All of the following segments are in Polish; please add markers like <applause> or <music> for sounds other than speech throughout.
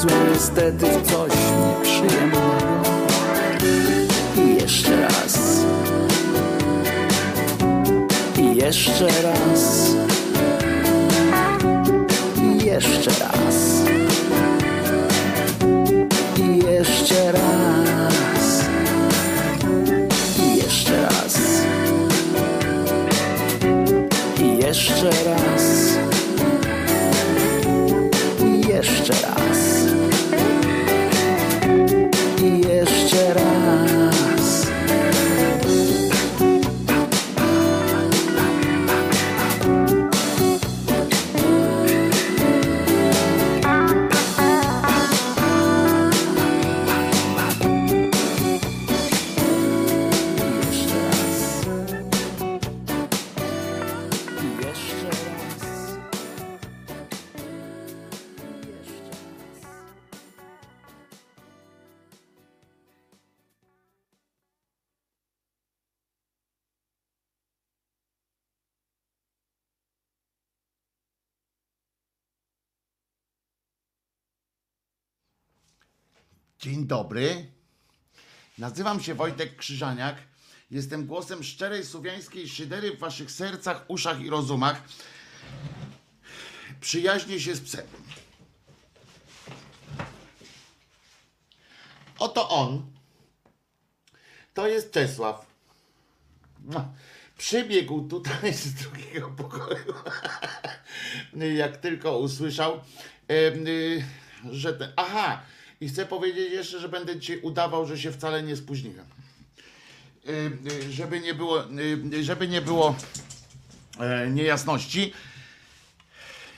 Wlazłem niestety Dzień dobry. Nazywam się Wojtek Krzyżaniak. Jestem głosem szczerej słowiańskiej szydery w waszych sercach, uszach i rozumach. Przyjaźnię się z psem. Oto on. To jest Czesław. No, Przybiegł tutaj z drugiego pokoju. <laughs> Jak tylko usłyszał, y, że ten. Aha, i chcę powiedzieć jeszcze, że będę dzisiaj udawał, że się wcale nie spóźniłem. Y, y, Żeby nie było, y, żeby nie było e, niejasności.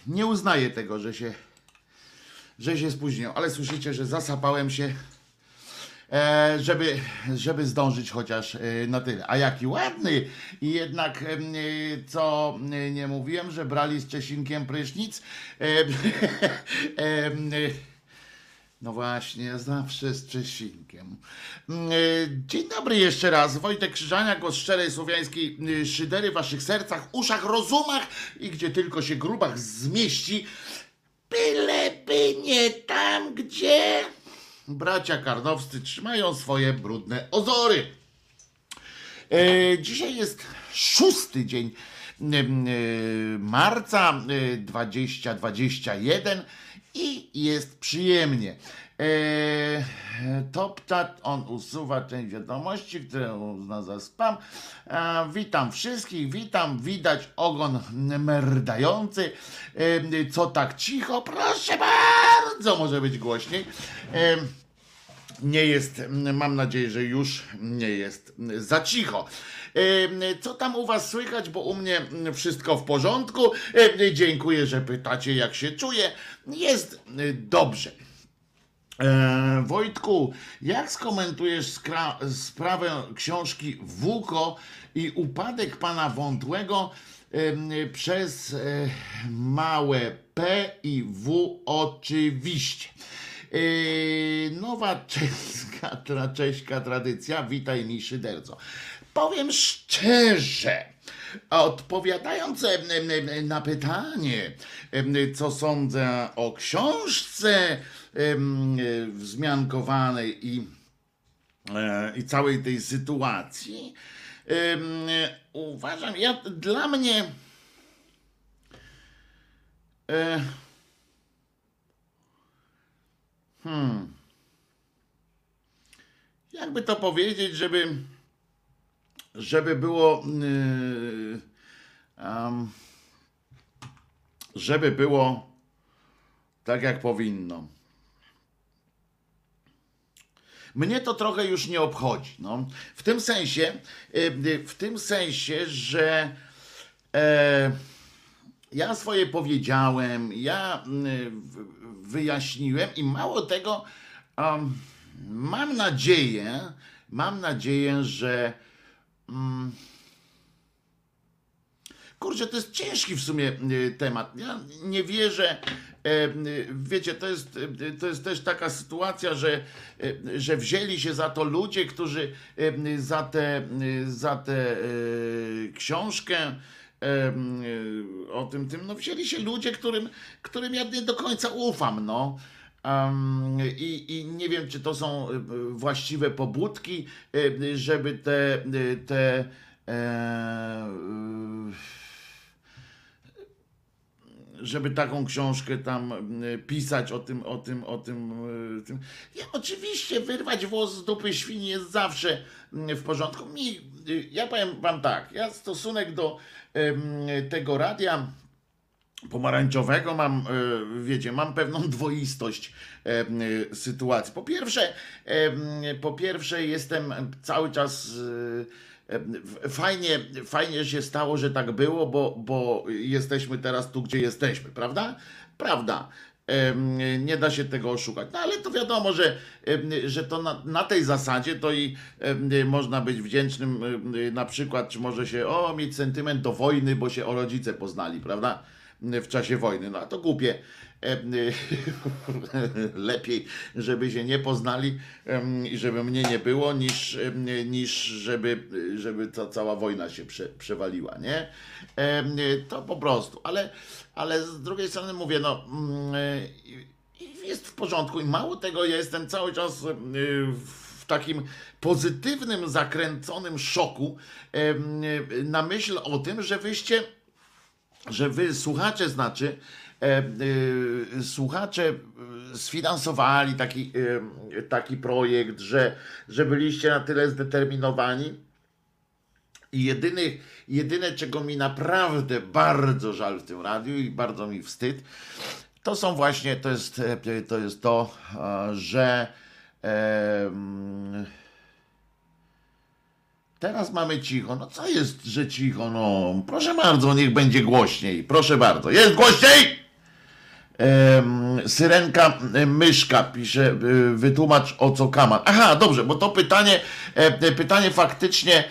Nie uznaję tego, że się, że się spóźniłem, ale słyszycie, że zasapałem się e, żeby, żeby zdążyć chociaż e, na tyle. A jaki ładny! I jednak, co nie mówiłem, że brali z Czesinkiem prysznic. <laughs> No właśnie, zawsze z Czesinkiem. Mm, e, Dzień dobry jeszcze raz. Wojtek Krzyżania, głos szczerej słowiańskiej e, szydery w waszych sercach, uszach, rozumach i gdzie tylko się grubach zmieści. Byleby nie tam, gdzie bracia karnowscy trzymają swoje brudne ozory. E, Dzisiaj jest szósty dzień em, e, marca e, 2021 i jest przyjemnie. E, TopChat, on usuwa część wiadomości, które uzna za spam. E, witam wszystkich, witam, widać ogon merdający. E, co tak cicho? Proszę bardzo, może być głośniej. E, nie jest, mam nadzieję, że już nie jest za cicho. E, Co tam u Was słychać, bo u mnie wszystko w porządku. E, Dziękuję, że pytacie, jak się czuję. Jest e, dobrze. E, Wojtku, jak skomentujesz sprawę książki Wuko i upadek pana Wątłego em, przez e, małe P i W oczywiście. E, nowa <laughs> czeska, tra, czeska tradycja, witaj mi szyderco. Powiem szczerze, Odpowiadając na pytanie, co sądzę o książce wzmiankowanej i, e, i całej tej sytuacji, uważam, ja dla mnie. E, hmm. Jakby to powiedzieć, żeby żeby było yy, żeby było tak jak powinno. Mnie to trochę już nie obchodzi. No. W tym sensie, yy, w tym sensie, że e, ja swoje powiedziałem, ja yy, wyjaśniłem i mało tego, em, mam nadzieję, mam nadzieję, że Kurczę, to jest ciężki w sumie y, temat. Ja nie wierzę. e, y, Wiecie, to jest, y, to jest też taka sytuacja, że, że wzięli się za to ludzie, którzy za tę za y, książkę o tym, tym, no wzięli się ludzie, którym, którym ja nie do końca ufam, no. I, I nie wiem, czy to są y, właściwe pobudki, y, żeby te, te e, y, żeby taką książkę tam pisać o tym, o tym, o tym, tym. Ja, oczywiście wyrwać włos z dupy świni jest zawsze w porządku. Mi, ja powiem wam tak, ja stosunek do tego radia pomarańczowego mam, e, wiecie, mam pewną <laughs> dwoistość e, e, sytuacji. Po pierwsze, po pierwsze jestem cały czas fajnie, fajnie się stało, że tak było, bo, bo jesteśmy teraz tu, gdzie jesteśmy, prawda? Prawda. Nie da się tego oszukać. No ale to wiadomo, że, że to na, na tej zasadzie to i można być wdzięcznym na przykład, czy może się o mieć sentyment do wojny, bo się o rodzice poznali, prawda? W czasie wojny. No a to głupie. Em, <laughs> Lepiej, żeby się nie poznali i żeby mnie nie było, niż, niż żeby, żeby ta cała wojna się prze, przewaliła, nie? To po prostu. Ale, ale z drugiej strony mówię, no mm, i jest w porządku i mało tego, ja jestem cały czas w takim pozytywnym, zakręconym szoku na myśl o tym, że wyście że wy słuchacze znaczy e, e, słuchacze e, sfinansowali taki, e, taki projekt, że, że byliście na tyle zdeterminowani. I jedyny, jedyne czego mi naprawdę bardzo żal w tym radiu i bardzo mi wstyd, to są właśnie, to jest e, to, jest to e, że e, Teraz mamy cicho. No co jest, że cicho? No proszę bardzo, niech będzie głośniej. Proszę bardzo. Jest głośniej! Syrenka myszka pisze, e, wytłumacz o co kaman. Aha, dobrze, bo to pytanie, e, pytanie faktycznie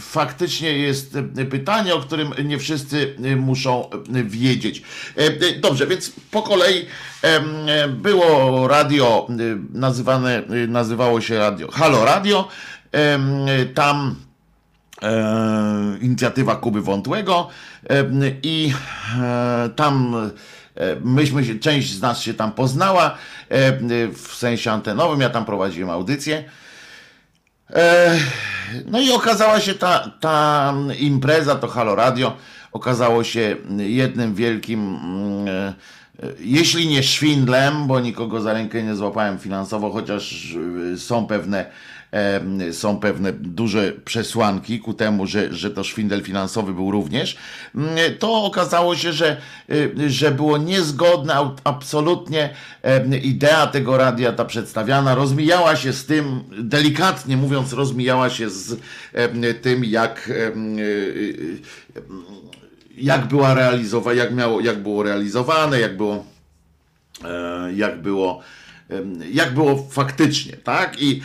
faktycznie jest e, pytanie, o którym nie wszyscy e, muszą e, wiedzieć. E, e, Dobrze, więc po kolei e, było radio e, nazywane, e, nazywało się radio Halo Radio. E, Tam e, inicjatywa Kuby Wątłego e, i e, tam e, myśmy część z nas się tam poznała e, w sensie antenowym, ja tam prowadziłem audycję. E, No i okazała się ta, ta impreza, to Halo Radio, okazało się jednym wielkim, mm, e, jeśli nie szwindlem, bo nikogo za rękę nie złapałem finansowo, chociaż e, są pewne są pewne duże przesłanki ku temu, że, że to szwindel finansowy był również, mm, to okazało się, że, y, że było niezgodne absolutnie idea tego radia, ta przedstawiana, rozmijała się z tym, delikatnie mówiąc, rozmijała się z tym, jak y, y, jak była realizowana, jak, miało, jak było realizowane, jak było, e, jak było, jak było faktycznie, tak? I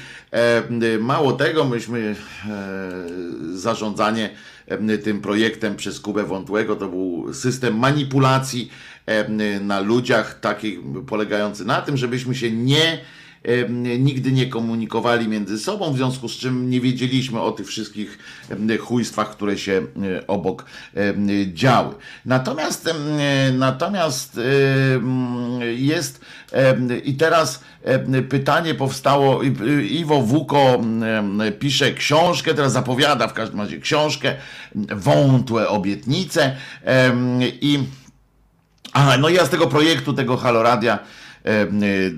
mało tego, myśmy e, zarządzanie em, tym projektem przez Kubę Wątłego, to był system manipulacji na ludziach, taki polegający na tym, żebyśmy się nie nigdy nie komunikowali między sobą, w związku z czym nie wiedzieliśmy o tych wszystkich chujstwach, które się e, obok działy. Natomiast, natomiast jest i teraz pytanie powstało, Iwo Wuko pisze książkę, teraz zapowiada w każdym razie książkę, Wątłe obietnice i Aha, no ja z tego projektu, tego Haloradia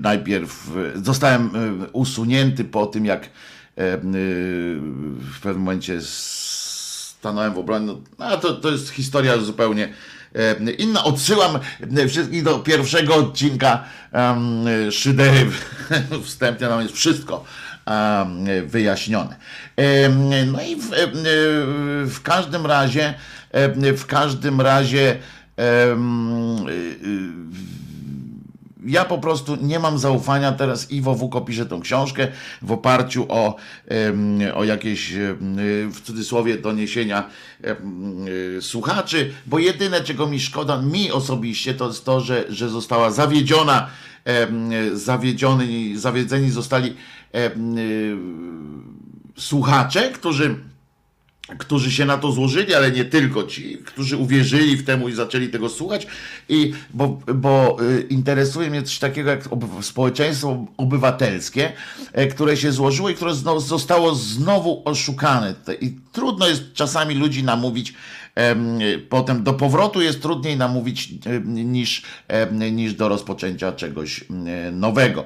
najpierw e, zostałem e, usunięty po tym, jak w pewnym momencie stanąłem w obronie. No, to, to jest historia zupełnie inna. Odsyłam wszystkich do pierwszego odcinka um, Szydery. <laughs> Wstępnie tam jest wszystko em, wyjaśnione. No i w, w każdym razie, w każdym razie y, y, ja po prostu nie mam zaufania. Teraz Iwo Wuko pisze tą książkę w oparciu o, o jakieś w cudzysłowie doniesienia y, słuchaczy, bo jedyne czego mi szkoda, mi osobiście, to jest to, że, że została zawiedziona, zawiedziony, zawiedzeni zostali y, słuchacze, którzy którzy się na to złożyli, ale nie tylko ci, którzy uwierzyli w temu i zaczęli tego słuchać, i bo, bo y, interesuje mnie coś takiego jak ob- społeczeństwo obywatelskie, e, które się złożyło i które zostało znowu oszukane. I trudno jest czasami ludzi namówić, em, potem do powrotu jest trudniej namówić niż, niż do rozpoczęcia czegoś nowego.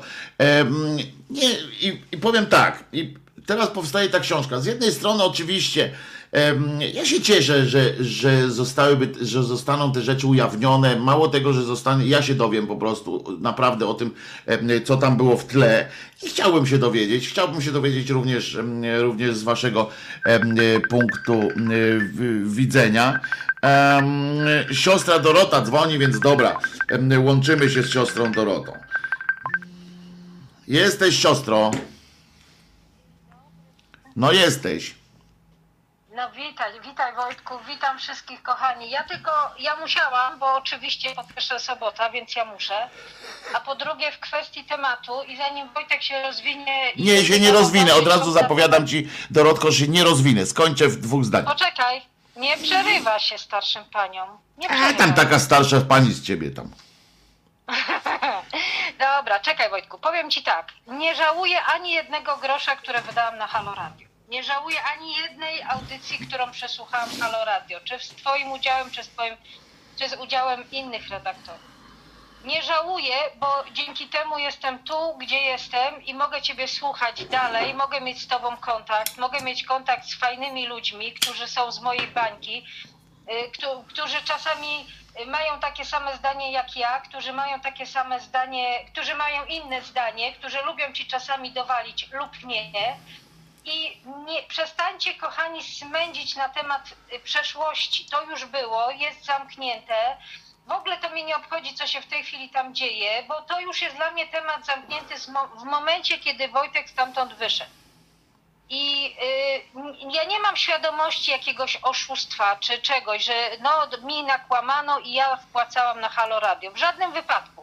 Nie, i, I powiem tak, i teraz powstaje ta książka. Z jednej strony oczywiście ja się cieszę, że, że, zostałyby, że zostaną te rzeczy ujawnione. Mało tego, że zostanie, ja się dowiem po prostu naprawdę o tym, co tam było w tle. I chciałbym się dowiedzieć. Chciałbym się dowiedzieć również, również z waszego punktu widzenia. Siostra Dorota dzwoni, więc dobra, łączymy się z siostrą Dorotą. Jesteś siostro. No jesteś. No witaj, witaj Wojtku, witam wszystkich kochani. Ja tylko, ja musiałam, bo oczywiście po pierwsze sobota, więc ja muszę. A po drugie w kwestii tematu i zanim Wojtek się rozwinie... Nie, się nie rozwinę. Od razu zapowiadam ci, Dorotko, że się nie rozwinę. Skończę w dwóch zdaniach. Poczekaj, nie przerywa się starszym paniom. Nie przerywa. tam taka starsza pani z ciebie tam. <laughs> Dobra, czekaj Wojtku, powiem Ci tak. Nie żałuję ani jednego grosza, które wydałam na Halo Radio. Nie żałuję ani jednej audycji, którą przesłuchałam w Halo Radio. Czy z Twoim udziałem, czy z, twoim, czy z udziałem innych redaktorów. Nie żałuję, bo dzięki temu jestem tu, gdzie jestem i mogę Ciebie słuchać dalej, mogę mieć z Tobą kontakt, mogę mieć kontakt z fajnymi ludźmi, którzy są z mojej bańki, y, któ- którzy czasami mają takie same zdanie jak ja, którzy mają takie same zdanie, którzy mają inne zdanie, którzy lubią Ci czasami dowalić lub nie. I nie, przestańcie, kochani, smędzić na temat y, przeszłości. To już było, jest zamknięte. W ogóle to mnie nie obchodzi, co się w tej chwili tam dzieje, bo to już jest dla mnie temat zamknięty w momencie, kiedy Wojtek stamtąd wyszedł. I y, ja nie mam świadomości jakiegoś oszustwa czy czegoś, że no, mi nakłamano i ja wpłacałam na Halo Radio. W żadnym wypadku.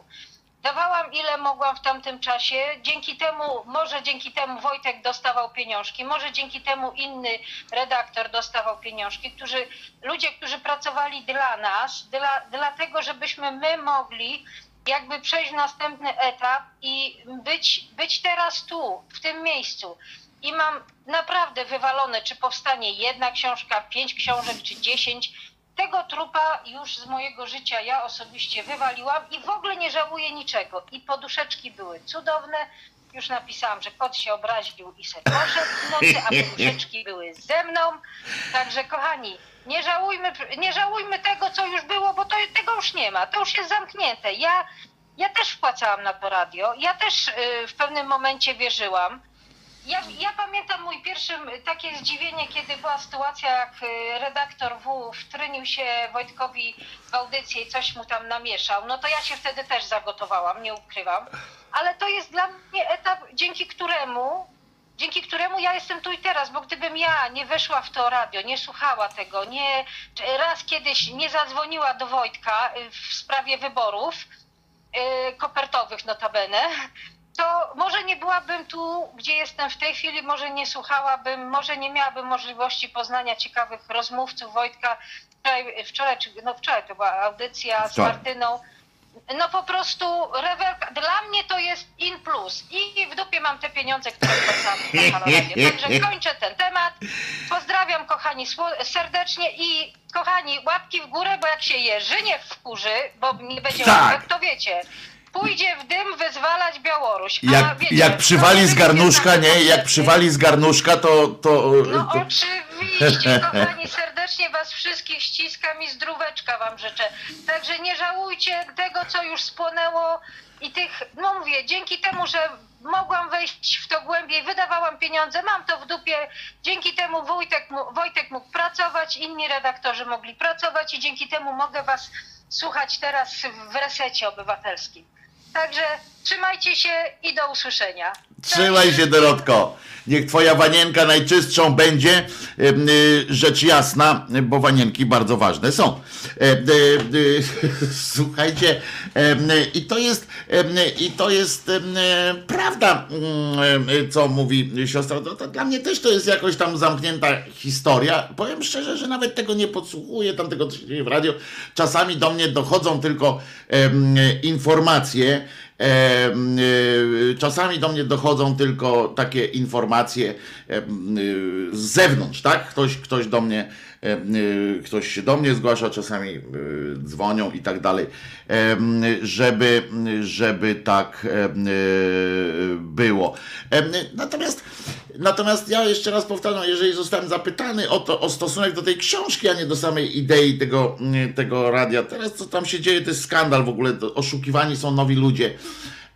Dawałam ile mogłam w tamtym czasie. Dzięki temu, może dzięki temu Wojtek dostawał pieniążki, może dzięki temu inny redaktor dostawał pieniążki, którzy, ludzie, którzy pracowali dla nas, dla, dlatego, żebyśmy my mogli jakby przejść w następny etap i być, być teraz tu, w tym miejscu. I mam naprawdę wywalone, czy powstanie jedna książka, pięć książek, czy dziesięć. Tego trupa już z mojego życia ja osobiście wywaliłam i w ogóle nie żałuję niczego. I poduszeczki były cudowne, Już napisałam, że kot się obraził i se poszedł w nocy, a poduszeczki były ze mną. Także kochani, nie żałujmy, nie żałujmy tego, co już było, bo to, tego już nie ma. To już jest zamknięte. Ja, ja też wpłacałam na to radio. Ja też y, w pewnym momencie wierzyłam. Ja, ja pamiętam mój pierwszy takie zdziwienie, kiedy była sytuacja, jak y, redaktor W wtrynił się Wojtkowi w audycję i coś mu tam namieszał. No to ja się wtedy też zagotowałam, nie ukrywam. Ale to jest dla mnie etap, dzięki któremu, dzięki któremu ja jestem tu i teraz, bo gdybym ja nie weszła w to radio, nie słuchała tego, nie raz kiedyś nie zadzwoniła do Wojtka y, w sprawie wyborów, y, kopertowych notabene, to może nie byłabym tu, gdzie jestem w tej chwili, może nie słuchałabym, może nie miałabym możliwości poznania ciekawych rozmówców Wojtka. Wczoraj, wczoraj, no wczoraj to była audycja z. Martyną. No po prostu rewelka. Dla mnie to jest in plus. I w dupie mam te pieniądze, które wpłacam na Halo Radio. Także kończę ten temat. Pozdrawiam kochani serdecznie i kochani łapki w górę, bo jak się Jerzynie wkurzy, bo nie będzie Tak. łapek, to wiecie, pójdzie w dym wyzwalać Białoruś. A Jak, wiecie, jak przywali z garnuszka, nie? Jak przywali z garnuszka, to... to, No to oczywiście, kochani, <laughs> serdecznie was wszystkich ściskam i zdróweczka wam życzę. Także nie żałujcie tego, co już spłonęło i tych, no mówię, dzięki temu, że mogłam wejść w to głębiej, wydawałam pieniądze, mam to w dupie, dzięki temu Wojtek, Wojtek mógł pracować, inni redaktorzy mogli pracować i dzięki temu mogę was słuchać teraz w resecie obywatelskim. Także trzymajcie się i do usłyszenia. Trzymaj się, Dorotko. Niech twoja wanienka najczystszą będzie. Em, y, Rzecz jasna, bo wanienki bardzo ważne są. E, e, e, <laughs> Słuchajcie, i to jest, i to jest e, prawda, mm, e, co mówi siostra. Dla mnie też to jest jakoś tam zamknięta historia. Powiem szczerze, że nawet tego nie podsłuchuję, tam tego w radio. Czasami do mnie dochodzą tylko informacje. Y, Czasami do mnie dochodzą tylko takie informacje y, z zewnątrz, tak? Ktoś, ktoś do mnie, ktoś się do mnie zgłasza, czasami y, dzwonią i tak dalej, żeby, żeby tak było. Natomiast, natomiast ja jeszcze raz powtarzam, jeżeli zostałem zapytany o to, o stosunek do tej książki, a nie do samej idei tego, tego radia, teraz co tam się dzieje, to jest skandal w ogóle, oszukiwani są nowi ludzie.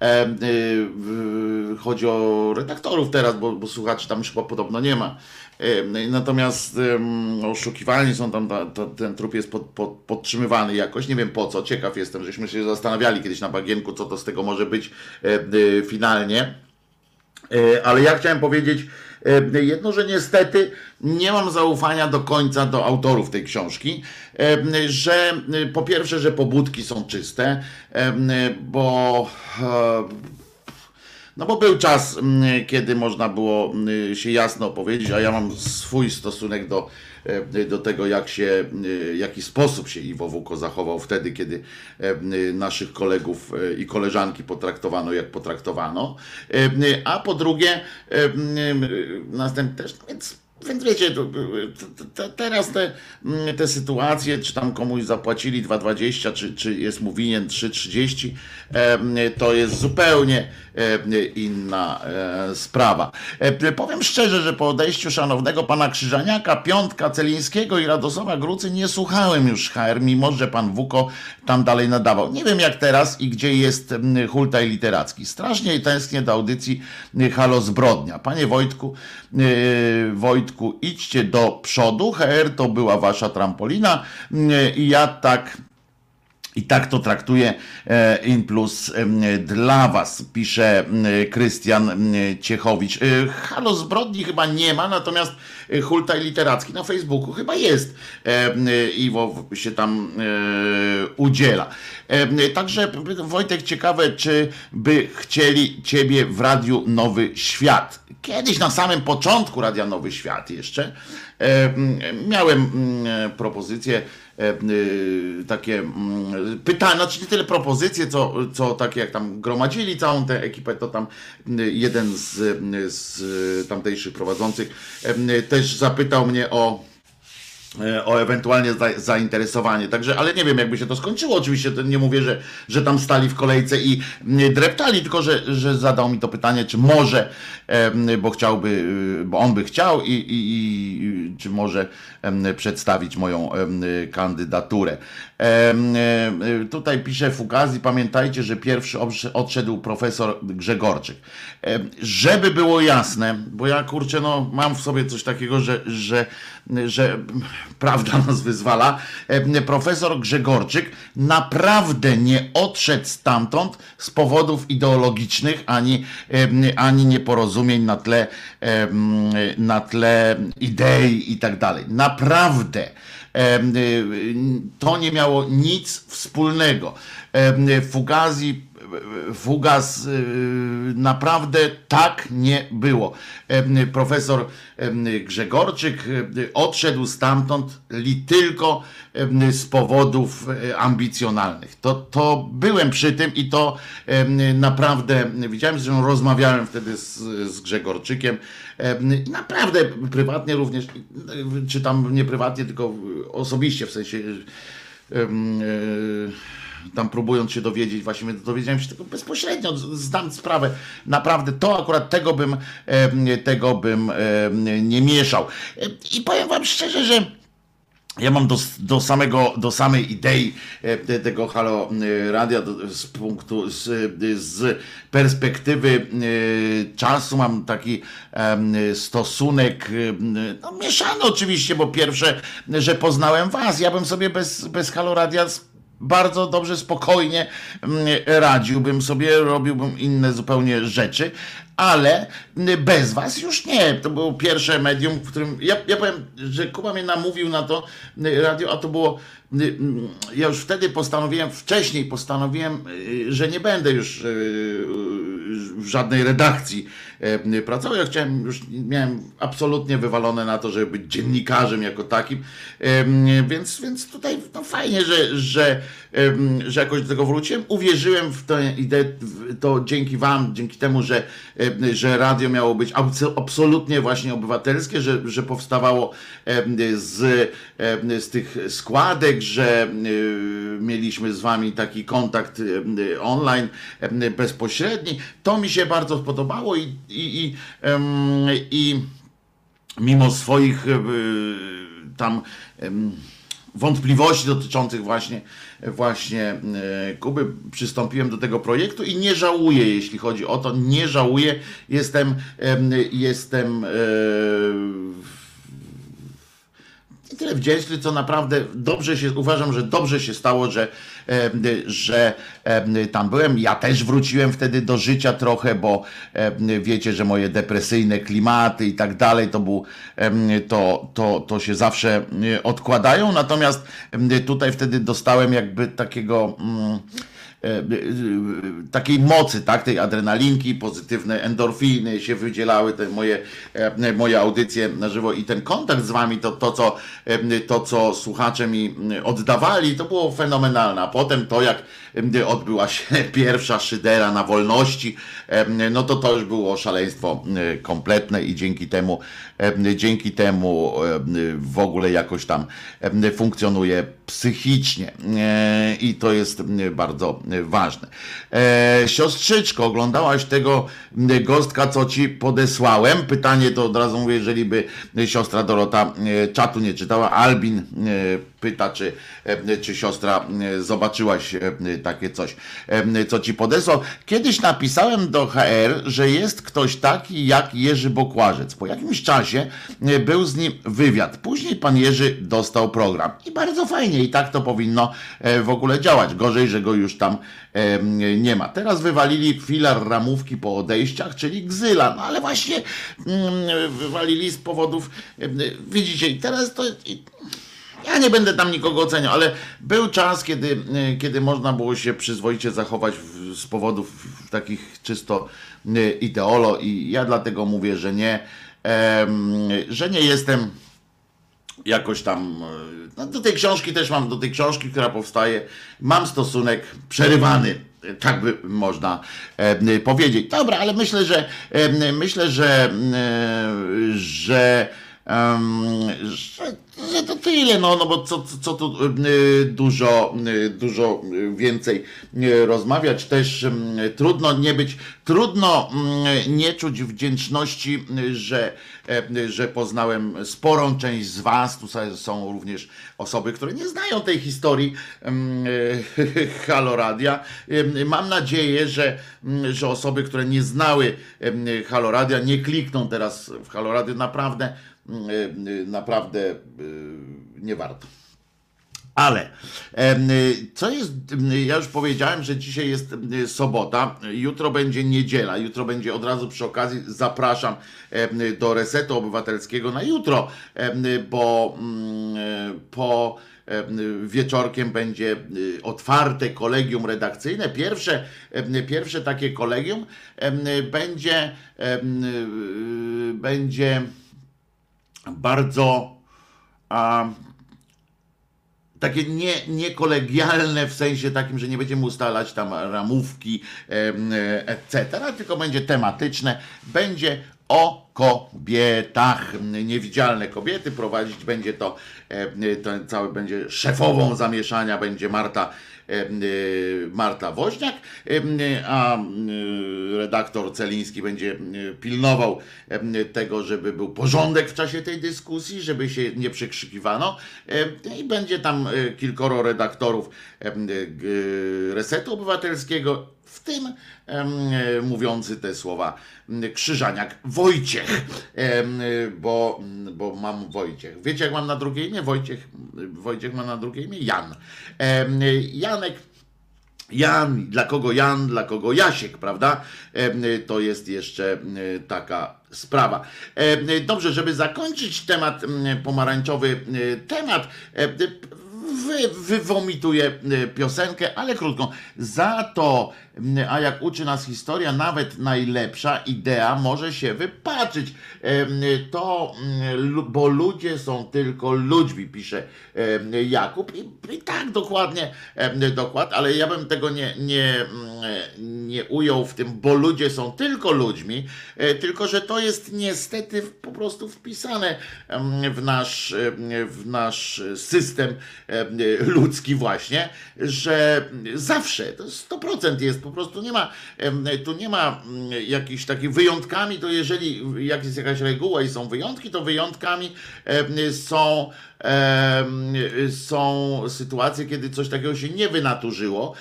E, y, chodzi o redaktorów teraz, bo, bo słuchaczy tam już chyba podobno nie ma. E, natomiast em, oszukiwani są tam, ta, ta, ten trup jest pod, pod, podtrzymywany jakoś. Nie wiem po co, ciekaw jestem, żeśmy się zastanawiali kiedyś na bagienku, co to z tego może być e, finalnie. E, Ale ja chciałem powiedzieć e, jedno, że niestety nie mam zaufania do końca do autorów tej książki, e, że e, po pierwsze, że pobudki są czyste, e, bo e, no bo był czas, kiedy można było się jasno powiedzieć, a ja mam swój stosunek do, e, do tego, jak się, w jaki sposób się Iwo Wuko zachował wtedy, kiedy e, naszych kolegów e, i koleżanki potraktowano, jak potraktowano. E, A po drugie, e, następnie też, no więc więc wiecie, teraz te, te sytuacje, czy tam komuś zapłacili 2,20, czy, czy jest mu winien 3,30, em, to jest zupełnie inna e, sprawa. E, Powiem szczerze, że po odejściu szanownego pana Krzyżaniaka, Piątka, Celińskiego i Radosława Grucy nie słuchałem już HR, mimo że pan Wuko tam dalej nadawał. Nie wiem jak teraz i gdzie jest Hultaj Literacki. Strasznie tęsknię do audycji Halo Zbrodnia. Panie Wojtku, Wojtku, idźcie do przodu. HR to była wasza trampolina i ja tak i tak to traktuję e, In Plus em, dla Was, pisze Krystian Ciechowicz. E, Halo zbrodni chyba nie ma, natomiast e, Hultaj Literacki na Facebooku chyba jest. Iwo się tam e, udziela. Także Wojtek, ciekawe, czy by chcieli Ciebie w Radiu Nowy Świat. Kiedyś na samym początku Radia Nowy Świat jeszcze em, miałem propozycję e, takie mm, pytania, znaczy nie tyle propozycje, co, co takie jak tam gromadzili całą tę ekipę, to tam y, jeden z, y, z tamtejszych prowadzących też zapytał mnie o e, o ewentualnie za, zainteresowanie. Także, ale nie wiem, jakby się to skończyło. Oczywiście nie mówię, że, że tam stali w kolejce i mm, dreptali, tylko że, że zadał mi to pytanie, czy może, bo chciałby, y, bo on by chciał i, i, i czy może przedstawić moją kandydaturę. E, Tutaj pisze Fugazi, pamiętajcie, że pierwszy odsz- odszedł profesor Grzegorczyk. Żeby było jasne, bo ja kurczę, no mam w sobie coś takiego, że, że, że prawda nas wyzwala. Profesor Grzegorczyk naprawdę nie odszedł stamtąd z powodów ideologicznych ani, ani nieporozumień na tle, na tle idei i tak dalej. Naprawdę. Y, To nie miało nic wspólnego. Fugazi Fugas y, naprawdę tak nie było. Profesor Grzegorczyk y, odszedł stamtąd li tylko z powodów e, ambicjonalnych. To, to byłem przy tym i to naprawdę widziałem, że rozmawiałem wtedy z, z Grzegorczykiem. Em, Naprawdę prywatnie również, czy tam nie prywatnie, tylko osobiście w sensie. e, tam próbując się dowiedzieć, właśnie dowiedziałem się tego bezpośrednio, znam sprawę. Naprawdę to akurat tego bym, tego bym nie mieszał. E, I powiem wam szczerze, że ja mam do, do samego, do samej idei e, te- tego Halo e, Radia z punktu, z, z perspektywy e, czasu mam taki stosunek, no mieszany oczywiście, bo pierwsze, że poznałem was, ja bym sobie bez, bez Halo Radia bardzo dobrze, spokojnie mm, radziłbym sobie, robiłbym inne zupełnie rzeczy, ale mm, bez was już nie. To było pierwsze medium, w którym ja, ja powiem, że Kuba mnie namówił na to mm, radio, a to było ja już wtedy postanowiłem, wcześniej postanowiłem, y, że nie będę już y, w żadnej redakcji pracował. Ja chciałem, już miałem absolutnie wywalone na to, żeby być dziennikarzem jako takim, więc, więc tutaj no fajnie, że, że, że jakoś do tego wróciłem. Uwierzyłem w tę ideę, to dzięki wam, dzięki temu, że, że radio miało być abso- absolutnie właśnie obywatelskie, że, że powstawało z, z tych składek, że y, mieliśmy z wami taki kontakt em, online em, bezpośredni. To mi się bardzo podobało i, i, i, i mimo swoich e, tam wątpliwości dotyczących właśnie, właśnie e, Kuby, przystąpiłem do tego projektu i nie żałuję, jeśli chodzi o to, nie żałuję. Jestem, em, jestem e, tyle wdzięczny, co naprawdę dobrze się, uważam, że dobrze się stało, że, że tam byłem. Ja też wróciłem wtedy do życia trochę, bo wiecie, że moje depresyjne klimaty i tak dalej, to był, to, to, to się zawsze e, odkładają, natomiast tutaj wtedy dostałem jakby takiego... Mm, takiej mocy, tak, tej adrenalinki, pozytywne endorfiny się wydzielały, te moje, e, moje audycje na żywo i ten kontakt z wami, to, to, co, e, to co słuchacze mi oddawali, to było fenomenalne. A potem to, jak e, odbyła się <laughs> pierwsza szydera na wolności, e, no to to już było szaleństwo e, kompletne i dzięki temu, e, dzięki temu e, w ogóle jakoś tam e, funkcjonuje psychicznie E, i to jest e, bardzo e, ważne. E, Siostrzyczko, oglądałaś tego e, gostka, co ci podesłałem? Pytanie to od razu mówię, jeżeli by siostra Dorota e, czatu nie czytała. Albin e, pyta, czy, e, czy siostra e, zobaczyłaś e, takie coś, co ci podesłał. Kiedyś napisałem do HR, że jest ktoś taki jak Jerzy Bokłażec. Po jakimś czasie był z nim wywiad. Później pan Jerzy dostał program. I bardzo fajnie, i tak to powinno w ogóle działać. Gorzej, że go już tam nie ma. Teraz wywalili filar ramówki po odejściach, czyli gzyla. No ale właśnie mm, wywalili z powodów, widzicie, i teraz to... ja nie będę tam nikogo oceniał, ale był czas, kiedy, e, kiedy można było się przyzwoicie zachować w, z powodów takich czysto e, ideolo i ja dlatego mówię, że nie, em, że nie jestem jakoś tam. e, No, do tej książki też mam, do tej książki, która powstaje, mam stosunek przerywany. e, Tak by można e, powiedzieć. Dobra, ale myślę, że myślę, że, e, że, że, że to tyle, no, no bo co, co, tu y, dużo, y, dużo więcej y, rozmawiać. Też trudno nie być, trudno y, nie czuć wdzięczności, że, y, że poznałem sporą część z Was. Tu są- również osoby, które nie znają tej historii <laughs> Haloradia. Mam nadzieję, że, że osoby, które nie znały Haloradia, nie klikną teraz w Haloradio. Naprawdę, naprawdę y, nie warto. Ale y, co jest, y, ja już powiedziałem, że dzisiaj jest y, sobota, jutro będzie niedziela, jutro będzie od razu przy okazji zapraszam y, do Resetu Obywatelskiego na jutro, y, bo y, po em, y, wieczorkiem będzie y, otwarte kolegium redakcyjne. Pierwsze, y, pierwsze takie kolegium y, będzie, y, będzie bardzo a, takie nie, niekolegialne w sensie takim, że nie będziemy ustalać tam ramówki, e, etc., tylko będzie tematyczne, będzie o kobietach, niewidzialne kobiety, prowadzić będzie to, to całe będzie szefową zamieszania, będzie Marta Marta Woźniak, em, a em, redaktor Celiński będzie pilnował tego, żeby był porządek w czasie tej dyskusji, żeby się nie przekrzykiwano. Em, i będzie tam e, kilkoro redaktorów e, Resetu Obywatelskiego, w tym e, mówiący te słowa Krzyżaniak Wojciech, e, bo, bo mam Wojciech. Wiecie jak mam na drugie imię? Wojciech, Wojciech ma na drugie imię? Jan. E, Janek Jan, dla kogo Jan, dla kogo Jasiek, prawda? To jest jeszcze taka sprawa. Dobrze, żeby zakończyć temat, em, pomarańczowy em, temat, em, wy, wywomituję em, piosenkę, ale krótką. Za to, a jak uczy nas historia, nawet najlepsza idea może się wypaczyć. To, bo ludzie są tylko ludźmi, pisze Jakub. I, i tak dokładnie, dokład, ale ja bym tego nie, nie, nie ujął w tym, bo ludzie są tylko ludźmi, e, tylko że to jest niestety po prostu wpisane w nasz, w nasz system em, ludzki właśnie, że zawsze, to 100% jest, po prostu nie ma, tu nie ma mm, jakichś takich wyjątkami, to jeżeli jak jest jakaś reguła i są wyjątki, to wyjątkami są są sytuacje, kiedy coś takiego się nie wynaturzyło.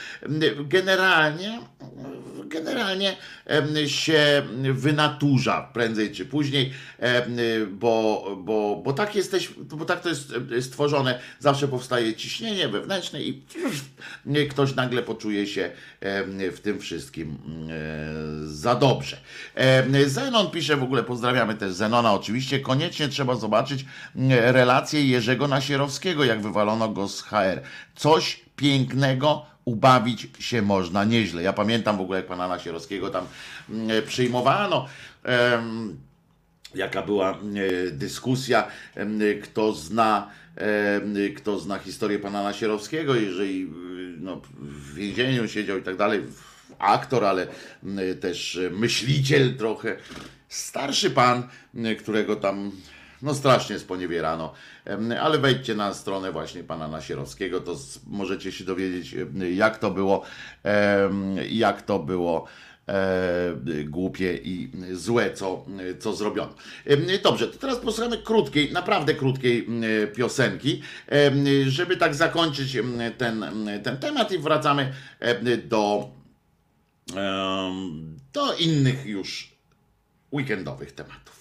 Generalnie, generalnie się wynaturza prędzej czy później, bo, bo, bo tak jesteś, bo tak to jest stworzone. Zawsze powstaje ciśnienie wewnętrzne i <sniffs> ktoś nagle poczuje się w tym wszystkim za dobrze. Zenon pisze w ogóle, pozdrawiamy też Zenona oczywiście, koniecznie trzeba zobaczyć relację Jerzego Nasierowskiego, jak wywalono go z HR. Coś pięknego, ubawić się można nieźle. Ja pamiętam w ogóle, jak pana Nasierowskiego tam mm, przyjmowano. Em, jaka była e, dyskusja, kto zna, kto zna historię pana Nasierowskiego, jeżeli y, no, w więzieniu siedział i tak dalej, aktor, ale m, też myśliciel trochę, starszy pan, którego tam no strasznie sponiewierano, ale wejdźcie na stronę właśnie pana Nasierowskiego, to możecie się dowiedzieć, jak to było, jak to było e, głupie i złe, co, co zrobiono. Dobrze, to teraz posłuchamy krótkiej, naprawdę krótkiej piosenki, żeby tak zakończyć ten, ten temat i wracamy do, do innych już weekendowych tematów.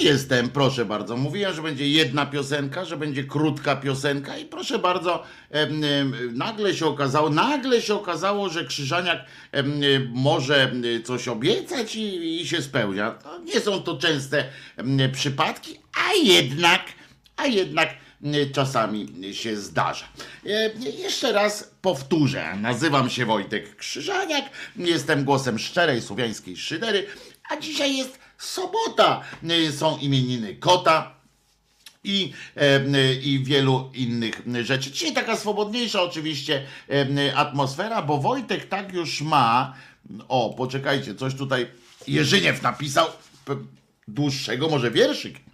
Jestem, proszę bardzo. Mówiłem, że będzie jedna piosenka, że będzie krótka piosenka i proszę bardzo, nagle się okazało, nagle się okazało, że Krzyżaniak może coś obiecać i, i się spełnia. To nie są to częste przypadki, a jednak, a jednak czasami się zdarza. Jeszcze raz powtórzę. Nazywam się Wojtek Krzyżaniak, jestem głosem szczerej słowiańskiej szydery, a dzisiaj jest sobota. Y, Są imieniny kota. I, e, I wielu innych rzeczy. Dzisiaj taka swobodniejsza oczywiście e, atmosfera, bo Wojtek tak już ma. O, poczekajcie, coś tutaj Jerzyniew napisał dłuższego, może wierszyk.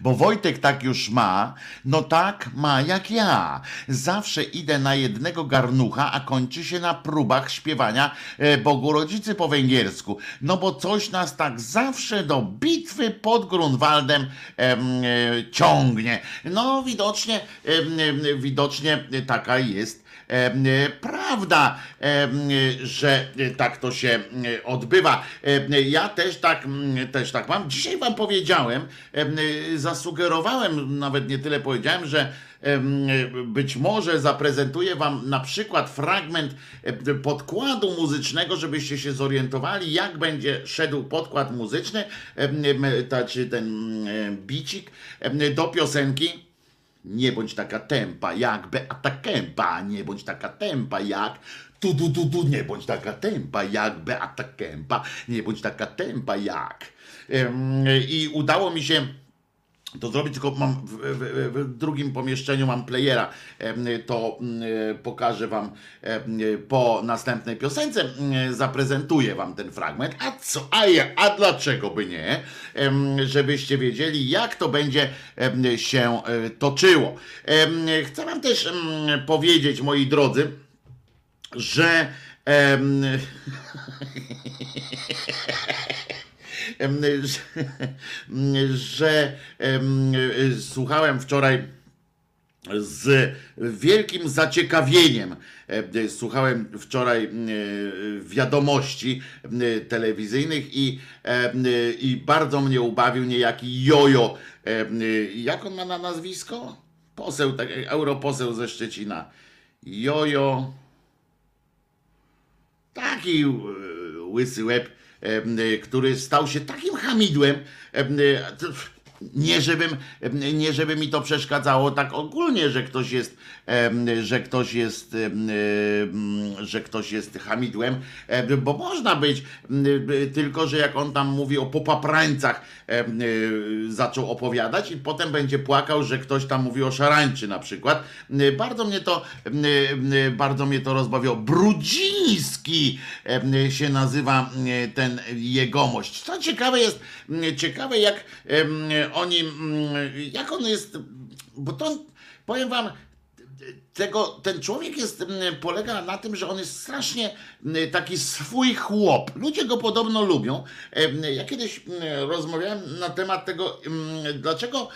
Bo Wojtek tak już ma, no tak ma jak ja. Zawsze idę na jednego garnucha, a kończy się na próbach śpiewania e, Bogu Rodzicy po węgiersku. No bo coś nas tak zawsze do bitwy pod Grunwaldem em, e, ciągnie. No widocznie, em, widocznie taka jest prawda, e, że e, tak to się e, odbywa. Ja też tak, też tak mam. Dzisiaj wam powiedziałem, em, e, zasugerowałem, nawet nie tyle powiedziałem, że być może zaprezentuję wam na przykład fragment podkładu muzycznego, żebyście się zorientowali, jak będzie szedł podkład muzyczny, czy ten bicik do piosenki. Nie bądź taka tempa jak Beata Kępa, nie bądź taka tempa jak tu tu tu tu, nie bądź taka tempa jak Beata Kępa, nie bądź taka tempa jak. I udało mi się to zrobić, tylko mam w, w, w drugim pomieszczeniu mam playera, to mm, pokażę wam po następnej piosence, mm, zaprezentuję wam ten fragment, a co, a, ja, a dlaczego by nie, żebyście wiedzieli jak to będzie się e, toczyło. Chcę wam też em, powiedzieć, moi drodzy, że <laughs> że, <laughs> że em, słuchałem wczoraj z wielkim zaciekawieniem. e, Słuchałem wczoraj e, wiadomości e, telewizyjnych i, i bardzo mnie ubawił niejaki Jojo. Jak on ma na nazwisko? Poseł, tak, europoseł ze Szczecina. Jojo. Taki łysy łeb, który stał się takim hamidłem, em, e, nie żebym, nie żeby mi to przeszkadzało tak ogólnie, że ktoś jest, że ktoś jest, że ktoś jest hamidłem, em, bo można być, tylko że jak on tam mówi o popaprańcach, e, zaczął opowiadać i potem będzie płakał, że ktoś tam mówi o szarańczy na przykład. E, Bardzo mnie to, e, bardzo mnie to rozbawiło. Brudziński się nazywa ten jegomość. Co ciekawe jest, ciekawe jak oni, m, jak on jest, bo to powiem wam, tego, ten człowiek jest, m, polega na tym, że on jest strasznie m, taki swój chłop. Ludzie go podobno lubią. Ja kiedyś rozmawiałem na temat tego, dlaczego,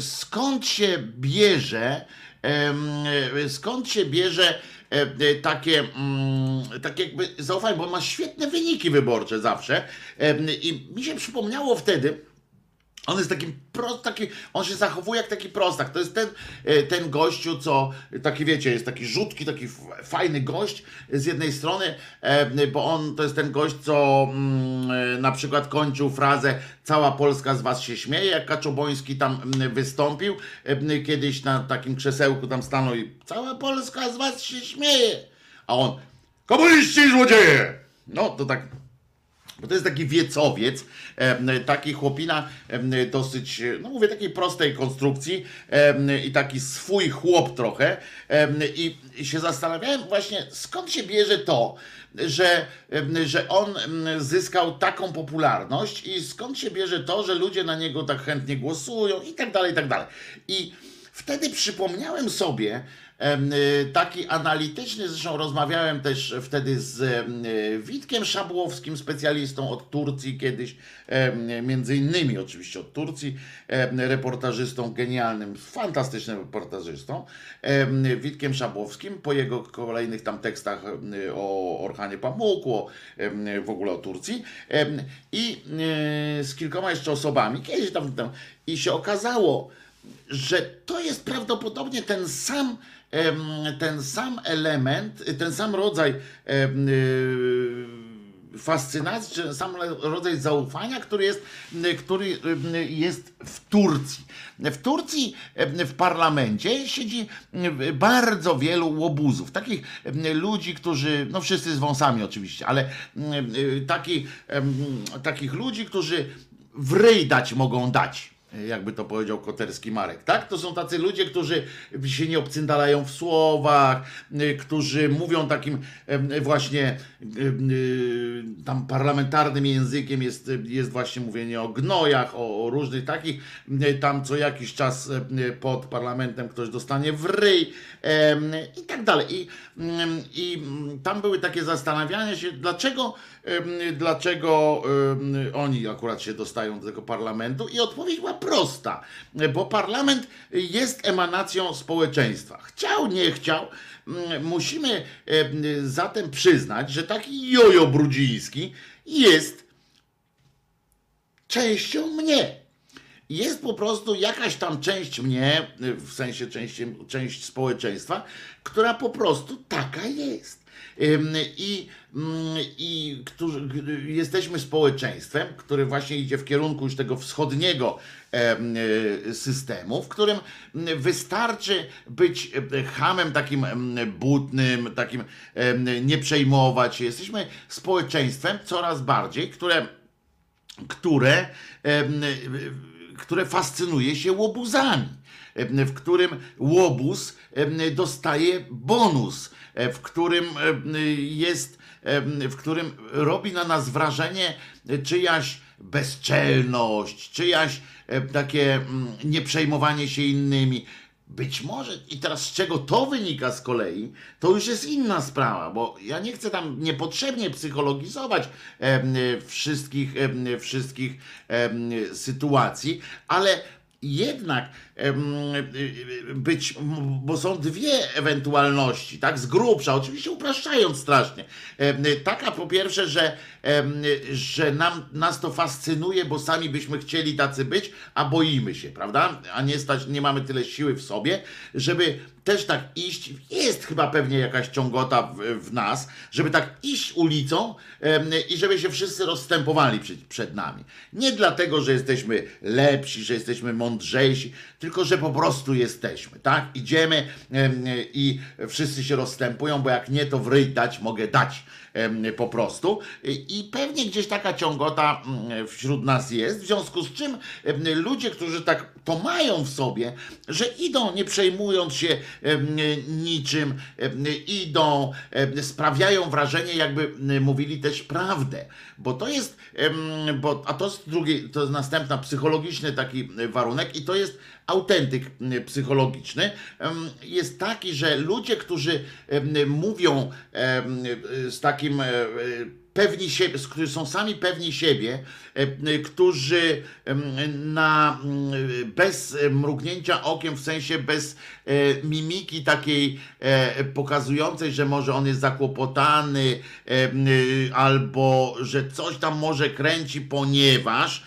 skąd się bierze, skąd się bierze takie, mm, takie jakby zaufanie, bo ma świetne wyniki wyborcze zawsze. I mi się przypomniało wtedy, On jest takim prost, taki, on się zachowuje jak taki prostak. To jest ten, e, ten gościu, co taki wiecie, jest taki rzutki, taki fajny gość z jednej strony, e, bo on to jest ten gość, co mm, e, na przykład kończył frazę Cała Polska z was się śmieje, jak Kaczoboński tam wystąpił kiedyś na takim krzesełku tam stanął i Cała Polska z was się śmieje. A on Komuniści złodzieje! No to tak bo to jest taki wiecowiec, taki chłopina dosyć, no mówię, takiej prostej konstrukcji i taki swój chłop trochę. I się zastanawiałem właśnie, skąd się bierze to, że, że on zyskał taką popularność i skąd się bierze to, że ludzie na niego tak chętnie głosują i tak dalej, i tak dalej. I wtedy przypomniałem sobie, taki analityczny, zresztą rozmawiałem też wtedy z y, Witkiem Szabłowskim, specjalistą od Turcji kiedyś, między innymi oczywiście od Turcji, reportażystą genialnym, fantastycznym reportażystą, em, Witkiem Szabłowskim, po jego kolejnych tam tekstach o Orhanie Pamuku, o, w ogóle o Turcji i e, z kilkoma jeszcze osobami, kiedyś tam, tam i się okazało, że to jest prawdopodobnie ten sam, ten sam element, ten sam rodzaj y, fascynacji, czy sam rodzaj zaufania, który jest, y, który y, jest w Turcji. W Turcji w parlamencie siedzi bardzo wielu łobuzów, takich ludzi, którzy, no wszyscy z wąsami oczywiście, ale taki, takich ludzi, którzy w ryj dać mogą dać jakby to powiedział Koterski Marek, tak? To są tacy ludzie, którzy się nie obcyndalają w słowach, y, którzy mówią takim właśnie y, tam parlamentarnym językiem jest, jest właśnie mówienie o gnojach, o, o różnych takich, y, tam co jakiś czas pod parlamentem ktoś dostanie w ryj i tak dalej. I, I mm, tam były takie zastanawiania się, dlaczego, dlaczego oni akurat się dostają do tego parlamentu i odpowiedź była prosta, bo parlament jest emanacją społeczeństwa. Chciał, nie chciał, musimy em, zatem przyznać, że taki jojo brudziński jest częścią mnie. Jest po prostu jakaś tam część mnie, w sensie część, część społeczeństwa, która po prostu taka jest. I, mm, i którzy, g- jesteśmy społeczeństwem, które właśnie idzie w kierunku już tego wschodniego y, systemu, w którym mm, wystarczy być hamem takim em, butnym, takim nie przejmować. Jesteśmy społeczeństwem coraz bardziej, które które, które fascynuje się łobuzami, em, w którym łobuz em, dostaje bonus, e, w którym jest, w którym robi na nas wrażenie czyjaś bezczelność, czyjaś e, takie mm, nieprzejmowanie się innymi. Być może, i teraz z czego to wynika z kolei, to już jest inna sprawa, bo ja nie chcę tam niepotrzebnie psychologizować em, wszystkich, em, wszystkich em, sytuacji, ale jednak być, bo są dwie ewentualności, tak, z grubsza, oczywiście upraszczając strasznie. Taka po pierwsze, że, że nam, nas to fascynuje, bo sami byśmy chcieli tacy być, a boimy się, prawda? A nie stać, nie mamy tyle siły w sobie, żeby też tak iść, jest chyba pewnie jakaś ciągota w, w nas, żeby tak iść ulicą i żeby się wszyscy rozstępowali przed, przed nami. Nie dlatego, że jesteśmy lepsi, że jesteśmy mądrzejsi, tylko że po prostu jesteśmy, tak? Idziemy em, i wszyscy się rozstępują, bo jak nie, to w ryj dać mogę dać po prostu. I pewnie gdzieś taka ciągota mm, wśród nas jest, w związku z czym ludzie, którzy tak to mają w sobie, że idą nie przejmując się niczym, idą, sprawiają wrażenie, jakby mówili też prawdę, bo to jest, bo, a to jest drugi, to jest następna psychologiczny taki warunek i to jest autentyk psychologiczny, jest taki, że ludzie, którzy mówią z takim e, e, pewni siebie, którzy są sami pewni siebie, e, którzy na, bez mrugnięcia okiem, w sensie bez e, mimiki takiej e, pokazującej, że może on jest zakłopotany, albo że coś tam może kręci, ponieważ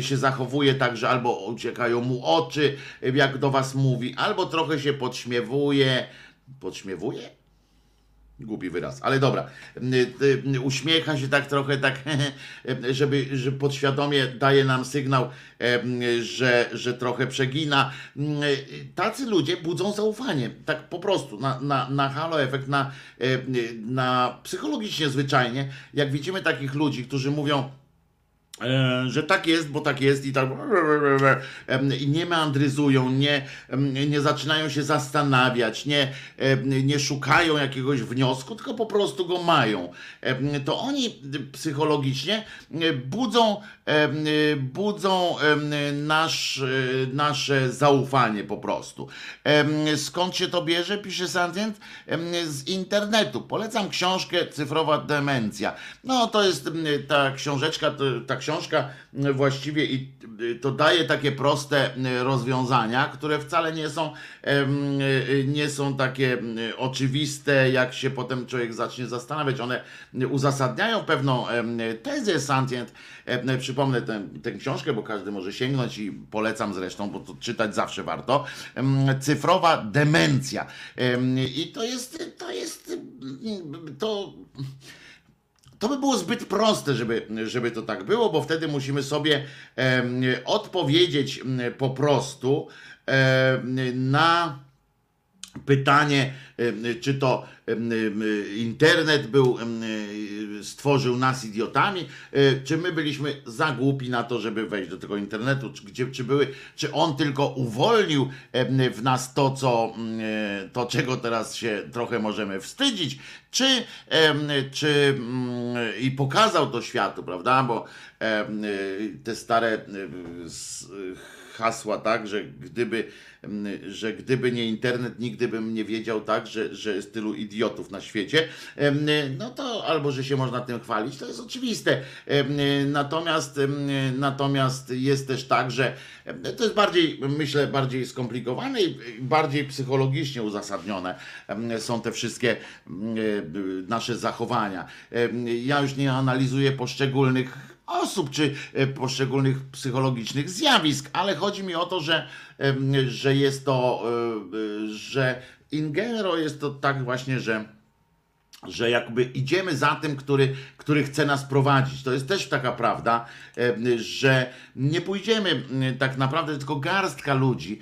się zachowuje tak, że albo uciekają mu oczy, jak do was mówi, albo trochę się podśmiewuje. Podśmiewuje? Głupi wyraz, ale dobra. Y, y, Uśmiecha się tak trochę, tak, <laughs> żeby, że podświadomie daje nam sygnał, że, że trochę przegina. Y, Tacy ludzie budzą zaufanie, tak po prostu, na, na, na halo efekt, na, em, na psychologicznie zwyczajnie. Jak widzimy takich ludzi, którzy mówią, że tak jest, bo tak jest i tak em, i nie meandryzują, nie, nie zaczynają się zastanawiać, nie, nie szukają jakiegoś wniosku, tylko po prostu go mają. To oni psychologicznie e, budzą, e, budzą nasz, e, nasze zaufanie po prostu. Skąd się to bierze? Pisze Santient z internetu. Polecam książkę Cyfrowa Demencja. No to jest ta książeczka, ta książka m, właściwie i y, to daje takie proste y, rozwiązania, które wcale nie są, y, nie są takie oczywiste, jak się potem człowiek zacznie zastanawiać. One uzasadniają pewną tezę Santient. Przypomnę tę, tę książkę, bo każdy może sięgnąć i polecam zresztą, bo to czytać zawsze warto. Cyfrowa demencja. Em, I to jest, to jest, to to by było zbyt proste, żeby, żeby to tak było, bo wtedy musimy sobie odpowiedzieć po prostu na pytanie, czy to internet był, stworzył nas idiotami, e, czy my byliśmy za głupi na to, żeby wejść do tego internetu, czy, gdzie, czy, były, czy on tylko uwolnił w nas to, co, to, czego teraz się trochę możemy wstydzić, czy, czy mm, i pokazał to światu, prawda? Bo te stare hasła, tak, że gdyby, mm, że gdyby nie internet, nigdy bym nie wiedział, tak, że, że jest tylu idiotów na świecie, no to albo, że się można tym chwalić, to jest oczywiste. Natomiast, natomiast jest też tak, że to jest bardziej, myślę, bardziej skomplikowane i bardziej psychologicznie uzasadnione są te wszystkie nasze zachowania. Ja już nie analizuję poszczególnych osób czy e, poszczególnych psychologicznych zjawisk, ale chodzi mi o to, że, że jest to, e, e, że in genero jest to tak właśnie, że że jakby idziemy za tym, który, który chce nas prowadzić. To jest też taka prawda, że nie pójdziemy m, tak naprawdę, tylko garstka ludzi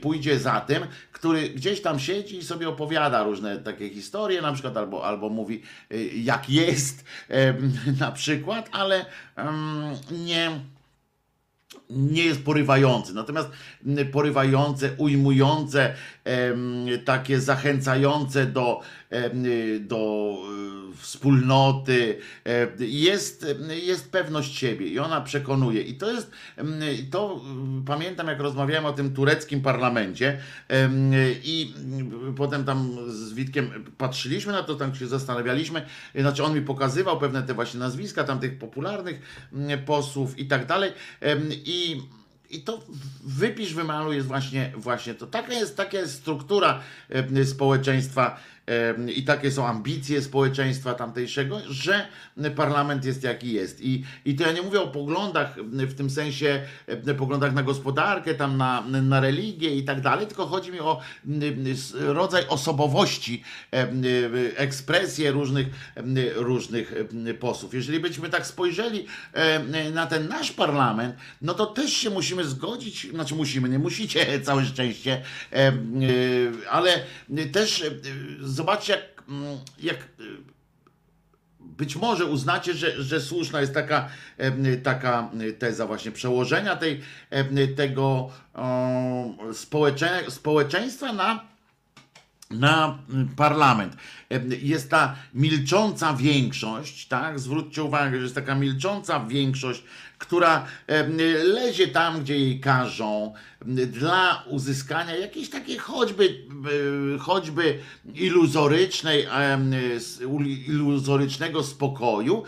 pójdzie za tym, który gdzieś tam siedzi i sobie opowiada różne takie historie, na przykład, albo, albo mówi y, jak jest, <laughs> na przykład, ale nie nie jest porywający. Natomiast mm, porywające, ujmujące, takie zachęcające do, do e, wspólnoty, e, jest, jest pewność siebie i ona przekonuje. I to jest, to mm, pamiętam jak rozmawiałem o tym tureckim parlamencie i potem tam z Witkiem patrzyliśmy na to, tam się zastanawialiśmy, znaczy on mi pokazywał pewne te właśnie nazwiska tam tych popularnych posłów i tak dalej i i to wypisz, wymaluj jest właśnie, właśnie to. Taka jest, taka jest struktura em, społeczeństwa i takie są ambicje społeczeństwa tamtejszego, że parlament jest jaki jest. I, i to ja nie mówię o poglądach w tym sensie, poglądach na gospodarkę, tam na, na religię i tak dalej, tylko chodzi mi o rodzaj osobowości, em, ekspresję różnych, różnych posłów. Jeżeli byśmy tak spojrzeli na ten nasz parlament, no to też się musimy zgodzić, znaczy musimy, nie musicie, <laughs> całe szczęście, y, ale też y, zobaczcie, jak, mm, jak y, być może uznacie, że, że słuszna jest taka, taka teza właśnie przełożenia tej, tego społecze, społeczeństwa na na mm, parlament. Jest ta milcząca większość, tak? Zwróćcie uwagę, że jest taka milcząca większość, która lezie tam, gdzie jej każą, dla uzyskania jakiejś takiej choćby, choćby iluzorycznej, iluzorycznego spokoju,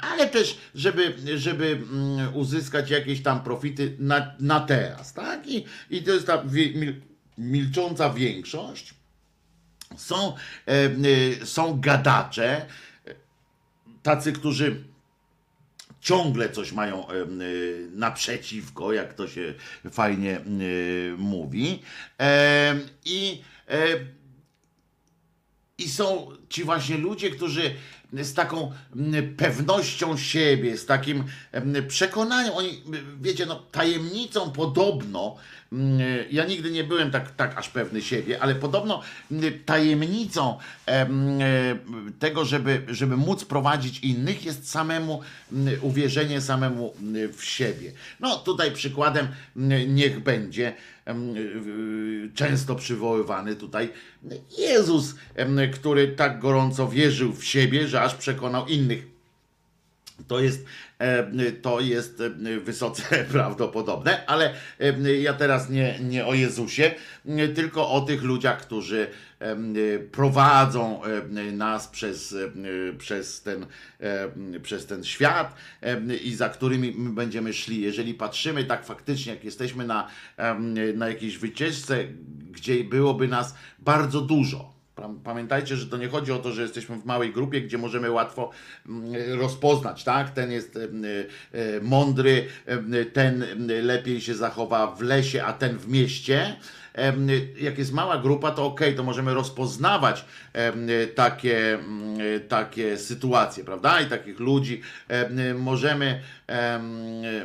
ale też, żeby, żeby uzyskać jakieś tam profity na, na teraz, tak? I, i to jest ta milcząca większość. Są, e, są gadacze, tacy, którzy ciągle coś mają e, naprzeciwko, jak to się fajnie e, mówi. I e, i są ci właśnie ludzie, którzy z taką mm, pewnością siebie, z takim mm, przekonaniem, oni, wiecie, no, tajemnicą podobno, mm, ja nigdy nie byłem tak, tak aż pewny siebie, ale podobno mm, tajemnicą em, tego, żeby, żeby móc prowadzić innych, jest samemu mm, uwierzenie samemu mm, w siebie. No tutaj przykładem mm, niech będzie często przywoływany tutaj Jezus, który tak gorąco wierzył w siebie, że aż przekonał innych. To jest, e, to jest e, wysoce <laughs> prawdopodobne, ale e, ja teraz nie, nie o Jezusie, tylko o tych ludziach, którzy prowadzą nas przez, przez, ten, przez ten świat i za którymi my będziemy szli. Jeżeli patrzymy tak faktycznie, jak jesteśmy na, na jakiejś wycieczce, gdzie byłoby nas bardzo dużo, Pamiętajcie, że to nie chodzi o to, że jesteśmy w małej grupie, gdzie możemy łatwo mm, rozpoznać, tak? Ten jest em, e, mądry, em, ten lepiej się zachowa w lesie, a ten w mieście. Jak jest mała grupa, to ok, to możemy rozpoznawać takie, mm, takie sytuacje, prawda? I takich ludzi em, możemy, em,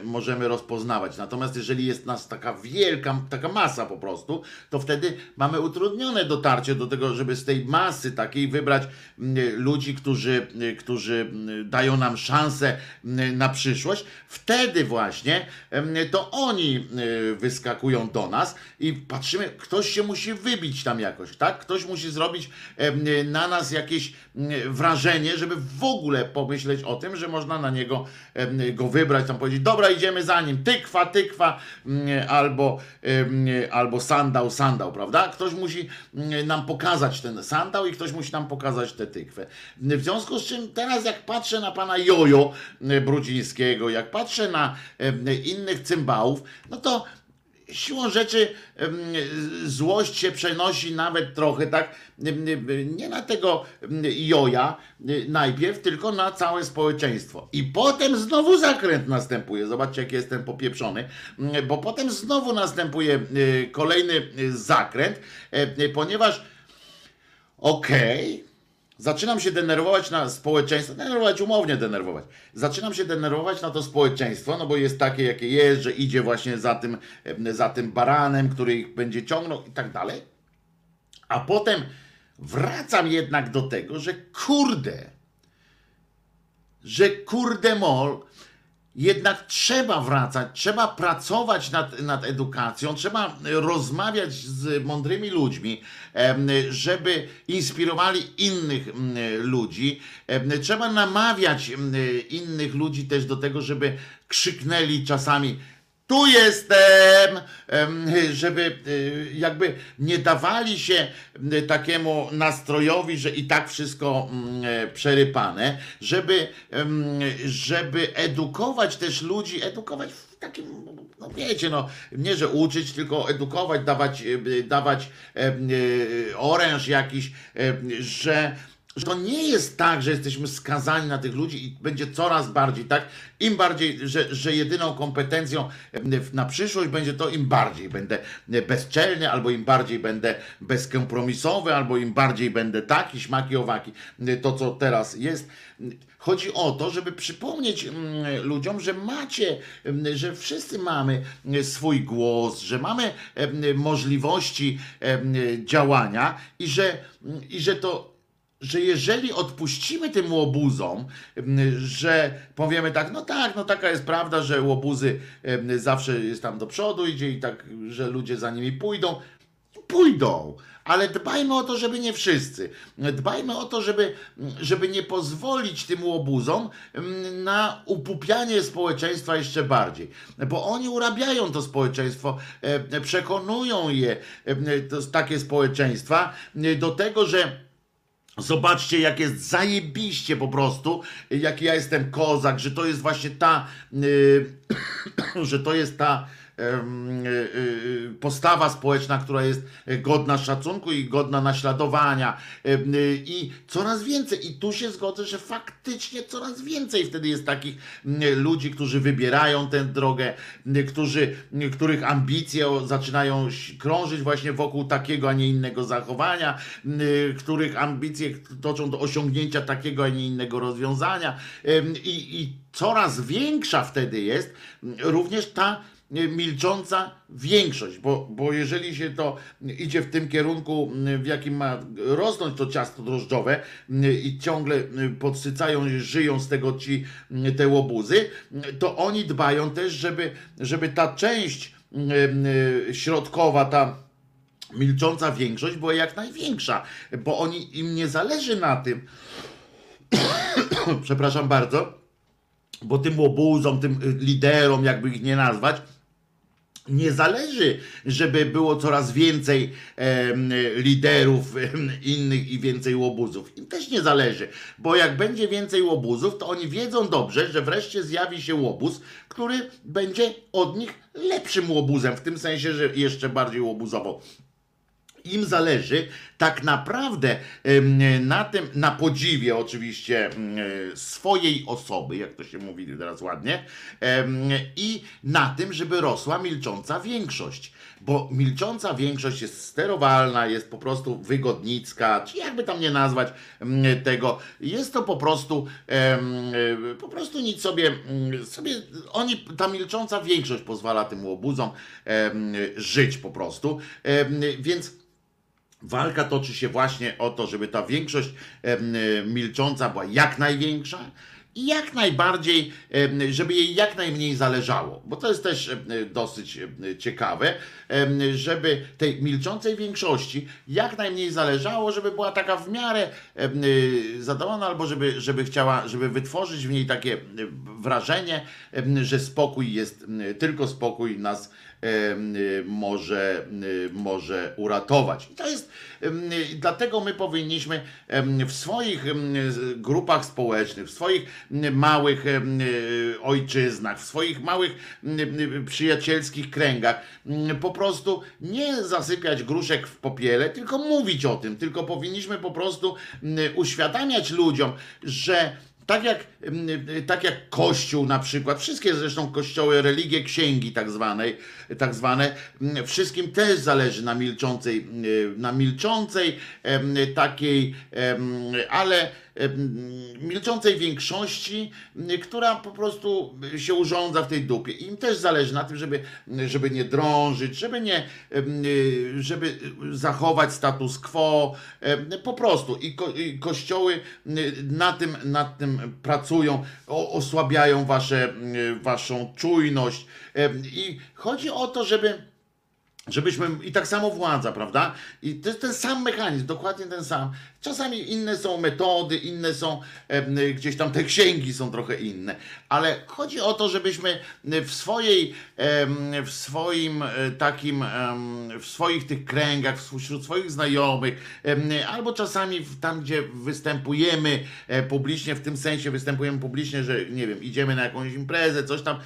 możemy rozpoznawać. Natomiast jeżeli jest nas taka wielka, taka masa po prostu, to wtedy mamy utrudnione dotarcie do tego, żeby z tej masy takiej wybrać mm, ludzi, którzy, którzy mm, dają nam szansę na przyszłość. Wtedy właśnie to oni y, wyskakują do nas i patrzymy, ktoś się musi wybić tam jakoś, tak? Ktoś musi zrobić na nas jakieś mm, wrażenie, żeby w ogóle pomyśleć o tym, że można na niego go wybrać, tam powiedzieć, dobra, idziemy za nim, tykwa, tykwa, mm, albo, albo sandał, sandał, prawda? Ktoś musi mm, nam pokazać ten sandał i ktoś musi nam pokazać tę tykwę. W związku z czym teraz jak patrzę na pana Jojo Brudzińskiego, jak patrzę na innych cymbałów, no to siłą rzeczy złość się przenosi nawet trochę tak, nie na tego joja najpierw, tylko na całe społeczeństwo. I potem znowu zakręt następuje. Zobaczcie, jak jestem popieprzony, bo potem znowu następuje kolejny zakręt, ponieważ okej, Zaczynam się denerwować na społeczeństwo, denerwować umownie denerwować. Zaczynam się denerwować na to społeczeństwo, no bo jest takie, jakie jest, że idzie właśnie za tym, za tym baranem, który ich będzie ciągnął i tak dalej. A potem wracam jednak do tego, że kurde, że kurde mol, jednak trzeba wracać, trzeba pracować nad, nad edukacją, trzeba rozmawiać z mądrymi ludźmi, żeby inspirowali innych mm, ludzi. Trzeba namawiać mm, innych ludzi też do tego, żeby krzyknęli czasami. Tu jestem, em, żeby y, jakby nie dawali się takiemu nastrojowi, że i tak wszystko e, przerypane, żeby, żeby edukować też ludzi, edukować w takim, no wiecie, no nie, że uczyć, tylko edukować, dawać, y, dawać oręż jakiś, że że to nie jest tak, że jesteśmy skazani na tych ludzi i będzie coraz bardziej tak, im bardziej, że, że jedyną kompetencją na przyszłość będzie to, im bardziej będę bezczelny, albo im bardziej będę bezkompromisowy, albo im bardziej będę taki, śmaki, owaki, to co teraz jest. Chodzi o to, żeby przypomnieć ludziom, że macie, że wszyscy mamy mm, swój głos, że mamy możliwości działania i że, i że to że jeżeli odpuścimy tym łobuzom, że powiemy tak, no tak, no taka jest prawda, że łobuzy zawsze jest tam do przodu idzie i tak, że ludzie za nimi pójdą, pójdą. Ale dbajmy o to, żeby nie wszyscy. Dbajmy o to, żeby, żeby nie pozwolić tym łobuzom na upupianie społeczeństwa jeszcze bardziej. Bo oni urabiają to społeczeństwo, e, przekonują je, e, takie społeczeństwa, do tego, że Zobaczcie, jak jest zajebiście po prostu, jak ja jestem kozak, że to jest właśnie ta, yy, <coughs> że to jest ta postawa społeczna, która jest godna szacunku i godna naśladowania. Yy, I coraz więcej, i tu się zgodzę, że faktycznie coraz więcej wtedy jest takich ludzi, którzy wybierają tę drogę, którzy, których ambicje zaczynają krążyć właśnie wokół takiego, a nie innego zachowania, których ambicje toczą do osiągnięcia takiego, a nie innego rozwiązania. I, i coraz większa wtedy jest również ta milcząca większość, bo, bo jeżeli się to idzie w tym kierunku, w jakim ma rosnąć to ciasto drożdżowe y, i ciągle y, podsycają, żyją z tego ci y, te łobuzy, to oni dbają też, żeby, żeby ta część środkowa, ta milcząca większość była jak największa, bo oni im nie zależy na tym, <coughs> przepraszam bardzo, bo tym łobuzom, tym liderom, jakby ich nie nazwać, nie zależy, żeby było coraz więcej em, liderów em, innych i więcej łobuzów. Im też nie zależy, bo jak będzie więcej łobuzów, to oni wiedzą dobrze, że wreszcie zjawi się łobuz, który będzie od nich lepszym łobuzem, w tym sensie, że jeszcze bardziej łobuzowo im zależy tak naprawdę na tym, na podziwie oczywiście swojej osoby, jak to się mówi teraz ładnie, i na tym, żeby rosła milcząca większość. Bo milcząca większość jest sterowalna, jest po prostu wygodnicka, czy jakby tam nie nazwać tego. Jest to po prostu po prostu nic sobie, sobie oni, ta milcząca większość pozwala tym łobuzom żyć po prostu. Więc Walka toczy się właśnie o to, żeby ta większość e, milcząca była jak największa i jak najbardziej, żeby jej jak najmniej zależało. Bo to jest też dosyć ciekawe, żeby tej milczącej większości jak najmniej zależało, żeby była taka w miarę y, zadowolona, albo żeby, żeby chciała, żeby wytworzyć w niej takie wrażenie, że spokój jest, tylko spokój nas może, y, może uratować. I to jest, y, dlatego my powinniśmy w swoich grupach społecznych, w swoich małych y, ojczyznach, w swoich małych y, przyjacielskich kręgach em, po prostu nie zasypiać gruszek w popiele, tylko mówić o tym, tylko powinniśmy po prostu em, uświadamiać ludziom, że tak jak, mm, tak jak Kościół na przykład, wszystkie zresztą kościoły, religie księgi tak, zwanej, tak zwane, mm, wszystkim też zależy na milczącej, mm, na milczącej takiej, ale milczącej większości, która po prostu się urządza w tej dupie. Im też zależy na tym, żeby, żeby nie drążyć, żeby nie, żeby zachować status quo, po prostu. I, ko, i kościoły na tym, nad tym pracują, osłabiają wasze, waszą czujność. I chodzi o to, żeby Żebyśmy, i tak samo władza, prawda? I to jest ten sam mechanizm, dokładnie ten sam. Czasami inne są metody, inne są, em, gdzieś tam te księgi są trochę inne, ale chodzi o to, żebyśmy w swojej, em, w swoim e, takim, em, w swoich tych kręgach, wśród swoich znajomych, albo czasami tam, gdzie występujemy e, publicznie, w tym sensie występujemy publicznie, że nie wiem, idziemy na jakąś imprezę, coś tam,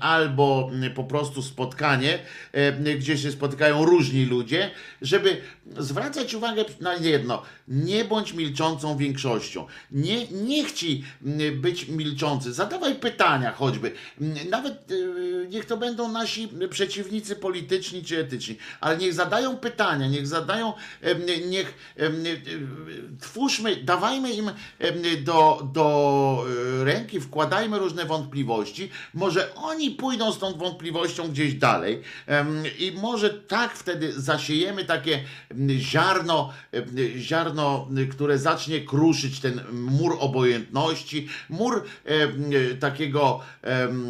albo m, po prostu spotkanie, em, się spotykają różni ludzie, żeby zwracać uwagę na jedno, nie bądź milczącą większością. Nie, nie chci m, być milczący. Zadawaj pytania choćby. M, Nawet y, niech to będą nasi przeciwnicy polityczni czy etyczni, ale niech zadają pytania, niech zadają, niech em, y, twórzmy, dawajmy im do, do y, ręki, wkładajmy różne wątpliwości. Może oni pójdą z tą wątpliwością gdzieś dalej i może tak wtedy zasiejemy takie m, ziarno, em, ziarno, y, które zacznie kruszyć ten mur obojętności, mur y, takiego em,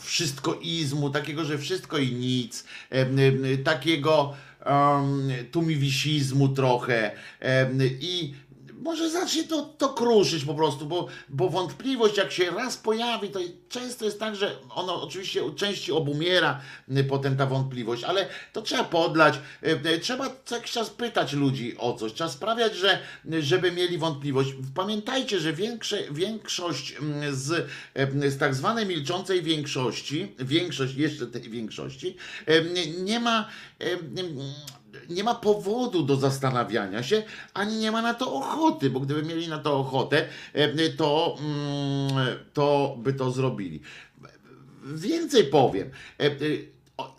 wszystkoizmu, takiego, że wszystko i nic, em, takiego um, tumiwisizmu trochę em, i może zacznie to, to kruszyć po prostu, bo, bo wątpliwość jak się raz pojawi, to często jest tak, że ono oczywiście u części obumiera y, potem ta wątpliwość, ale to trzeba podlać, y, y, trzeba co jakiś czas pytać ludzi o coś, trzeba sprawiać, że, żeby mieli wątpliwość. Pamiętajcie, że większe, większość mm, z, z tak zwanej milczącej większości, większość jeszcze tej większości, nie- ma nie ma powodu do zastanawiania się, ani nie ma na to ochoty, bo gdyby mieli na to ochotę, e, to, mm, to by to zrobili. Więcej powiem. E, e,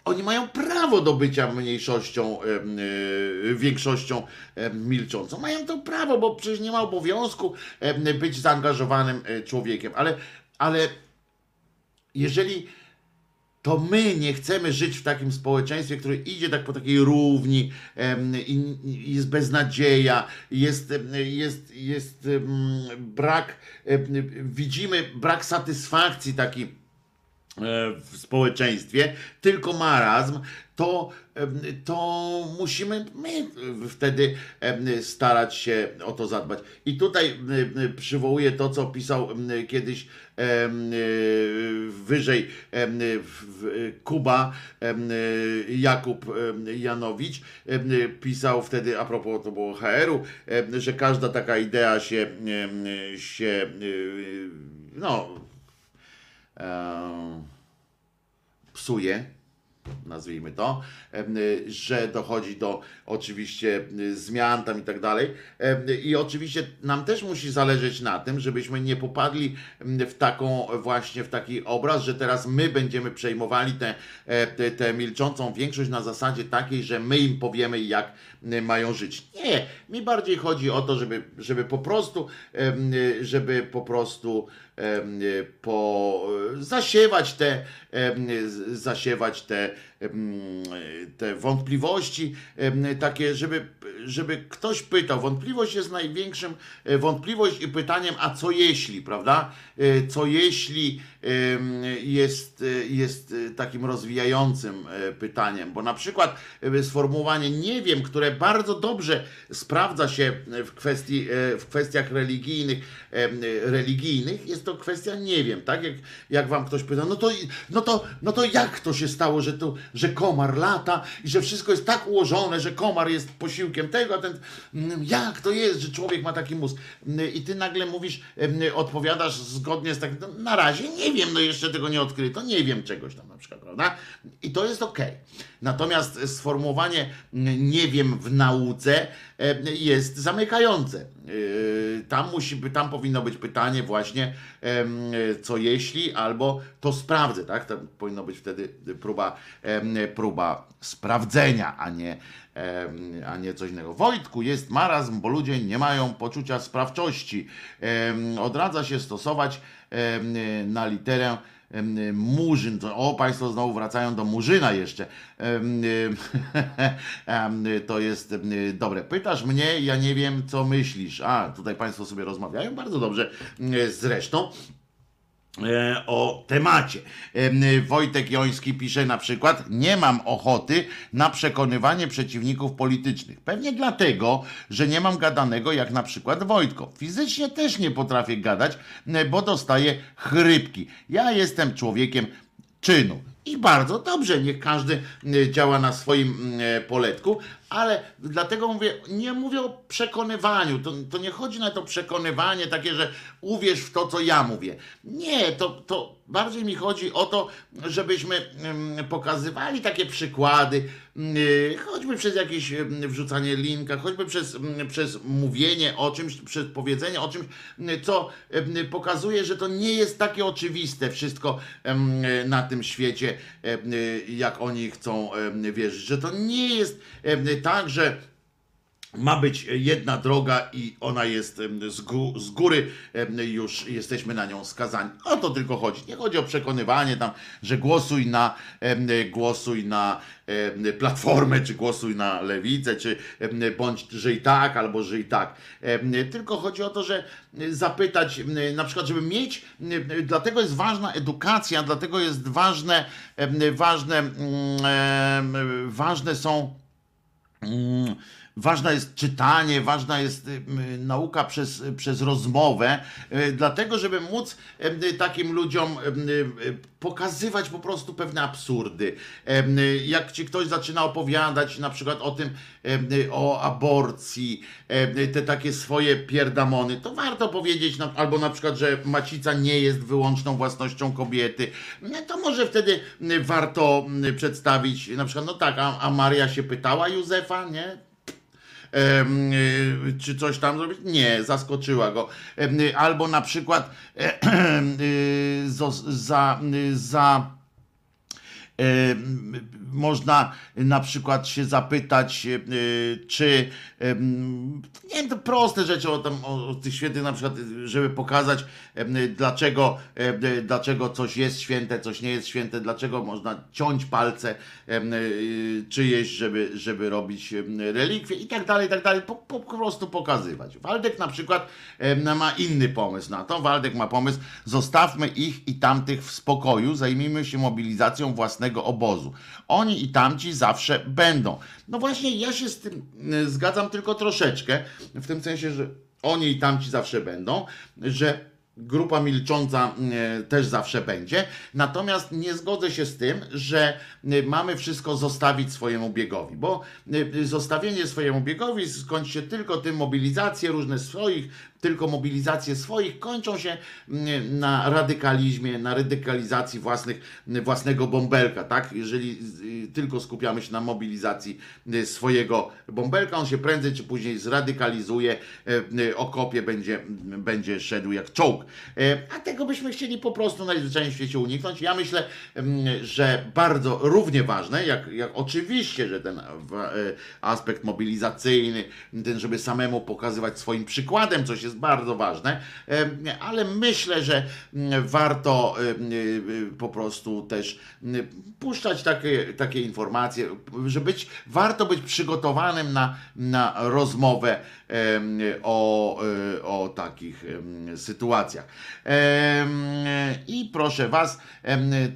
Oni mają prawo do bycia mniejszością, większością milczącą. Mają to prawo, bo przecież nie ma obowiązku być zaangażowanym człowiekiem. Ale, ale jeżeli to my nie chcemy żyć w takim społeczeństwie, które idzie tak po takiej równi i, jest beznadzieja, jest, jest, jest brak, widzimy brak satysfakcji taki e, w społeczeństwie, tylko marazm, to, to musimy my wtedy starać się o to zadbać. I tutaj przywołuję to, co pisał kiedyś e, wyżej Kuba Jakub Janowicz pisał wtedy, a propos to było HR-u, że każda taka idea się, się y, no em, psuje, nazwijmy to, że dochodzi do oczywiście zmian tam i tak dalej. I oczywiście nam też musi zależeć na tym, żebyśmy nie popadli w taką właśnie, w taki obraz, że teraz my będziemy przejmowali tę te, te, milczącą większość na zasadzie takiej, że my im powiemy jak mają żyć. Nie, mi bardziej chodzi o to, żeby, żeby po prostu, żeby po prostu po, zasiewać te, zasiewać te, te wątpliwości, takie, żeby, żeby ktoś pytał. Wątpliwość jest największym, e, wątpliwość i pytaniem, a co jeśli, prawda? E, Co jeśli jest, e, jest takim rozwijającym pytaniem, bo na przykład sformułowanie nie wiem, które bardzo dobrze sprawdza się w, kwestii, w kwestiach religijnych, religijnych, jest to kwestia nie wiem, tak? Jak, jak wam ktoś pyta, no to, no, to, no to jak to się stało, że, tu, że komar lata i że wszystko jest tak ułożone, że komar jest posiłkiem tego, a ten, mm, jak to jest, że człowiek ma taki mózg? Mm, I ty nagle mówisz, em, odpowiadasz zgodnie z takim, no, na razie nie wiem, no jeszcze tego nie odkryto, nie wiem czegoś tam na przykład, prawda? I to jest okej. Natomiast sformułowanie nie wiem w nauce em, jest zamykające. Yy, Tam musi tam powinno być pytanie właśnie, co jeśli, albo to sprawdzę, tak? To powinno być wtedy próba, próba sprawdzenia, a nie, a nie coś innego. Wojtku, jest marazm, bo ludzie nie mają poczucia sprawczości. Odradza się stosować na literę Murzyn. To- O, Państwo znowu wracają do Murzyna jeszcze. Em, <laughs> em, To jest dobre. Pytasz mnie, ja nie wiem, co myślisz. A, tutaj Państwo sobie rozmawiają. Bardzo dobrze zresztą o temacie. Em, Wojtek Joński pisze na przykład: Nie mam ochoty na przekonywanie przeciwników politycznych. Pewnie dlatego, że nie mam gadanego jak na przykład Wojtko. Fizycznie też nie potrafię gadać, e, bo dostaję chrypki. Ja jestem człowiekiem czynu. I bardzo dobrze, niech każdy e, działa na swoim e, poletku, ale dlatego mówię, nie mówię o przekonywaniu. To, to nie chodzi na to przekonywanie takie, że uwierz w to, co ja mówię. Nie, to, to bardziej mi chodzi o to, żebyśmy mm, pokazywali takie przykłady, mm, choćby przez jakieś mm, wrzucanie linka, choćby przez, przez mówienie o czymś, przez powiedzenie o czymś, co pokazuje, że to nie jest takie oczywiste wszystko na tym świecie, jak oni chcą wierzyć, że to nie jest tak, że ma być jedna droga i ona jest z, gó- z góry, już jesteśmy na nią skazani. O to tylko chodzi. Nie chodzi o przekonywanie tam, że głosuj na, głosuj na platformę, czy głosuj na lewicę, czy bądź, i tak, albo i tak. Tylko chodzi o to, że zapytać, na przykład, żeby mieć, dlatego jest ważna edukacja, dlatego jest ważne, ważne, mm, ważne są Mm, Ważne jest czytanie, ważna jest y, nauka przez, przez rozmowę, y, dlatego, żeby móc y, takim ludziom pokazywać po prostu pewne absurdy. Jak ci ktoś zaczyna opowiadać na przykład o tym, o aborcji, te takie swoje pierdamony, to warto powiedzieć, albo na przykład, że macica nie jest wyłączną własnością kobiety, no to może wtedy warto przedstawić, na przykład, no tak, a, a Maria się pytała Józefa, nie? Y, czy coś tam zrobić? Nie, zaskoczyła go. Y, Albo na przykład e, <clears throat> y, za, za Można na przykład się zapytać, e, czy nie wiem, to proste rzeczy o, tam, o, tych świętych, na przykład, żeby pokazać, dlaczego, dlaczego coś jest święte, coś nie jest święte, dlaczego można ciąć palce y, czyjeś, żeby, żeby robić relikwie i tak dalej, i tak dalej. Po, po prostu pokazywać. Waldek na przykład ma inny pomysł na to. Waldek ma pomysł, zostawmy ich i tamtych w spokoju, zajmijmy się mobilizacją własnego obozu. Oni i tamci zawsze będą. No właśnie, ja się z tym y, zgadzam tylko troszeczkę, w tym sensie, że oni i tamci zawsze będą, że grupa milcząca e, też zawsze będzie. Natomiast nie zgodzę się z tym, że e, mamy wszystko zostawić swojemu biegowi, bo e, zostawienie swojemu biegowi skończy się tylko tym mobilizacje różne swoich, tylko mobilizacje swoich kończą się mm, na radykalizmie, na radykalizacji własnych, własnego bąbelka, tak? Jeżeli y, tylko skupiamy się na mobilizacji y, swojego bąbelka, on się prędzej czy później zradykalizuje, y, okopie będzie, będzie szedł jak czołg. E, A tego byśmy chcieli po prostu najzwyczajniej w świecie uniknąć. Ja myślę, mm, że bardzo równie ważne, jak, jak oczywiście, że ten e, aspekt mobilizacyjny, ten, żeby samemu pokazywać swoim przykładem, coś jest bardzo ważne, e, ale myślę, że mm, warto po prostu też puszczać takie, takie informacje, że być, warto być przygotowanym na, na rozmowę o, o takich em, sytuacjach. I proszę Was,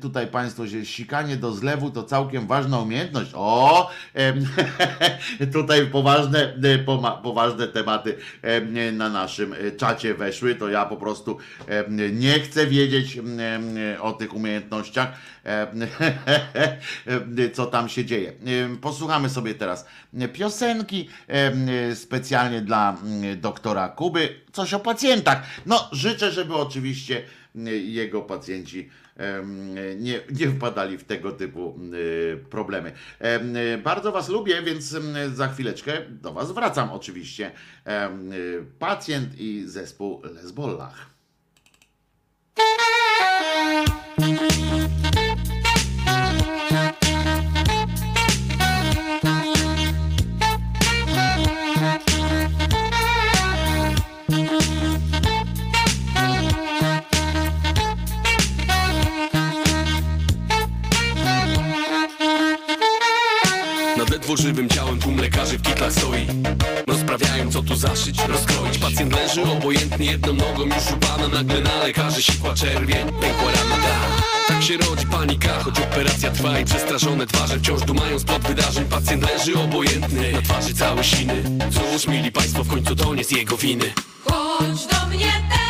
tutaj Państwo, że sikanie do zlewu to całkiem ważna umiejętność. O, <laughs> tutaj poważne, e, poważne tematy em, na naszym e, czacie weszły, to ja po prostu nie chcę wiedzieć o tych umiejętnościach, <laughs> co tam się dzieje. Posłuchamy sobie teraz piosenki specjalnie dla mm, doktora Kuby. Coś o pacjentach. No, życzę, żeby oczywiście mm, jego pacjenci nie, nie wpadali w tego typu y, problemy. Em, Bardzo Was lubię, więc em, za chwileczkę do Was wracam oczywiście. Pacjent i zespół Lesbollach. Stoi. Rozprawiają co tu zaszyć, rozkroić. Pacjent leży obojętnie jedną nogą już u pana Nagle na lekarzy. Sikła czerwień, pękła rana da. Tak się rodzi panika, choć operacja trwa I przestraszone twarze wciąż dumają spod wydarzeń. Pacjent leży obojętny, na twarzy całe siny. Cóż, mili państwo, w końcu to nie z jego winy. Chodź do mnie teraz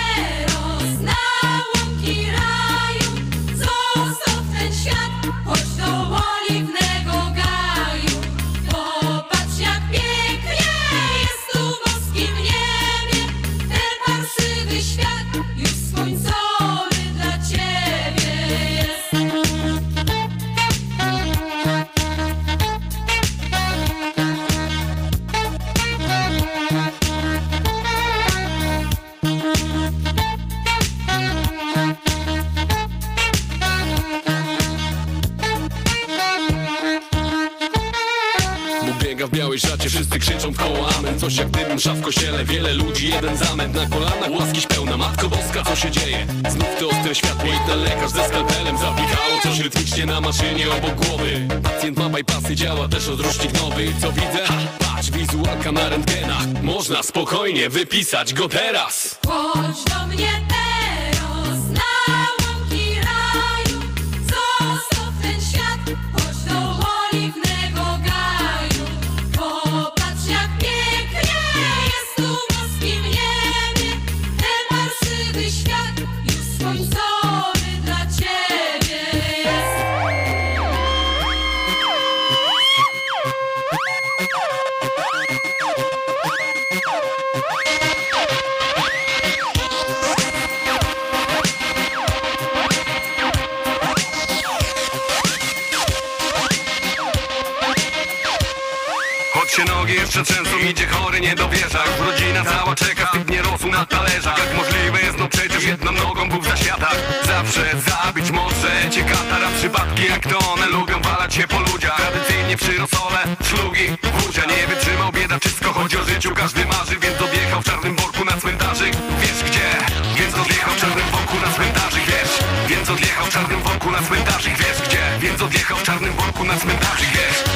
białej szacie, wszyscy krzyczą w koło amen. Coś jak dym msza w kościele, wiele ludzi, jeden zamęt. Na kolanach łaskiś pełna, Matko Boska, co się dzieje? Znów to ostre światło i ten lekarz ze skalpelem Zapikało coś rytmicznie na maszynie obok głowy. Pacjent ma bypassy, działa też odrusznik nowy. Co widzę? Ha, patrz, wizualka na rentgenach Można spokojnie wypisać go teraz. Chodź do mnie teraz się nogi jeszcze trzęsą Idzie chory, nie dowierza Już rodzina cała czeka, typ nie rosł na talerzach. Jak możliwe jest, no przecież jedną nogą był w zaświatach Zawsze zabić może cię katara Przypadki jak to one lubią walać się po ludziach. Tradycyjnie przy rosole, szlugi, wózia. Nie wytrzymał bieda, wszystko chodzi o życiu. Każdy marzy, więc odjechał w czarnym worku na cmentarzyk. Wiesz gdzie? Więc odjechał w czarnym worku na cmentarzyk. Wiesz? Więc odjechał w czarnym worku na cmentarzyk. Wiesz gdzie? Więc odjechał w czarnym worku na cmentarzyk. Wiesz?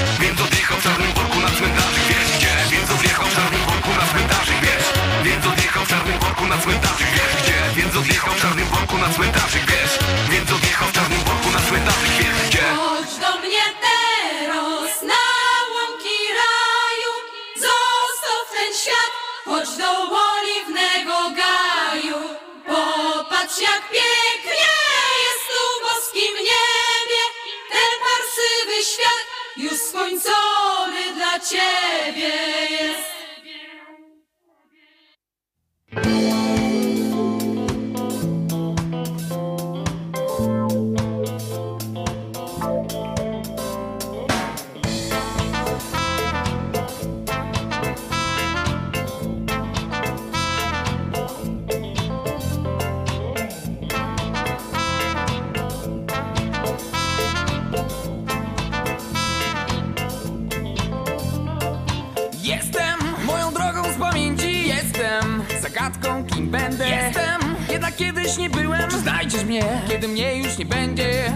Kiedyś nie byłem znajdziesz mnie. Kiedy mnie już nie będzie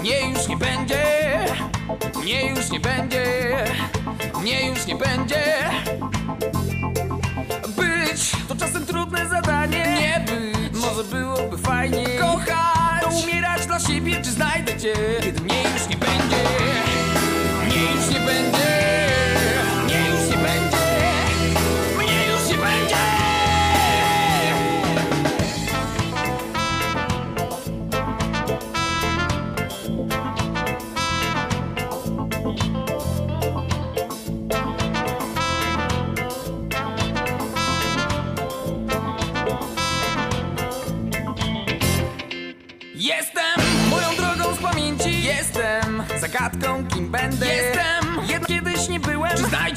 Mnie już nie będzie Mnie już nie będzie Mnie już nie będzie. Być to czasem trudne zadanie. Nie być. Może byłoby fajnie Kochać. umierać dla siebie Czy znajdę cię. Kiedy mnie już nie będzie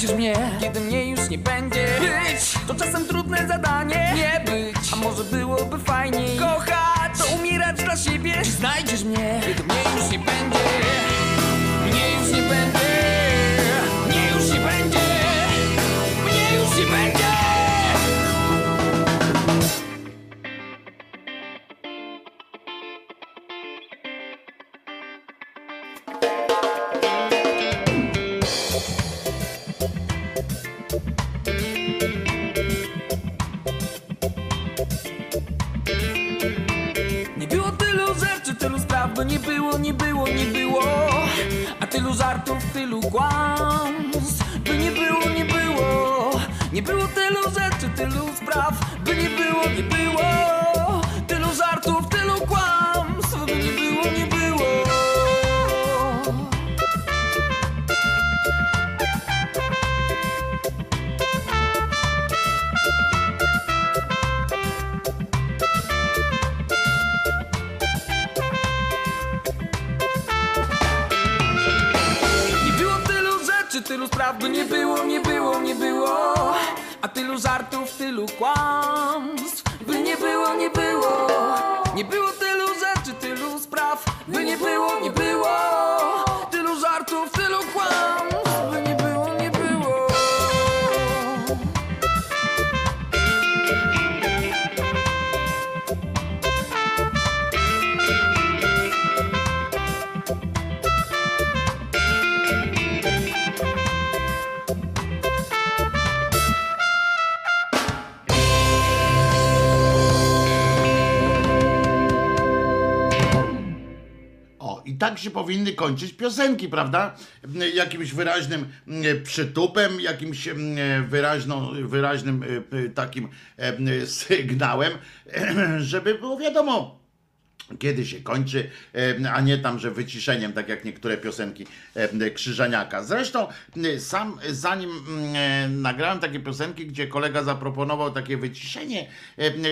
znajdziesz mnie. Kiedy mnie już nie będzie. Być! To czasem trudne zadanie. Nie być. A może byłoby fajniej. Kochać. To umierać dla siebie. Czy znajdziesz mnie? Kiedy mnie już nie będzie. Mnie już nie będzie się powinny kończyć piosenki, prawda? Jakimś wyraźnym mm, przytupem, jakimś mm, wyraźną, wyraźnym y, takim e, sygnałem, <clears throat> żeby było wiadomo, kiedy się kończy, a nie tam, że wyciszeniem, tak jak niektóre piosenki Krzyżaniaka. Zresztą sam zanim nagrałem takie piosenki, gdzie kolega zaproponował takie wyciszenie,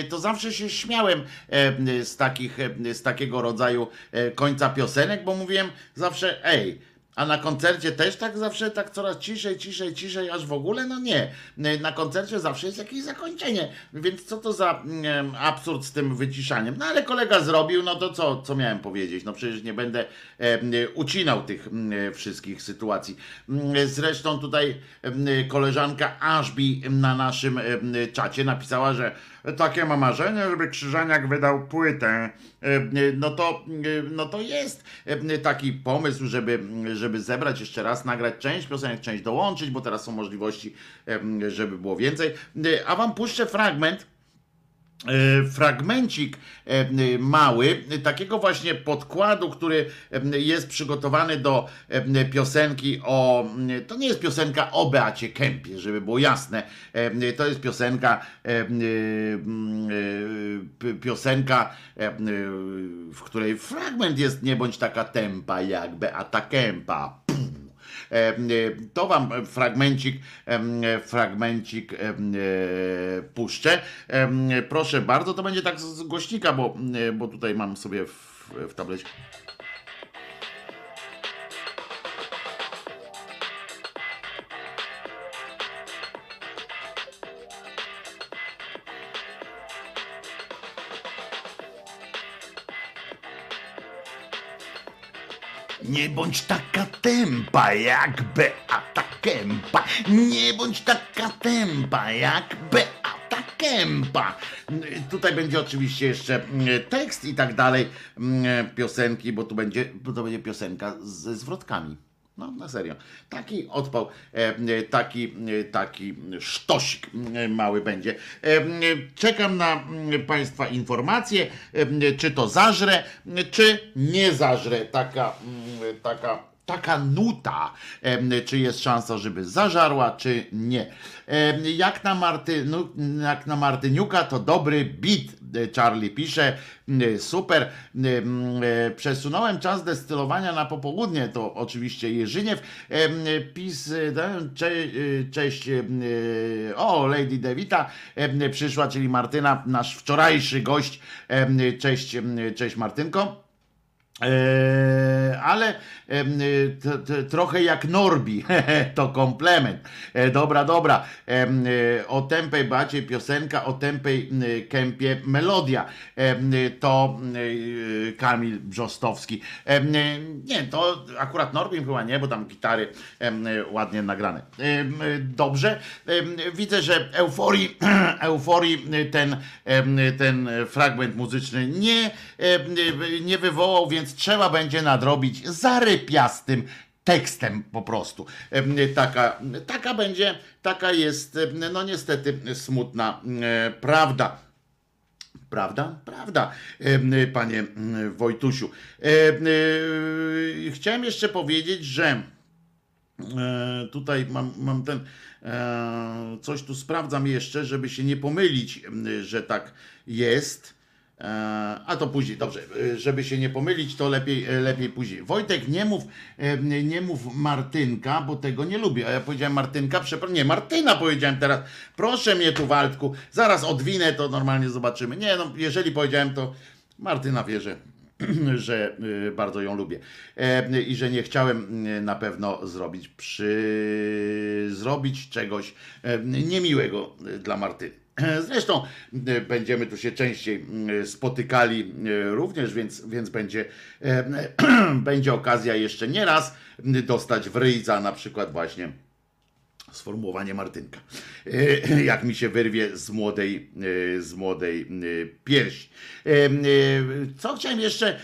to zawsze się śmiałem z, takich, z takiego rodzaju e, końca piosenek, bo mówiłem zawsze, ej, A na koncercie też tak zawsze, tak coraz ciszej, ciszej, ciszej, aż w ogóle? No nie. Na koncercie zawsze jest jakieś zakończenie, więc co to za mm, absurd z tym wyciszaniem? No ale kolega zrobił, no to co, co miałem powiedzieć? No przecież nie będę e, ucinał tych mm, wszystkich sytuacji. Mm, Zresztą tutaj koleżanka Ashby na naszym czacie napisała, że takie ma marzenie, żeby Krzyżaniak wydał płytę. E, No to, e, no to jest e, taki pomysł, żeby, żeby zebrać jeszcze raz, nagrać część piosenek, część dołączyć, bo teraz są możliwości, e, żeby było więcej. E, A wam puszczę fragment e, fragmencik e, e, mały, e, takiego właśnie podkładu, który e, jest przygotowany do e, piosenki o. To nie jest piosenka o Beacie Kępie, żeby było jasne. E, To jest piosenka, e, e, piosenka, e, w której fragment jest nie bądź taka tempa jak Beata Kępa. E, e, To wam fragmencik, em, fragmencik e, puszczę. Proszę bardzo, to będzie tak z głośnika, bo, e, bo tutaj mam sobie w, w tablecie. Nie bądź taka tempa jak Beata Kępa. Nie bądź taka tempa jak Beata Kępa. Tutaj będzie oczywiście jeszcze mm, tekst i tak dalej mm, piosenki, bo tu będzie, bo to będzie piosenka ze zwrotkami. No, na serio. Taki odpał, e, e, taki, e, taki sztosik mały będzie. Czekam na Państwa informacje, czy to zażre, czy nie zażre. Taka, taka, taka nuta, czy jest szansa, żeby zażarła, czy nie. Jak na, Martynu, jak na Martyniuka to dobry beat, e, Charlie pisze, m, super. Em, e, Przesunąłem czas destylowania na popołudnie, to oczywiście Jerzyniew. Pis, e, cze, e, cześć, e, o, Lady Devita przyszła, czyli Martyna, nasz wczorajszy gość. Cześć, cześć Martynko. Ale trochę jak Norbi, <laughs> to komplement. E, dobra, dobra. E, o tępej bacie piosenka, o tępej m, kępie melodia. To Kamil Brzostowski. Nie, to akurat Norbim chyba nie, bo tam gitary ładnie nagrane. Dobrze. Widzę, że euforii, <clears throat> euforii ten, ten fragment muzyczny nie, nie wywołał, więc trzeba będzie nadrobić zarypiastym tekstem po prostu. Taka, taka będzie, taka jest, no niestety smutna prawda. Prawda? Prawda, panie Wojtusiu. E, Chciałem jeszcze powiedzieć, że tutaj mam, mam ten. E, coś tu sprawdzam jeszcze, żeby się nie pomylić, że tak jest. E, a to później, dobrze. e, Żeby się nie pomylić, to lepiej, e, lepiej później. Wojtek, nie mów, nie mów Martynka, bo tego nie lubię. A ja powiedziałem Martynka, przepraszam. Nie, Martyna powiedziałem teraz. Proszę mnie tu, Waldku. Zaraz odwinę, to normalnie zobaczymy. Nie, no, jeżeli powiedziałem, to Martyna wie, że <clears throat> że bardzo ją lubię i że nie chciałem na pewno zrobić przy zrobić czegoś niemiłego dla Martyny. <clears throat> Zresztą y, będziemy tu się częściej y, spotykali y, również, więc, więc będzie, e, <clears throat> będzie okazja jeszcze nie raz y, dostać w ryj za na przykład właśnie sformułowanie Martynka. E, Jak mi się wyrwie z młodej, e, z młodej e, piersi. Co chciałem jeszcze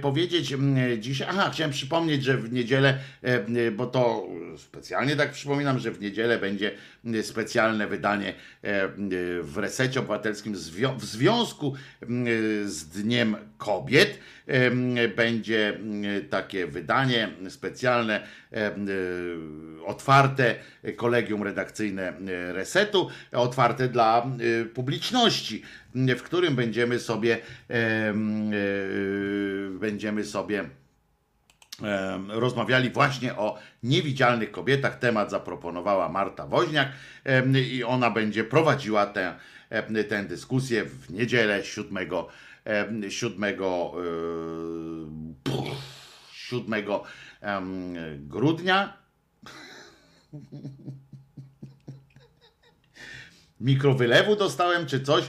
powiedzieć dzisiaj? Aha, chciałem przypomnieć, że w niedzielę, bo to specjalnie tak przypominam, że w niedzielę będzie specjalne wydanie w resecie obywatelskim w związku z Dniem Kobiet. Będzie m, takie wydanie specjalne, e, otwarte, kolegium redakcyjne e, Resetu, otwarte dla e, publiczności, m, w którym będziemy sobie em, e, będziemy sobie rozmawiali właśnie o niewidzialnych kobietach. Temat zaproponowała Marta Woźniak i ona będzie prowadziła tę, tę dyskusję w niedzielę 7, em, 7 e, pff, 7 em, grudnia. <laughs> Mikrowylewu dostałem czy coś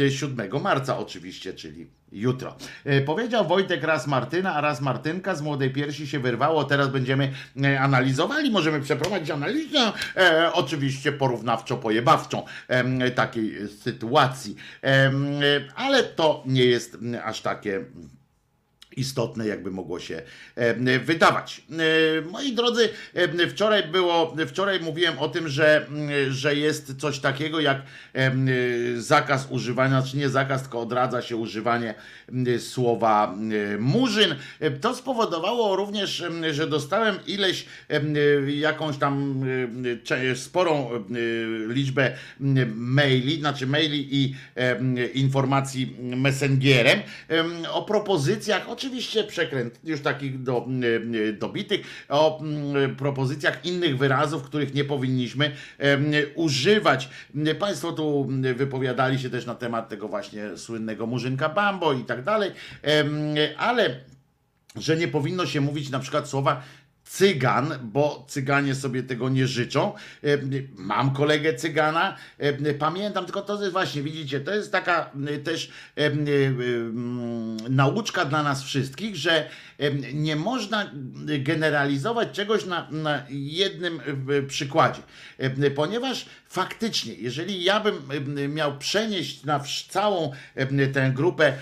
e, 7 marca oczywiście, czyli jutro. E, Powiedział Wojtek raz Martyna, a raz Martynka z młodej piersi się wyrwało. Teraz będziemy e, analizowali, możemy przeprowadzić analizę, e, oczywiście porównawczo pojebawczą em, takiej e, sytuacji. E, ale to nie jest m, aż takie istotne, jakby mogło się wydawać. E, Moi drodzy, wczoraj było, wczoraj mówiłem o tym, że, mm, że jest coś takiego jak zakaz używania, czy nie zakaz, tylko odradza się używanie m, słowa m, murzyn. E, To spowodowało również, że dostałem ileś, jakąś tam sporą liczbę maili, znaczy maili i informacji messengerem em, o propozycjach, oczywiście przekręt już takich do, m, dobitych, o m, propozycjach innych wyrazów, których nie powinniśmy używać. Państwo tu wypowiadali się też na temat tego właśnie słynnego murzynka Bambo i tak dalej, ale że nie powinno się mówić na przykład słowa cygan, bo cyganie sobie tego nie życzą. E, Mam kolegę cygana, e, pamiętam, tylko to jest właśnie, widzicie, to jest taka też e, nauczka dla nas wszystkich, że nie można generalizować czegoś na, na jednym przykładzie, ponieważ faktycznie, jeżeli ja bym miał przenieść na całą tę grupę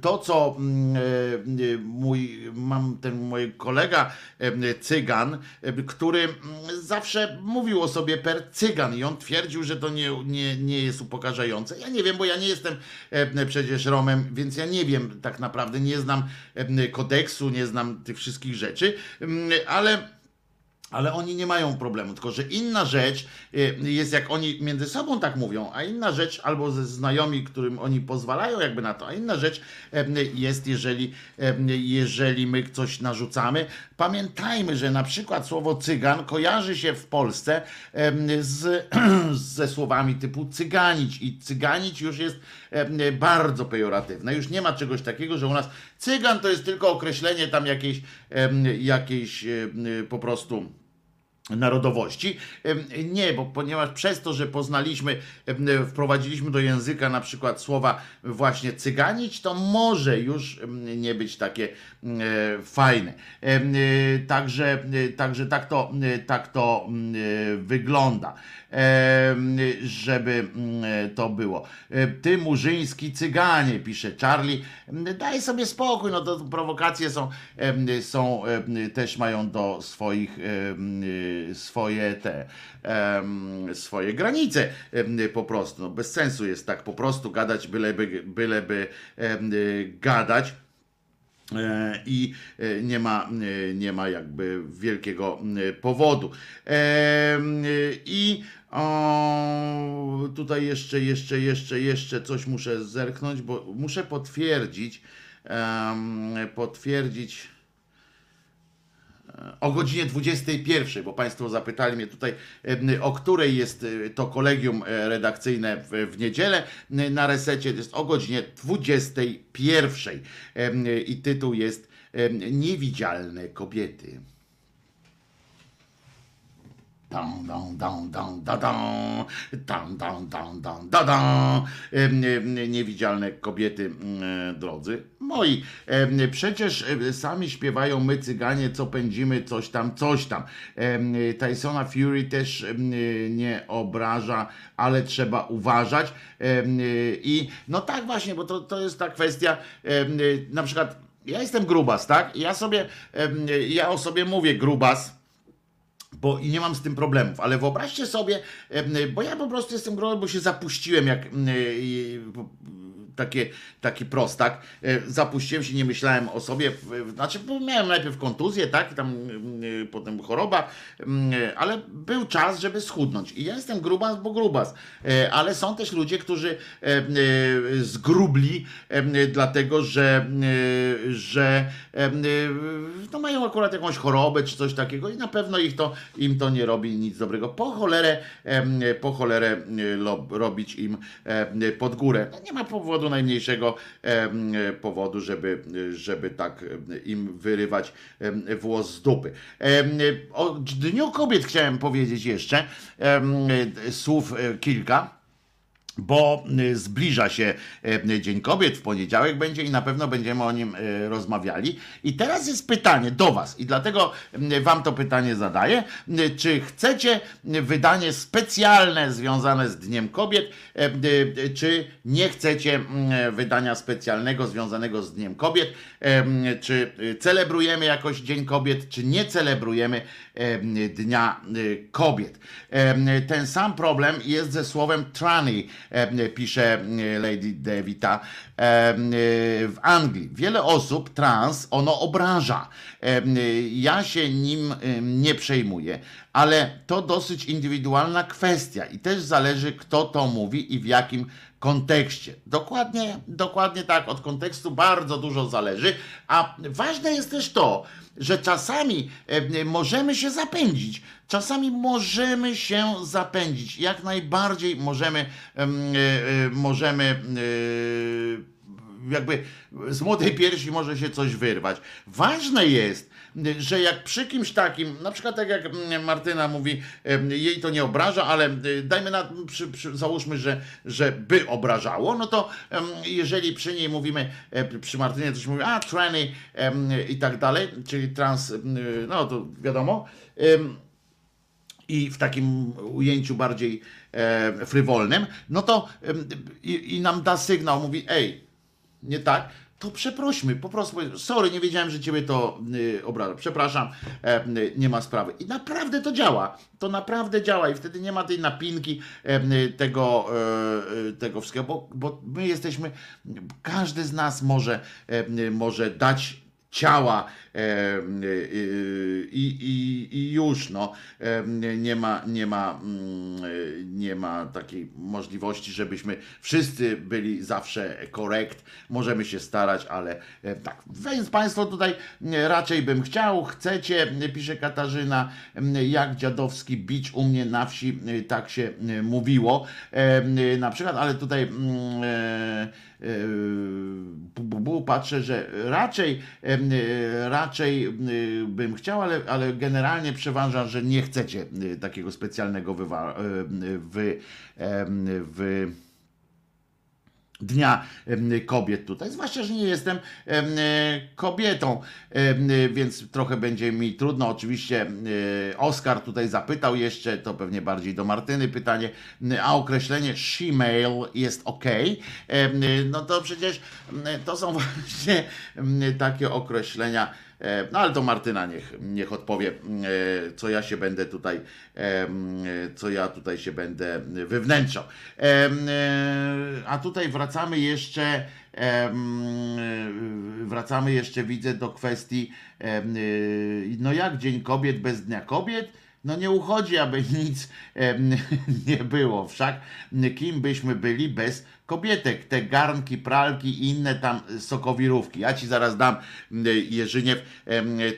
to, co mm, e, mój, mam ten mój kolega e, cygan, e, który mm, zawsze mówił o sobie per cygan i on twierdził, że to nie, nie, nie jest upokarzające. Ja nie wiem, bo ja nie jestem przecież Romem, więc ja nie wiem tak naprawdę, nie znam kodeksu, nie znam tych wszystkich rzeczy, ale ale oni nie mają problemu, tylko że inna rzecz y, jest, jak oni między sobą tak mówią, a inna rzecz, albo ze znajomi, którym oni pozwalają jakby na to, a inna rzecz em, jest, jeżeli, em, jeżeli my coś narzucamy. Pamiętajmy, że na przykład słowo cygan kojarzy się w Polsce z, <clears throat> ze słowami typu cyganić i cyganić już jest bardzo pejoratywne. Już nie ma czegoś takiego, że u nas cygan to jest tylko określenie tam jakiejś, jakiejś po prostu narodowości. Nie, bo ponieważ przez to, że poznaliśmy, wprowadziliśmy do języka na przykład słowa właśnie cyganić, to może już nie być takie fajne. E, Także, e, także tak to, e, tak to wygląda. Żeby to było. Ty murzyński cyganie, pisze Charlie. Daj sobie spokój, no to prowokacje są, są też mają do swoich swoje te swoje granice po prostu. No, bez sensu jest tak po prostu gadać, byleby, byleby gadać. E, i e, nie ma, e, nie ma jakby wielkiego powodu. I o, tutaj jeszcze, jeszcze, jeszcze, jeszcze coś muszę zerknąć, bo muszę potwierdzić, potwierdzić o godzinie 21, bo Państwo zapytali mnie tutaj, o której jest e, to kolegium e, redakcyjne w, niedzielę m, na resecie. Jest o godzinie 21. Em, I tytuł jest Niewidzialne kobiety. Da, dam, dam, dam, dam, dam, da, dam. Em, em, Niewidzialne kobiety, drodzy moi. Przecież sami śpiewają my cyganie, co pędzimy, coś tam, coś tam. Tysona Fury też nie obraża, ale trzeba uważać. I no tak właśnie, bo to, to jest ta kwestia, na przykład ja jestem grubas, tak? Ja sobie, ja o sobie mówię grubas, bo i nie mam z tym problemów, ale wyobraźcie sobie, bo ja po prostu jestem groźny, bo się zapuściłem jak takie, taki prostak. E, Zapuściłem się, nie myślałem o sobie. Znaczy, miałem najpierw kontuzję, tak, tam em, potem choroba, em, ale był czas, żeby schudnąć. I ja jestem grubas, bo grubas. E, Ale są też ludzie, którzy e, zgrubli, dlatego że, e, że no mają akurat jakąś chorobę czy coś takiego i na pewno ich to, im to nie robi nic dobrego. Po cholerę, po cholerę robić im pod górę. No nie ma powodu powodu najmniejszego powodu, żeby, żeby tak im wyrywać włos z dupy. O Dniu Kobiet chciałem powiedzieć jeszcze słów e, kilka bo y, zbliża się y, Dzień Kobiet, w poniedziałek będzie i na pewno będziemy o nim y, rozmawiali. I teraz jest pytanie do Was, i dlatego Wam to pytanie zadaję. Czy chcecie wydanie specjalne związane z Dniem Kobiet, czy nie chcecie wydania specjalnego związanego z Dniem Kobiet? Czy celebrujemy jakoś Dzień Kobiet, czy nie celebrujemy Dnia y, Kobiet? Y, Ten sam problem jest ze słowem tranny, pisze e, Lady Devita e, w Anglii. Wiele osób trans ono obraża. Ja się nim nie przejmuję, ale to dosyć indywidualna kwestia i też zależy, kto to mówi i w jakim kontekście. Dokładnie, dokładnie tak, od kontekstu bardzo dużo zależy, a ważne jest też to, że czasami e, możemy się zapędzić. Czasami możemy się zapędzić. Jak najbardziej możemy, em, e, e, możemy jakby z młodej piersi może się coś wyrwać. Ważne jest, że jak przy kimś takim, na przykład tak jak mm, Martyna mówi, jej to nie obraża, ale dajmy na, przy, przy, załóżmy, że, że by obrażało, no to jeżeli przy niej mówimy, przy Martynie coś mówi, a tranny i tak dalej, czyli trans, no to wiadomo, i w takim ujęciu bardziej frywolnym, no to i, i nam da sygnał, mówi, ej, nie tak, to przeprośmy, po prostu, sorry, nie wiedziałem, że ciebie to y, obraża, przepraszam, e, y, nie ma sprawy. I naprawdę to działa, to naprawdę działa i wtedy nie ma tej napinki e, y, tego, e, y, tego wszystkiego, bo, bo my jesteśmy, każdy z nas może, może dać ciała i, i, i już no. E, nie ma, nie ma mm, e, nie ma takiej możliwości, żebyśmy wszyscy byli zawsze korekt, możemy się starać, ale e, tak, więc Państwo tutaj e, raczej bym chciał, chcecie, e, pisze Katarzyna, jak dziadowski bicz u mnie na wsi, e, tak się e, mówiło, e, e, na przykład, ale tutaj mm, e, bu, patrzę, że raczej, e, raczej e, bym chciał, ale, ale generalnie przeważa, że nie chcecie e, takiego specjalnego wywa, wy, Dnia Kobiet tutaj. Zwłaszcza, że nie jestem em, kobietą, więc trochę będzie mi trudno. Oczywiście Oskar tutaj zapytał jeszcze, to pewnie bardziej do Martyny pytanie, a określenie she-male jest ok. No to przecież to są <laughs> właśnie takie określenia. E, No ale to Martyna niech, niech odpowie, e, co ja się będę tutaj, e, co ja tutaj się będę wywnętrzał. A tutaj wracamy jeszcze, wracamy jeszcze, widzę, do kwestii, no jak Dzień Kobiet bez Dnia Kobiet? No nie uchodzi, aby <laughs> nic nie było. Wszak kim byśmy byli bez kobietek? Te garnki, pralki i inne tam sokowirówki. Ja ci zaraz dam, m, Jerzyniew,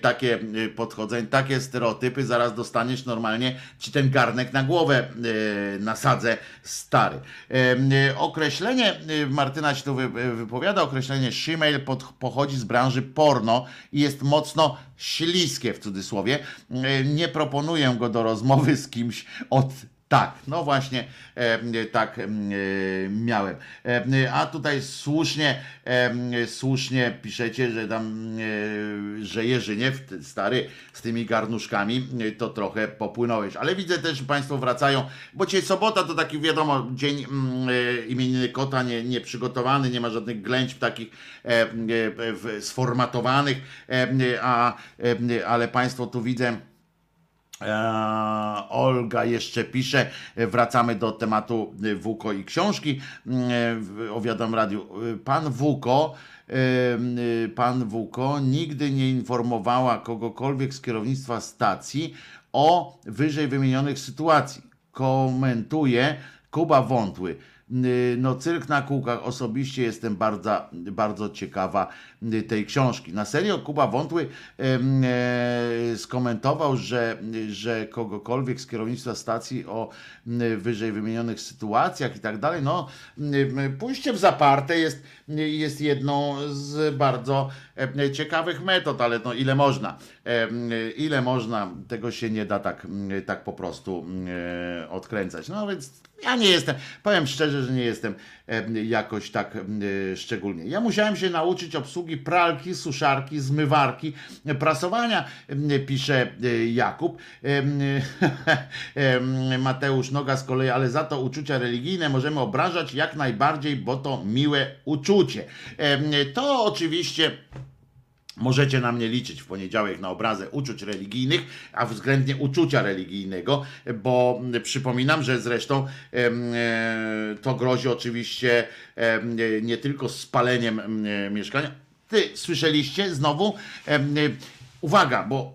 takie y, podchodzenie, takie stereotypy. Zaraz dostaniesz normalnie, ci ten garnek na głowę y, nasadzę stary. Y, Określenie, y, Martyna się tu wy- wy- wypowiada, określenie shemale pochodzi z branży porno i jest mocno śliskie w cudzysłowie. E, Nie proponuję go do rozmowy z kimś od tak, no właśnie e, tak e, miałem. E, a tutaj słusznie, słusznie piszecie, że tam, że Jerzyniew, stary, z tymi garnuszkami, to trochę popłynąłeś. Ale widzę też, że Państwo wracają, bo dzisiaj sobota to taki wiadomo, dzień mm, imieniny kota nie, nie przygotowany, nie ma żadnych ględź takich sformatowanych, a, ale Państwo tu widzę. Eee, Olga jeszcze pisze, e, wracamy do tematu e, Wuko i książki. Mm, e, O Radiu. E, Pan Wuko, e, e, pan Wuko nigdy nie informowała kogokolwiek z kierownictwa stacji o wyżej wymienionych sytuacji. Komentuje Kuba Wątły. no cyrk na kółkach. Osobiście jestem bardzo, bardzo ciekawa tej książki. Na serio Kuba Wątły e, skomentował, że, że kogokolwiek z kierownictwa stacji o wyżej wymienionych sytuacjach i tak dalej, no pójście w zaparte jest, jest jedną z bardzo e, ciekawych metod, ale no ile można, ile można, tego się nie da tak, tak po prostu e, odkręcać. No więc ja nie jestem, powiem szczerze, że nie jestem jakoś tak szczególnie. Ja musiałem się nauczyć obsługi pralki, suszarki, zmywarki, prasowania, pisze e, Jakub. <laughs> Mateusz Noga z kolei, ale za to uczucia religijne możemy obrażać jak najbardziej, bo to miłe uczucie. To oczywiście. Możecie na mnie liczyć w poniedziałek na obrazę uczuć religijnych, a względnie uczucia religijnego, bo przypominam, że zresztą e, to grozi oczywiście nie tylko spaleniem em, mieszkania. Ty słyszeliście znowu? E, Uwaga, bo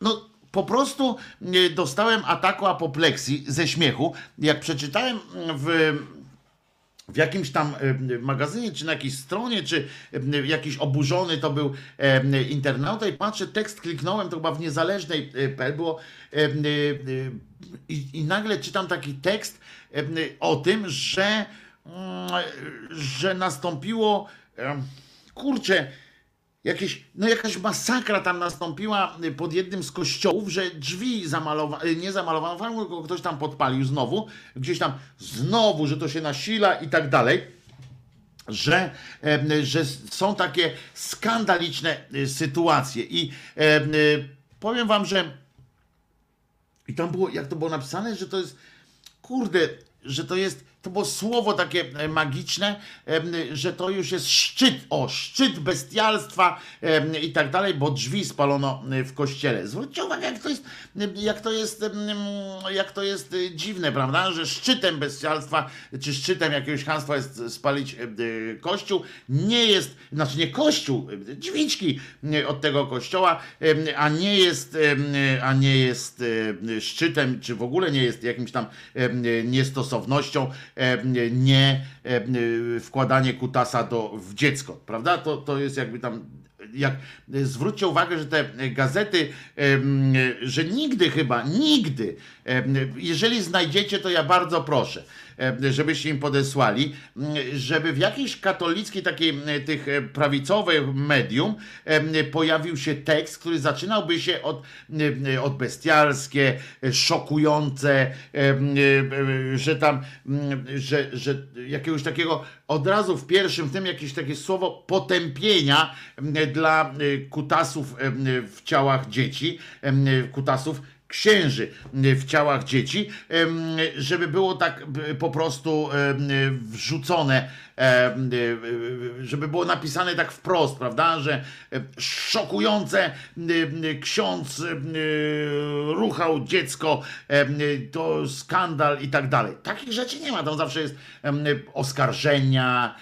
no po prostu e, dostałem ataku apopleksji ze śmiechu, jak przeczytałem w w jakimś tam e, magazynie, czy na jakiejś stronie, czy e, jakiś oburzony to był e, internauta i patrzę, tekst kliknąłem, to chyba w niezależnej e, PL było i, i nagle czytam taki tekst o tym, że, mm, że nastąpiło kurczę, jakieś, no jakaś masakra tam nastąpiła pod jednym z kościołów, że drzwi zamalowano, nie zamalowano, tylko ktoś tam podpalił znowu, gdzieś tam znowu, że to się nasila i tak dalej. Że, em, że są takie skandaliczne y, sytuacje. I em, y, powiem wam, że i tam było, jak to było napisane, że to jest, kurde, że to jest, to było słowo takie e, magiczne, że to już jest szczyt, o, szczyt bestialstwa i tak dalej, bo drzwi spalono e, w kościele. Zwróćcie uwagę, jak to jest, jak to jest, jak to jest e, dziwne, prawda, że szczytem bestialstwa, czy szczytem jakiegoś chamstwa jest spalić kościół. Nie jest, znaczy nie kościół, e, od tego kościoła, a nie jest, a nie jest em, szczytem, czy w ogóle nie jest jakimś tam niestosownością, nie em, wkładanie kutasa do, w dziecko, prawda? To, to jest jakby tam jak zwróćcie uwagę, że te gazety, że nigdy chyba, nigdy, jeżeli znajdziecie, to ja bardzo proszę, żebyście im podesłali, żeby w jakiejś katolickiej takiej tych e, prawicowych medium pojawił się tekst, który zaczynałby się od, od bestialskie, e, szokujące, e, że tam, że, że jakiegoś takiego od razu w pierwszym tym jakieś takie słowo potępienia dla kutasów w ciałach dzieci, kutasów księży w ciałach dzieci, żeby było tak b- po prostu em, wrzucone, żeby było napisane tak wprost, prawda, że e, szokujące ksiądz ruchał dziecko, to skandal i tak dalej. Takich rzeczy nie ma, tam zawsze jest oskarżenia,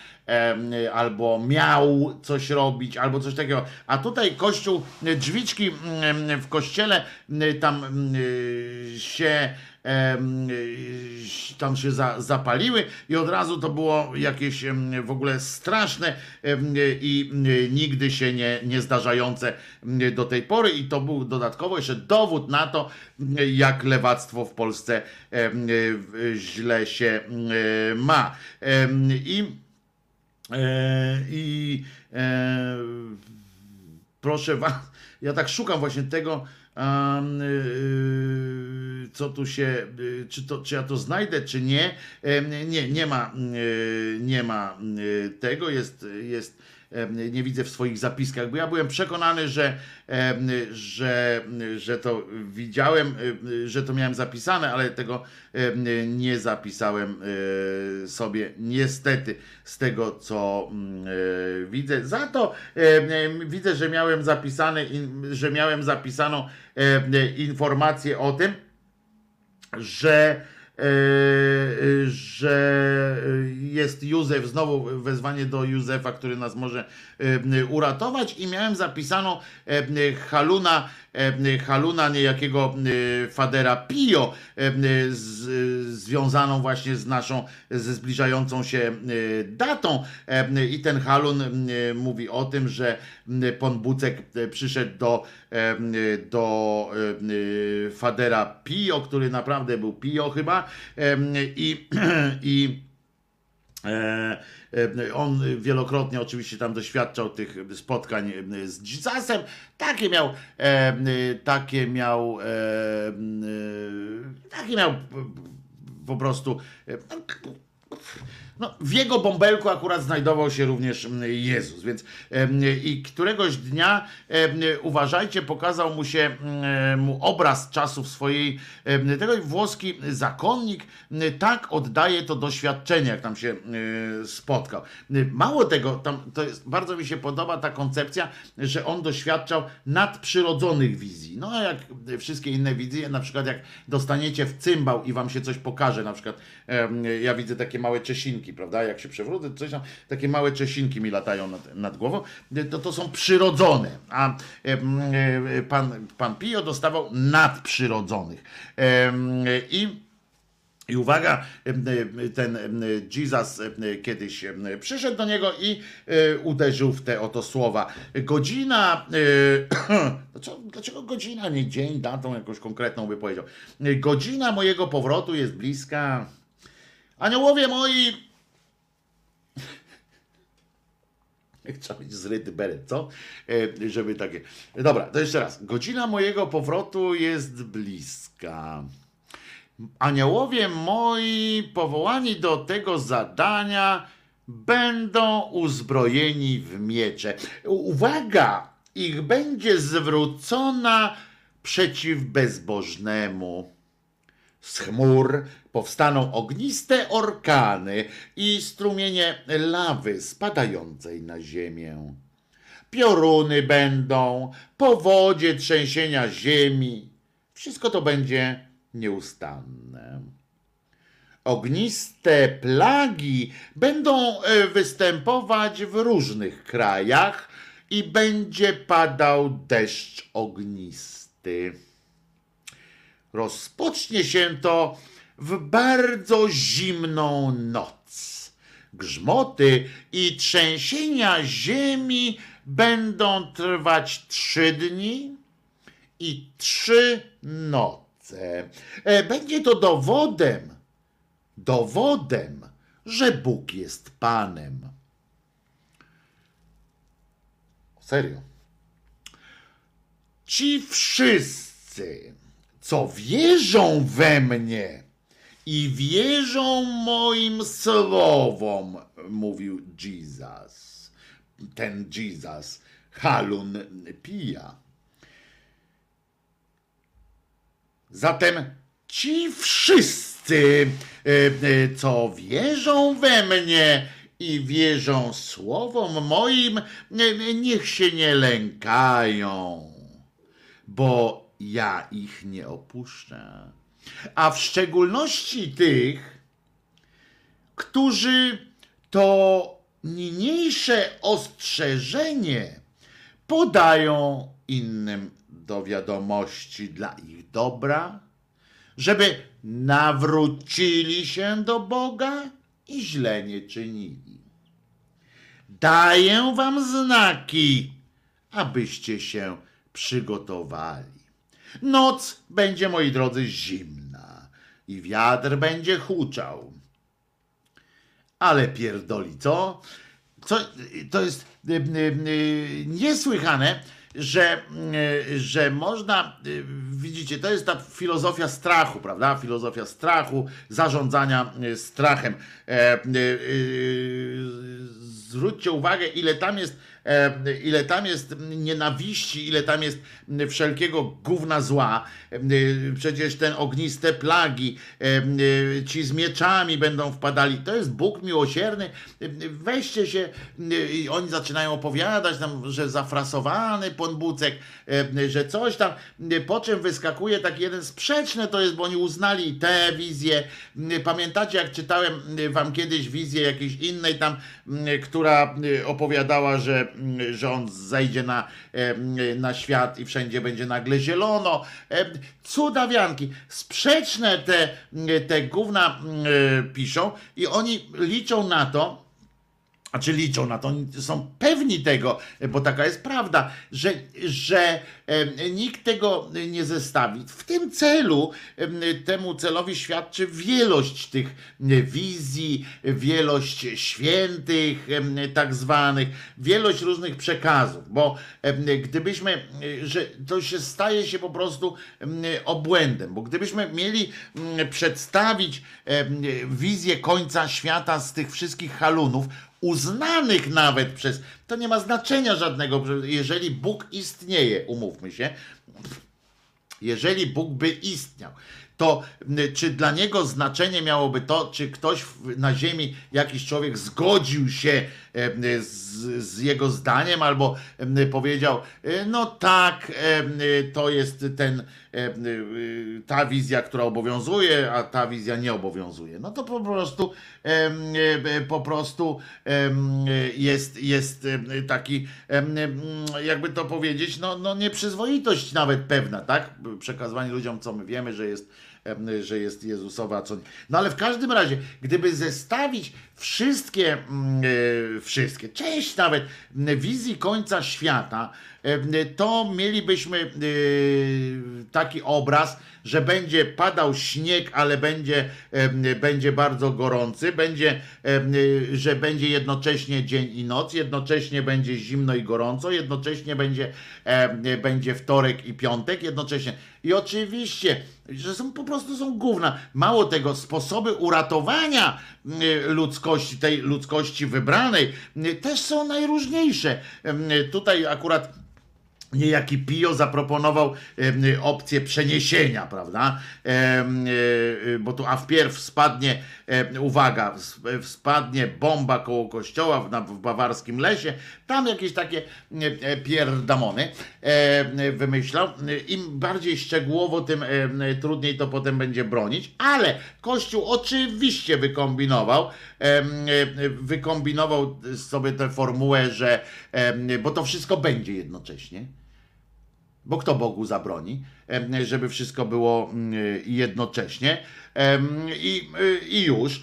albo miał coś robić, albo coś takiego. A tutaj kościół, drzwiczki w kościele tam się tam się za, zapaliły i od razu to było jakieś w ogóle straszne i nigdy się nie, nie zdarzające do tej pory i to był dodatkowo jeszcze dowód na to, jak lewactwo w Polsce źle się ma. I I e, proszę was, <laughs> ja tak szukam właśnie tego, y, co tu się, y, czy, to, czy ja to znajdę, czy nie. Nie, nie ma, y, nie ma y, tego, jest, jest nie widzę w swoich zapiskach, bo ja byłem przekonany, że, że, że to widziałem, że to miałem zapisane, ale tego nie zapisałem sobie niestety z tego, co mm, y, widzę. Za to widzę, że miałem zapisane, że miałem zapisaną informację o tym, że e, że jest Józef, znowu wezwanie do Józefa, który nas może e, uratować. I miałem zapisaną e, Haluna e, Haluna, niejakiego e, Fadera Pio, e, związaną właśnie z naszą, ze zbliżającą się e, datą. E, I ten Halun e, mówi o tym, że m, pan Bucek e, przyszedł do, e, do e, Fadera Pio, który naprawdę był Pio chyba e, i, <clears throat> i E, e, On wielokrotnie oczywiście tam doświadczał tych spotkań e, z Jesusem. Takie miał, e, takie miał, e, e, takie miał po prostu. No, w jego bąbelku akurat znajdował się również mm, Jezus, więc i któregoś dnia uważajcie, pokazał mu się mm, mu obraz czasów swojej tego włoski zakonnik tak oddaje to doświadczenie, jak tam się spotkał. Mało tego, tam to jest, bardzo mi się podoba ta koncepcja, że on doświadczał nadprzyrodzonych wizji. No a jak wszystkie inne wizje, na przykład jak dostaniecie w cymbał i wam się coś pokaże, na przykład ja widzę takie małe czesinki, prawda? Jak się przewrócę, coś tam, takie małe czesinki mi latają nad, nad głową, to to są przyrodzone, a em, e, pan, pan Pio dostawał nadprzyrodzonych. Em, I i uwaga, e, ten Jesus kiedyś przyszedł do niego i e, uderzył w te oto słowa. Godzina, e, <clears throat> dlaczego godzina, nie dzień, datą jakąś konkretną by powiedział. Godzina mojego powrotu jest bliska. Aniołowie moi, <laughs> Trzeba mieć zryty beret, co? E, Żeby takie. Dobra, to jeszcze raz. Godzina mojego powrotu jest bliska. Aniołowie moi powołani do tego zadania będą uzbrojeni w miecze. Uwaga! Ich będzie zwrócona przeciw bezbożnemu. Z chmur powstaną ogniste orkany i strumienie lawy spadającej na ziemię. Pioruny będą, powodzie trzęsienia ziemi. Wszystko to będzie nieustanne. Ogniste plagi będą e, występować w różnych krajach i będzie padał deszcz ognisty. Rozpocznie się to w bardzo zimną noc. Grzmoty i trzęsienia ziemi będą trwać trzy dni i trzy noce. E, Będzie to dowodem, dowodem, że Bóg jest Panem. Serio. Ci wszyscy, co wierzą we mnie i wierzą moim słowom, mówił Jesus. Ten Jesus, Halun Pija. Zatem ci wszyscy, e, e, co wierzą we mnie i wierzą słowom moim, e, niech się nie lękają, bo ja ich nie opuszczę. A w szczególności tych, którzy to niniejsze ostrzeżenie podają innym do wiadomości dla ich dobra, żeby nawrócili się do Boga i źle nie czynili. Daję wam znaki, abyście się przygotowali. Noc będzie, moi drodzy, zimna i wiatr będzie huczał. Ale pierdoli, co? co to jest y, y, y, niesłychane, że, że można, widzicie, to jest ta filozofia strachu, prawda? Filozofia strachu, zarządzania strachem. E, Zwróćcie uwagę, ile tam jest, ile tam jest nienawiści, ile tam jest wszelkiego gówna zła. E, Przecież ten ogniste plagi, e, e, ci z mieczami będą wpadali. To jest Bóg miłosierny. E, Weźcie się e, i oni zaczynają opowiadać nam, że zafrasowany pan Bucek, e, że coś tam, e, po czym wyskakuje taki jeden sprzeczny to jest, bo oni uznali tę wizję. E, Pamiętacie, jak czytałem e, wam kiedyś wizję jakiejś innej tam, która e, opowiadała, że że on zejdzie na, em, na świat i wszędzie będzie nagle zielono. Em, Cudawianki. Sprzeczne te, te gówna mm, piszą i oni liczą na to, a czy liczą na to, oni są pewni tego, bo taka jest prawda, że, że nikt tego nie zestawi. W tym celu, em, temu celowi świadczy wielość tych wizji, wielość świętych, tak zwanych, wielość różnych przekazów, bo gdybyśmy, że to się staje się po prostu em, obłędem, bo gdybyśmy mieli przedstawić wizję końca świata z tych wszystkich halunów, uznanych nawet przez. To nie ma znaczenia żadnego, że jeżeli Bóg istnieje, umówmy się, jeżeli Bóg by istniał, to czy dla niego znaczenie miałoby to, czy ktoś na ziemi, jakiś człowiek zgodził się z, z jego zdaniem, albo e, powiedział, e, no tak, e, to jest ten, e, ta wizja, która obowiązuje, a ta wizja nie obowiązuje. No to po prostu e, po prostu jest, jest taki, jakby to powiedzieć, no, no nieprzyzwoitość nawet pewna, tak? Przekazywanie ludziom, co my wiemy, że jest że jest Jezusowa, co nie. No ale w każdym razie, gdyby zestawić wszystkie, mm, e, wszystkie, część nawet wizji końca świata, to mielibyśmy e, taki obraz, że będzie padał śnieg, ale będzie, będzie bardzo gorący, będzie, że będzie jednocześnie dzień i noc, jednocześnie będzie zimno i gorąco, jednocześnie będzie, będzie wtorek i piątek, jednocześnie. I oczywiście, że są po prostu są gówna. Mało tego, sposoby uratowania ludzkości, tej ludzkości wybranej, też są najróżniejsze. Tutaj akurat niejaki Pio zaproponował opcję przeniesienia, prawda? E, e, bo tu, a wpierw spadnie, uwaga, spadnie bomba koło kościoła w, bawarskim lesie, tam jakieś takie e, pierdamony wymyślał. Im bardziej szczegółowo, tym trudniej to potem będzie bronić, ale Kościół oczywiście wykombinował, wykombinował sobie tę formułę, że, bo to wszystko będzie jednocześnie. Bo kto Bogu zabroni, żeby wszystko było mm, jednocześnie i, y, i już,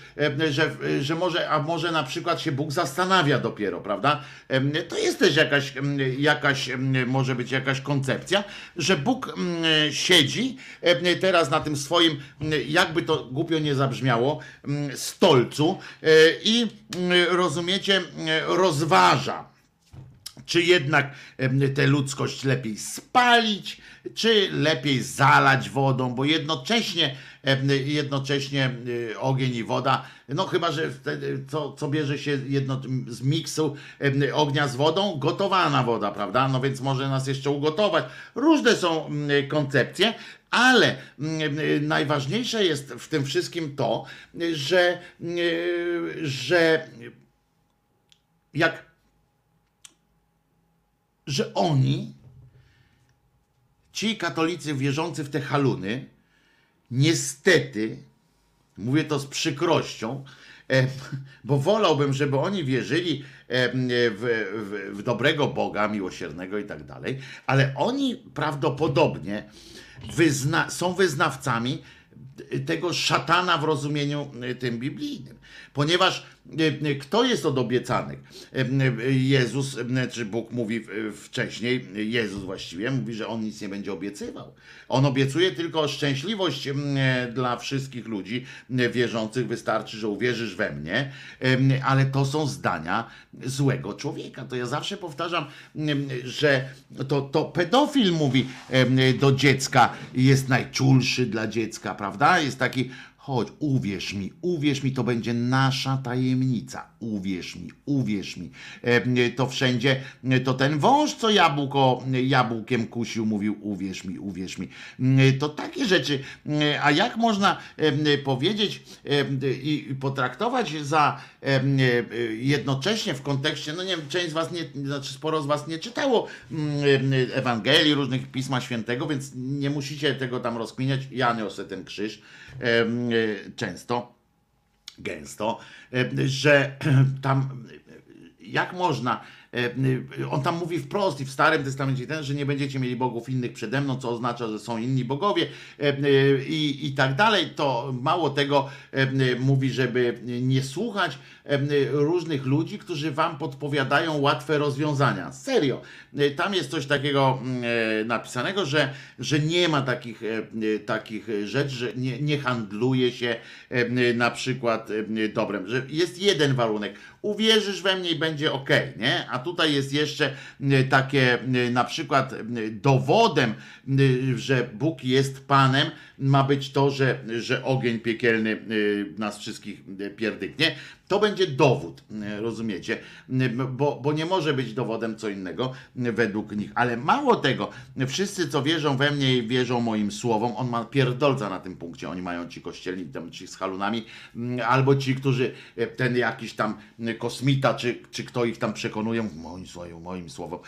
że, że może, a może na przykład się Bóg zastanawia dopiero, prawda? To jest też jakaś, jakaś może być jakaś koncepcja, że Bóg mm, siedzi teraz na tym swoim, mm, jakby to głupio nie zabrzmiało, stolcu e, i rozumiecie, rozważa czy jednak tę ludzkość lepiej spalić, czy lepiej zalać wodą, bo jednocześnie, jednocześnie y, ogień i woda, no chyba, że wtedy co, co bierze się jedno, z miksu ognia z wodą? Gotowana woda, prawda? No więc może nas jeszcze ugotować. Różne są koncepcje, ale najważniejsze jest w tym wszystkim to, że, y, że jak że oni, ci katolicy wierzący w te haluny, niestety, mówię to z przykrością, e, bo wolałbym, żeby oni wierzyli e, w, w, w dobrego Boga, miłosiernego i tak dalej, ale oni prawdopodobnie wyzna, są wyznawcami tego szatana w rozumieniu e, tym biblijnym. Ponieważ kto jest od obiecanych? E, e, Jezus, e, czy Bóg mówi e, wcześniej, Jezus właściwie mówi, że on nic nie będzie obiecywał. On obiecuje tylko szczęśliwość e, dla wszystkich ludzi wierzących. Wystarczy, że uwierzysz we mnie, ale to są zdania złego człowieka. To ja zawsze powtarzam, że to, to pedofil mówi do dziecka, jest najczulszy dla dziecka, prawda? Jest taki, chodź, uwierz mi, uwierz mi, to będzie nasza tajemnica. Uwierz mi, uwierz mi. Em, To wszędzie, to ten wąż, co jabłko jabłkiem kusił, mówił, uwierz mi, uwierz mi. To takie rzeczy. A jak można em, powiedzieć em, i potraktować za jednocześnie w kontekście, no nie wiem, część z was nie, znaczy sporo z was nie czytało mm, Ewangelii, różnych Pisma Świętego, więc nie musicie tego tam rozkminiać. Ja niosę ten krzyż em, często, gęsto, że <clears throat> tam jak można e, on tam mówi wprost i w Starym Testamencie ten, że nie będziecie mieli bogów innych przede mną, co oznacza, że są inni bogowie e, i, i tak dalej. To mało tego e, mówi, żeby nie słuchać e, różnych ludzi, którzy wam podpowiadają łatwe rozwiązania. Serio. E, Tam jest coś takiego mm, e, napisanego, że, że nie ma takich, e, e, takich rzeczy, że nie, nie handluje się na przykład dobrem, że jest jeden warunek. Uwierzysz we mnie i będzie ok, nie? A tutaj jest jeszcze takie na przykład dowodem, że Bóg jest Panem, ma być to, że, że ogień piekielny e, nas wszystkich e, pierdyknie. To będzie dowód, e, rozumiecie? Bo, bo nie może być dowodem co innego według nich. Ale mało tego, wszyscy co wierzą we mnie i wierzą moim słowom, on ma pierdolca na tym punkcie. Oni mają ci kościelni, tam ci z halunami, albo ci, którzy ten jakiś tam kosmita, czy, czy kto ich tam przekonują, moim słowem, moim słowom,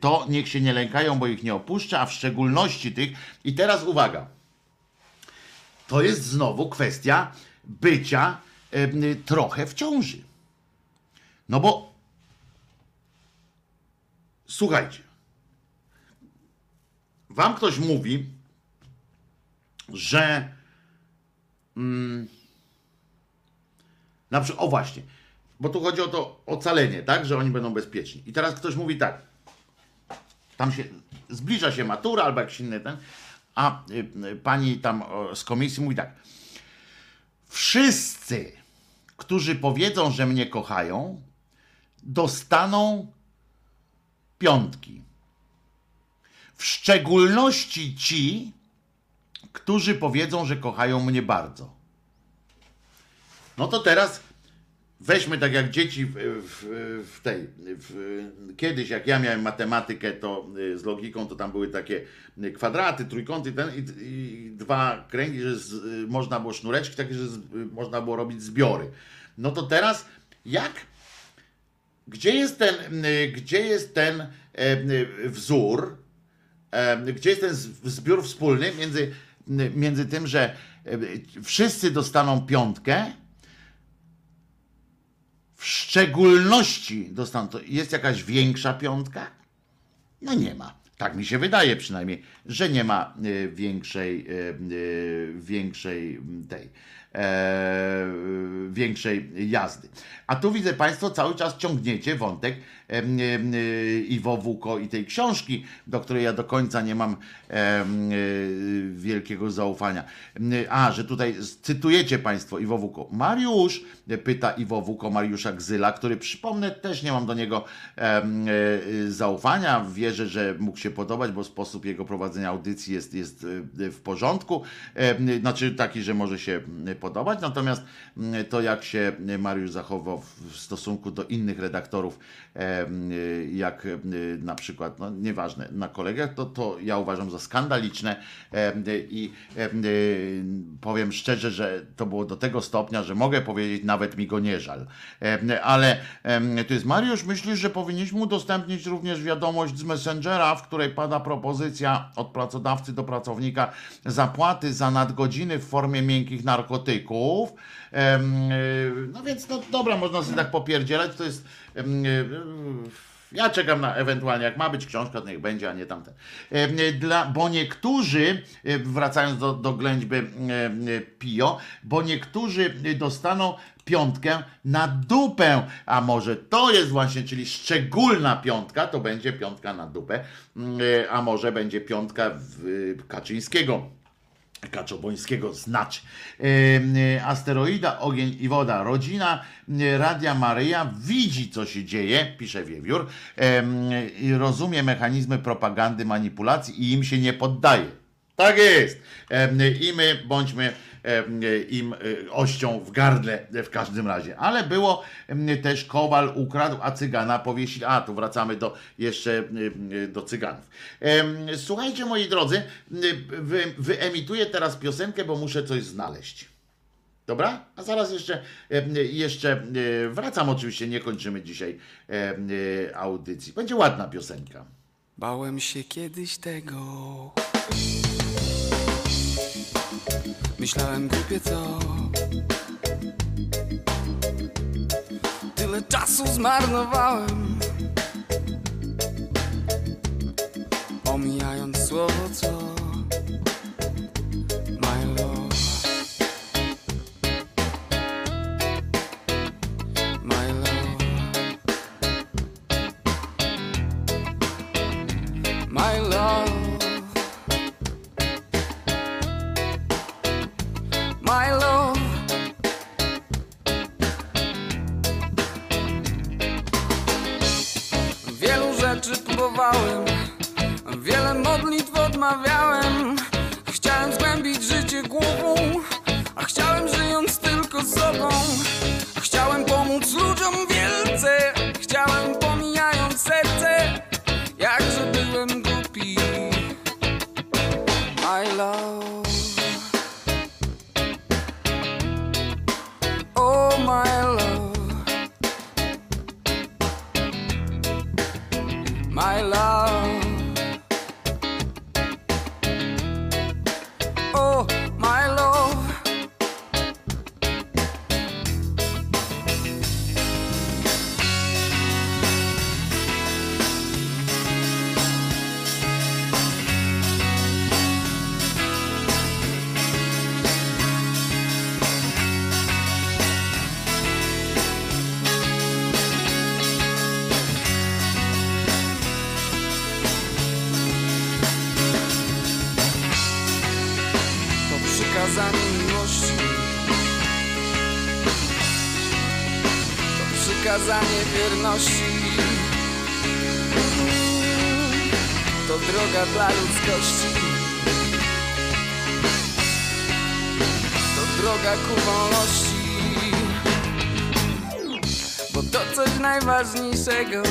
to niech się nie lękają, bo ich nie opuszcza, a w szczególności tych. I teraz uwaga, to jest znowu kwestia bycia trochę w ciąży. No bo słuchajcie, wam ktoś mówi, że mm, na przykład, o właśnie, bo tu chodzi o to ocalenie, tak, że oni będą bezpieczni. I teraz ktoś mówi tak, tam się zbliża się matura albo jakiś inny ten, a y, y, pani tam z komisji mówi tak, wszyscy, którzy powiedzą, że mnie kochają, dostaną piątki. W szczególności ci, którzy powiedzą, że kochają mnie bardzo. No to teraz weźmy tak jak dzieci w, w, w tej. W, kiedyś, jak ja miałem matematykę, to y, z logiką, to tam były takie y, kwadraty, trójkąty ten, i, i dwa kręgi, że z, y, można było sznureczki takie, że z, można było robić zbiory. No to teraz jak gdzie jest ten, gdzie jest ten e, wzór, e, gdzie jest ten zbiór wspólny między, między tym, że e, wszyscy dostaną piątkę, w szczególności dostaną, jest jakaś większa piątka? No nie ma. Tak mi się wydaje przynajmniej, że nie ma e, większej, e, e, większej tej, większej jazdy. A tu widzę Państwo cały czas ciągniecie wątek Iwo Wuko i tej książki, do której ja do końca nie mam e, wielkiego zaufania. A, że tutaj cytujecie Państwo Iwo Wuko. Mariusz, e, pyta Iwo Wuko Mariusza Gzyla, który przypomnę, też nie mam do niego e, zaufania. Wierzę, że mógł się podobać, bo sposób jego prowadzenia audycji jest, jest e, w porządku. Znaczy taki, że może się podobać, natomiast m, to jak się Mariusz zachował w- stosunku do innych redaktorów, jak em, na przykład, no nieważne, na kolegach, to, to ja uważam za skandaliczne em, i em, powiem szczerze, że to było do tego stopnia, że mogę powiedzieć, nawet mi go nie żal. Ale to jest Mariusz, myślisz, że powinniśmy udostępnić również wiadomość z Messengera, w której pada propozycja od pracodawcy do pracownika zapłaty za nadgodziny w formie miękkich narkotyków. Y, No więc, no dobra, można sobie tak popierdzielać, to jest... em, y, Ja czekam na ewentualnie, jak ma być książka, to niech będzie, a nie tamten. Dla, bo niektórzy, wracając do, do ględźby Pio, bo niektórzy dostaną piątkę na dupę, a może to jest właśnie, czyli szczególna piątka, to będzie piątka na dupę, mm, a może będzie piątka Kaczyńskiego. Kaczobońskiego znaczy. Em, e, Asteroida, ogień i woda. Rodzina e, Radia Maryja widzi, co się dzieje, pisze Wiewiór, i rozumie mechanizmy propagandy, manipulacji i im się nie poddaje. Tak jest. I my bądźmy im e, ością w gardle w każdym razie. Ale było też Kowal ukradł, a Cygana powiesił. A, tu wracamy do jeszcze em, do Cyganów. Słuchajcie, moi drodzy, wy, wyemituję teraz piosenkę, bo muszę coś znaleźć. Dobra? A zaraz jeszcze, jeszcze e, wracam oczywiście, nie kończymy dzisiaj e, audycji. Będzie ładna piosenka. Bałem się kiedyś tego. Myślałem głupie co. Tyle czasu zmarnowałem. Najważniejszego.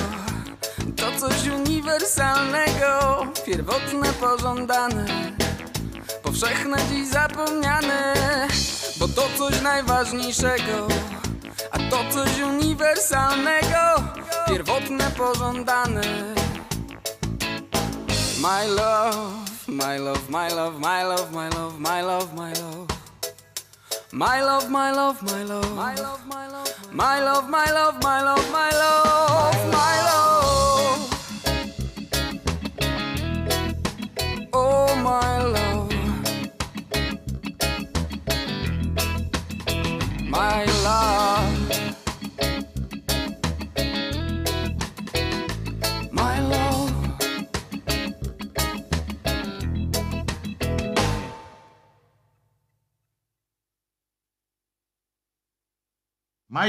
To coś uniwersalnego, pierwotne, pożądane powszechne dziś zapomniane Bo to coś najważniejszego A to coś uniwersalnego Pierwotne, pożądane My love, my love, my love, my love, my love, my love, my love My love, my love, my love My love, my love, my love, my love, my love, my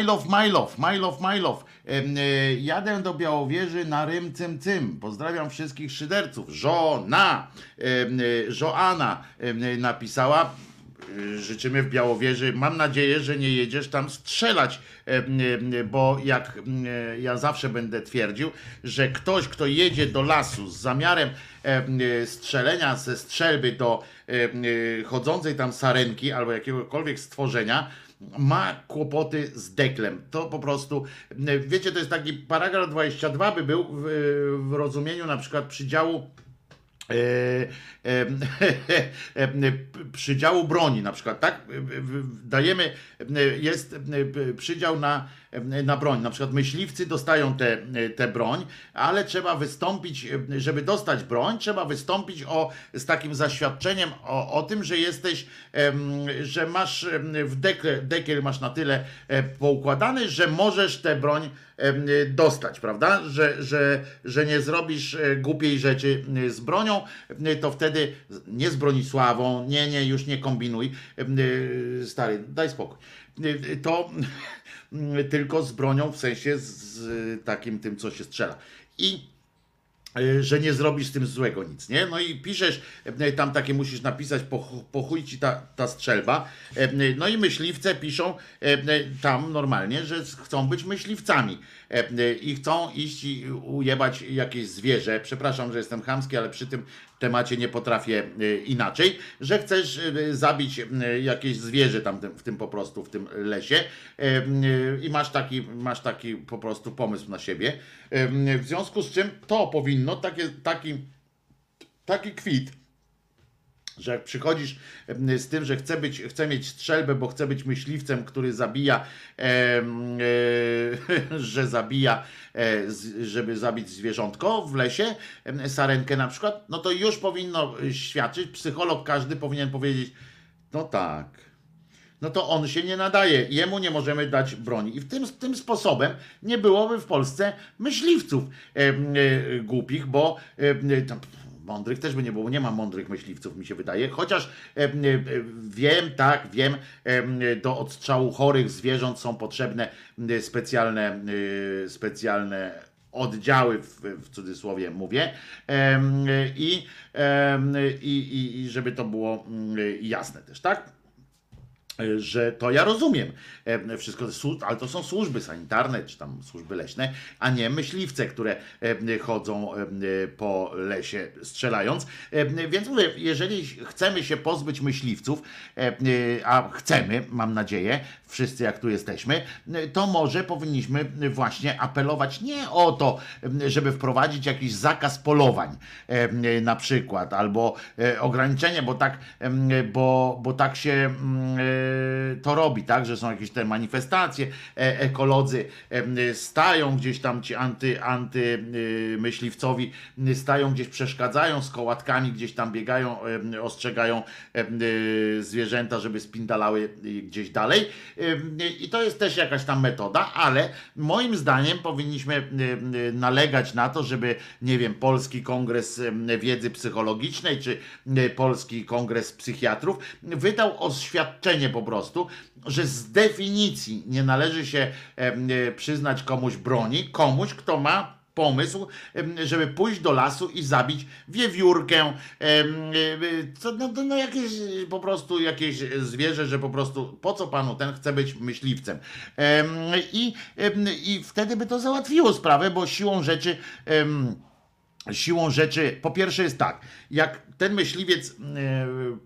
My love, my love, e, jadę do Białowieży na rym cym cym. Pozdrawiam wszystkich szyderców. Żona, e, Joanna e, napisała. Życzymy w Białowieży. Mam nadzieję, że nie jedziesz tam strzelać, bo jak ja zawsze będę twierdził, że ktoś, kto jedzie do lasu z zamiarem em, strzelenia ze strzelby do chodzącej tam sarenki albo jakiegokolwiek stworzenia, ma kłopoty z deklem. To po prostu, wiecie, to jest taki paragraf 22 by był w, w rozumieniu na przykład przydziału <laughs> e, e, przydziału broni na przykład, tak? Dajemy, jest przydział na, na broń, na przykład myśliwcy dostają tę te, te broń, ale trzeba wystąpić, żeby dostać broń, trzeba wystąpić o, z takim zaświadczeniem o, o tym, że jesteś, że masz w dekiel, dekiel masz na tyle e, poukładany, że możesz tę broń dostać, prawda? Że, że, że nie zrobisz e, głupiej rzeczy e, z bronią, e, to wtedy nie z Bronisławą, nie, nie, już nie kombinuj, e, stary, daj spokój. E, To <laughs> tylko z bronią, w sensie z, takim tym, co się strzela. I e, że nie zrobisz z tym złego nic, nie? No i piszesz, e, tam takie musisz napisać, po, chu- po chuj ci ta, ta strzelba. E, No i myśliwce piszą tam normalnie, że chcą być myśliwcami i chcą iść i ujebać jakieś zwierzę. Przepraszam, że jestem chamski, ale przy tym temacie nie potrafię e, inaczej, że chcesz e, zabić e, jakieś zwierzę tam w tym po prostu, w tym lesie i masz taki, masz taki po prostu pomysł na siebie. W związku z czym to powinno, taki, taki kwit że jak przychodzisz z tym, że chcę, być, chcę mieć strzelbę, bo chcę być myśliwcem, który zabija, em, e, <laughs> że zabija, e, żeby zabić zwierzątko w lesie, sarenkę na przykład, no to już powinno e, świadczyć, psycholog każdy powinien powiedzieć, no tak, no to on się nie nadaje, jemu nie możemy dać broni. I w tym, tym sposobem nie byłoby w Polsce myśliwców e, e, głupich, bo e, tam, mądrych też by nie było, nie ma mądrych myśliwców, mi się wydaje. Chociaż e, e, wiem, tak, wiem, do odstrzału chorych zwierząt są potrzebne specjalne, e, specjalne oddziały, w, w cudzysłowie mówię, i, i, i, żeby to było jasne też, tak? Że to ja rozumiem e, wszystko, ale to są służby sanitarne, czy tam służby leśne, a nie myśliwce, które e, chodzą e, po lesie strzelając. E, Więc mówię, jeżeli chcemy się pozbyć myśliwców, e, a chcemy, mam nadzieję, wszyscy jak tu jesteśmy, to może powinniśmy właśnie apelować nie o to, żeby wprowadzić jakiś zakaz polowań e, na przykład, albo e, ograniczenie, bo tak, bo, bo tak się mm, e, to robi, tak, że są jakieś te manifestacje, e, ekolodzy stają gdzieś tam ci anty, anty y, y, stają gdzieś, przeszkadzają z kołatkami, gdzieś tam biegają, ostrzegają y, zwierzęta, żeby spindalały gdzieś dalej. I to jest też jakaś tam metoda, ale moim zdaniem powinniśmy nalegać na to, żeby, nie wiem, Polski Kongres Wiedzy Psychologicznej, czy Polski Kongres Psychiatrów wydał oświadczenie po prostu, że z definicji nie należy się y, przyznać komuś broni, komuś, kto ma pomysł, żeby pójść do lasu i zabić wiewiórkę, y, co, no, no, no jakieś po prostu jakieś zwierzę, że po prostu po co panu ten chce być myśliwcem. Em, I, I wtedy by to załatwiło sprawę, bo siłą rzeczy. Siłą rzeczy, po pierwsze jest tak, jak ten myśliwiec e,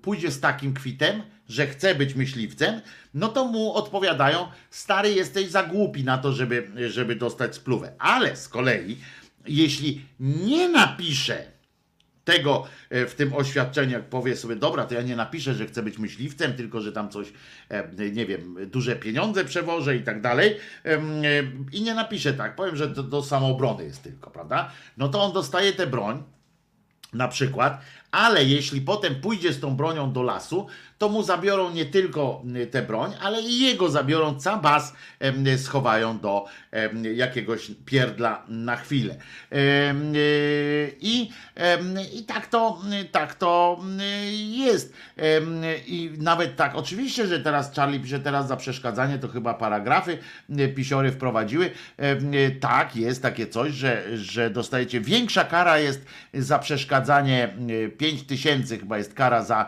pójdzie z takim kwitem, że chce być myśliwcem, no to mu odpowiadają, stary jesteś za głupi na to, żeby, żeby dostać spluwę. Ale z kolei, jeśli nie napisze tego e, w tym oświadczeniu, jak powie sobie, dobra, to ja nie napiszę, że chcę być myśliwcem, tylko że tam coś, e, nie wiem, duże pieniądze przewożę i tak dalej. e, I nie napiszę tak, powiem, że to do samoobrony jest tylko, prawda? No to on dostaje tę broń, na przykład, ale jeśli potem pójdzie z tą bronią do lasu, to mu zabiorą nie tylko y, tę broń, ale i jego zabiorą cabas, em, schowają do jakiegoś pierdla na chwilę. Y, I, i tak to, tak to y, jest. I nawet tak, oczywiście, że teraz Charlie pisze teraz za przeszkadzanie, to chyba paragrafy y, pisiory wprowadziły. Y, Tak, jest takie coś, że, że dostajecie większa kara jest za przeszkadzanie 5 tysięcy chyba jest kara za,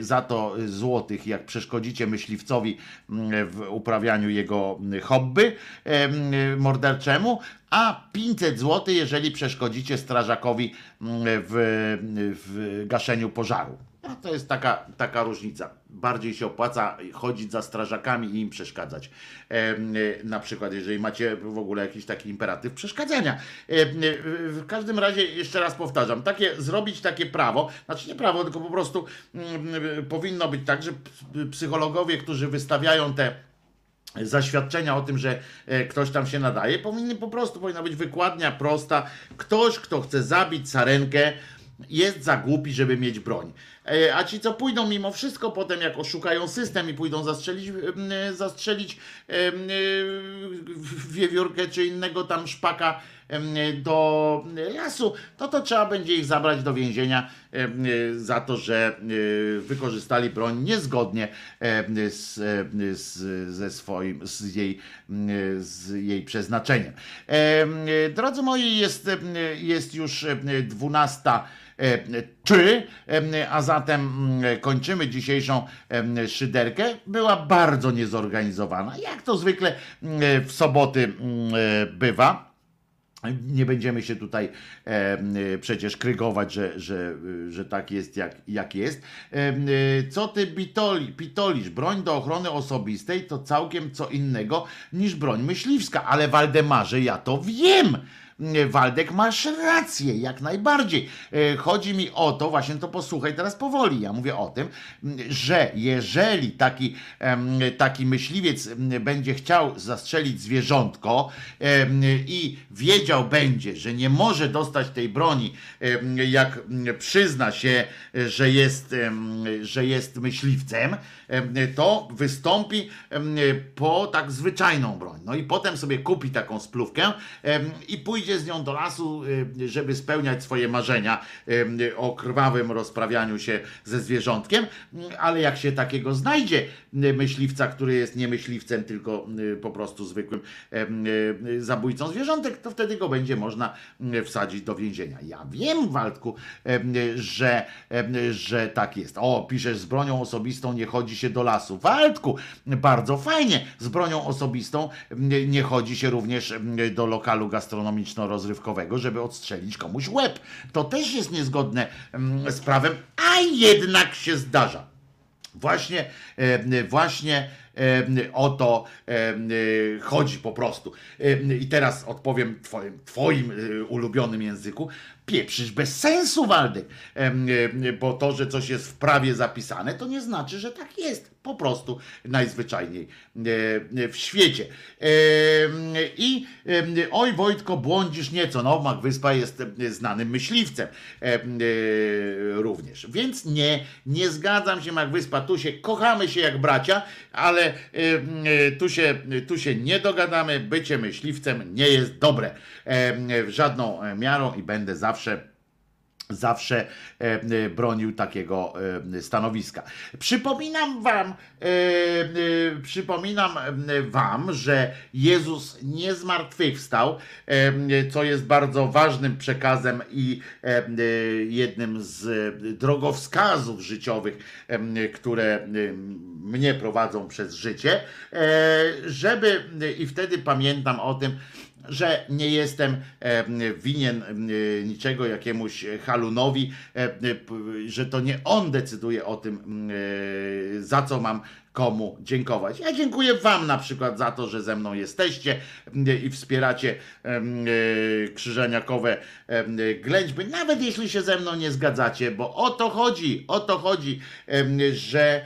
za to złotych, jak przeszkodzicie myśliwcowi mm, w uprawianiu jego hobby em, morderczemu, a 500 zł, jeżeli przeszkodzicie strażakowi mm, w, w gaszeniu pożaru. No, to jest taka, taka różnica. Bardziej się opłaca chodzić za strażakami i im przeszkadzać. Y, na przykład, jeżeli macie w ogóle jakiś taki imperatyw przeszkadzania. Y, w każdym razie, jeszcze raz powtarzam, takie, zrobić takie prawo, znaczy nie prawo, tylko po prostu mm, y, powinno być tak, że p- psychologowie, którzy wystawiają te zaświadczenia o tym, że e, ktoś tam się nadaje, powinny po prostu, powinna być wykładnia prosta. Ktoś, kto chce zabić sarenkę, jest za głupi, żeby mieć broń. E, A ci, co pójdą mimo wszystko potem, jak oszukają system i pójdą zastrzelić, e, zastrzelić e, wiewiórkę czy innego tam szpaka do lasu, to to trzeba będzie ich zabrać do więzienia za to, że wykorzystali broń niezgodnie z, z, ze swoim, z jej, z jej przeznaczeniem. Em, Drodzy moi, jest, jest już em, 12 e, czy, em, a zatem mm, kończymy dzisiejszą em, szyderkę. Była bardzo niezorganizowana, jak to zwykle mm, w soboty mm, e, bywa. Nie będziemy się tutaj e, przecież krygować, że, że, że tak jest, jak, jak jest. E, co ty bitoli, pitolisz? Broń do ochrony osobistej to całkiem co innego niż broń myśliwska. Ale Waldemarze, ja to wiem! Mm, Waldek, masz rację, jak najbardziej. E, Chodzi mi o to, właśnie to posłuchaj teraz powoli. Ja mówię o tym, mm, że jeżeli taki, taki myśliwiec mm, będzie chciał zastrzelić zwierzątko i wiedział będzie, że nie może dostać tej broni, jak przyzna się, że jest, że jest myśliwcem, em, to wystąpi po tak zwyczajną broń. No i potem sobie kupi taką splówkę em, i pójdzie z nią do lasu, em, żeby spełniać swoje marzenia em, o krwawym rozprawianiu się ze zwierzątkiem, ale jak się takiego znajdzie myśliwca, który jest nie myśliwcem, tylko y, po prostu zwykłym y, zabójcą zwierzątek, to wtedy go będzie można y, wsadzić do więzienia. Ja wiem, Waldku, że, że tak jest. O, piszesz, z bronią osobistą nie chodzi się do lasu. Waldku, bardzo fajnie. Z bronią osobistą nie chodzi się również do lokalu gastronomiczno-rozrywkowego, żeby odstrzelić komuś łeb. To też jest niezgodne m, z prawem, a jednak się zdarza. Właśnie, właśnie o to chodzi po prostu. I teraz odpowiem twoim, twoim e, ulubionym języku. Pieprzysz bez sensu, Waldek. E, e, Bo to, że coś jest w prawie zapisane, to nie znaczy, że tak jest. Po prostu najzwyczajniej e, w świecie. I oj, Wojtko, błądzisz nieco. No, Mak Wyspa jest znanym myśliwcem również. Więc nie, nie zgadzam się, Mak Wyspa. Tu się kochamy się jak bracia, ale tu się, tu się nie dogadamy. Bycie myśliwcem nie jest dobre. W żadną miarą i będę zawsze zawsze e, e, bronił takiego e, stanowiska. Przypominam wam, przypominam wam, że Jezus nie zmartwychwstał, co jest bardzo ważnym przekazem i jednym z drogowskazów życiowych, które mnie prowadzą przez życie, żeby i wtedy pamiętam o tym, że nie jestem e, winien e, niczego jakiemuś halunowi, e, p- że to nie on decyduje o tym, za co mam komu dziękować. Ja dziękuję Wam na przykład za to, że ze mną jesteście m, i wspieracie em, e, krzyżeniakowe em, ględźby, nawet jeśli się ze mną nie zgadzacie, bo o to chodzi, o to chodzi, że,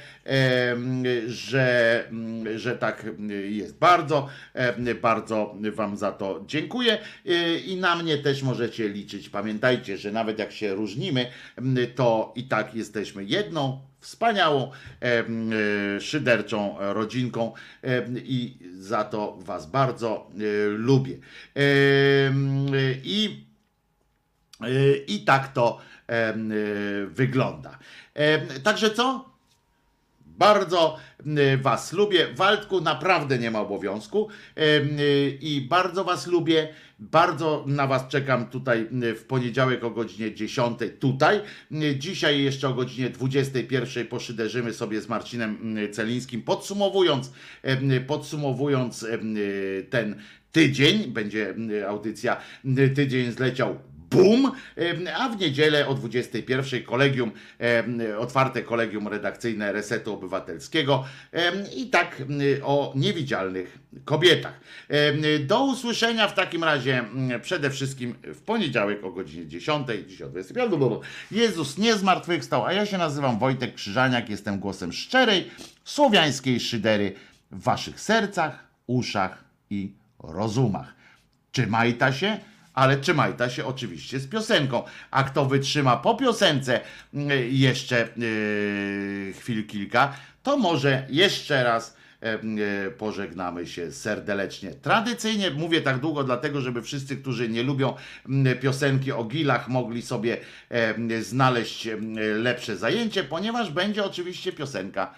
że, mm, że tak jest. Bardzo, bardzo Wam za to dziękuję E, i na mnie też możecie liczyć. Pamiętajcie, że nawet jak się różnimy, to i tak jesteśmy jedną wspaniałą, e, szyderczą rodzinką em, i za to Was bardzo e, lubię. I, e, I tak to e, wygląda. Także co? Bardzo Was lubię. Waldku naprawdę nie ma obowiązku Ym, y, i bardzo Was lubię. Bardzo na Was czekam tutaj w poniedziałek o godzinie 10. Tutaj. Dzisiaj jeszcze o godzinie 21 poszyderzymy sobie z Marcinem Celińskim, podsumowując, y, podsumowując ten tydzień. Będzie audycja Tydzień zleciał Bum! A w niedzielę o 21 kolegium, otwarte kolegium redakcyjne Resetu Obywatelskiego i tak o niewidzialnych kobietach. Do usłyszenia w takim razie przede wszystkim w poniedziałek o godzinie 10, dziś o 25. Blablabla. Jezus nie zmartwychwstał, a ja się nazywam Wojtek Krzyżaniak, jestem głosem szczerej, słowiańskiej szydery w waszych sercach, uszach i rozumach. Trzymajta się, ale trzymajta się oczywiście z piosenką. A kto wytrzyma po piosence mm, jeszcze yy, chwil kilka, to może jeszcze raz e, e, pożegnamy się serdecznie. Tradycyjnie mówię tak długo, dlatego żeby wszyscy, którzy nie lubią mm, piosenki o gilach, mogli sobie e, znaleźć lepsze zajęcie, ponieważ będzie oczywiście piosenka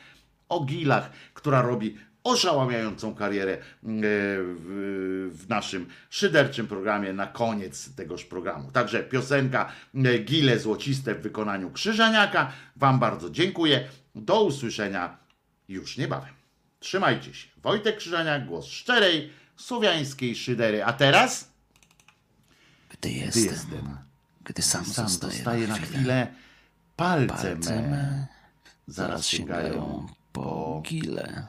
o gilach, która robi oszałamiającą karierę mm, e, w, w naszym szyderczym programie na koniec tegoż programu. Także piosenka e, Gile Złociste w wykonaniu Krzyżaniaka. Wam bardzo dziękuję. Do usłyszenia już niebawem. Trzymajcie się. Wojtek Krzyżaniak, głos szczerej, słowiańskiej szydery. A teraz Gdy gdy jestem, jestem gdy sam, sam zostaję, zostaję na chwilę, palce, palce me zaraz sięgają po gile.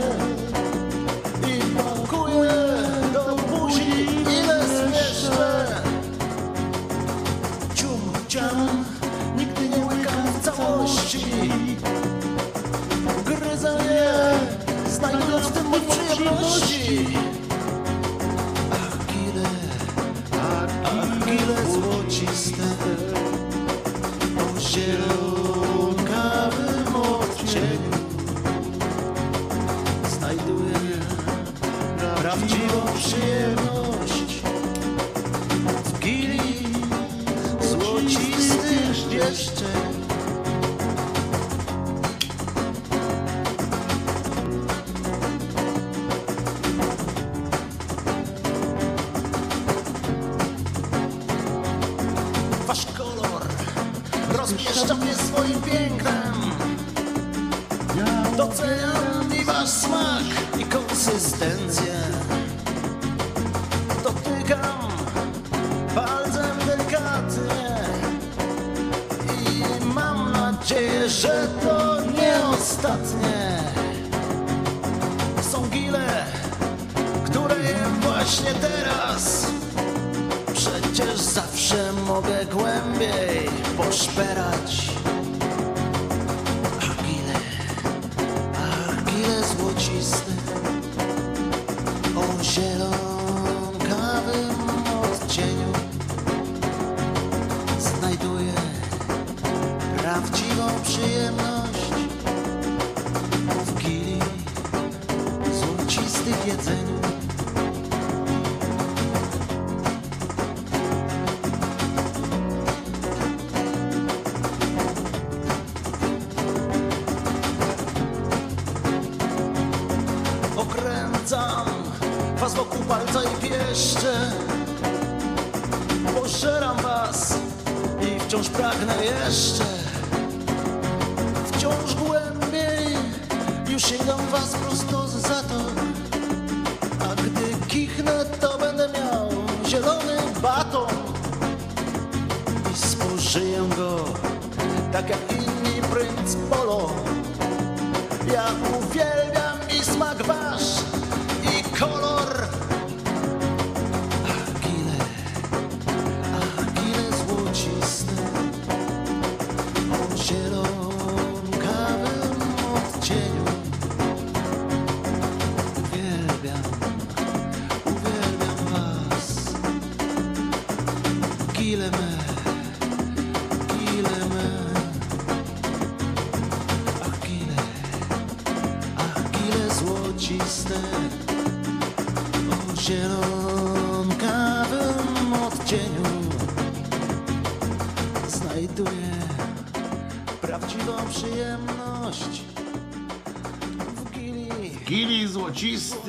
całości Gryzę je, znajdując w tym moc przyjemności. Agile, agile złociste. O zielonkawym odcieniu Znajduję prawdziwą przyjemność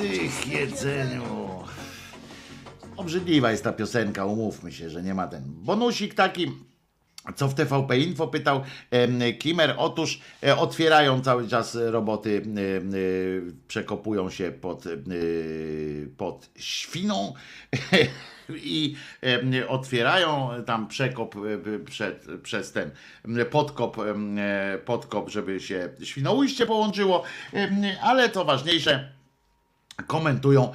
złocistych jedzeniu. Obrzydliwa jest ta piosenka, umówmy się, że nie ma ten. Bonusik taki, co w TVP Info pytał Kimer. Otóż e, otwierają cały czas roboty, e, przekopują się pod, e, pod świną <laughs> i otwierają tam przekop przed, przez ten podkop, podkop, żeby się świnoujście połączyło, ale to ważniejsze komentują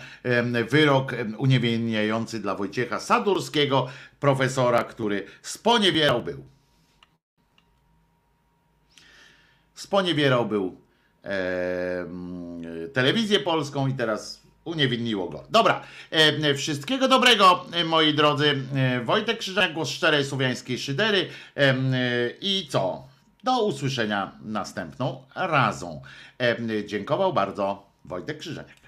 wyrok uniewinniający dla Wojciecha Sadurskiego, profesora, który sponiewierał był. Sponiewierał był em, telewizję polską i teraz uniewinniło go. Dobra, em, wszystkiego dobrego, moi drodzy. E, Wojtek Krzyżak, głos szczerej słowiańskiej szydery em, i co? Do usłyszenia następną razą. Dziękował bardzo Wojtek Krzyżaniak.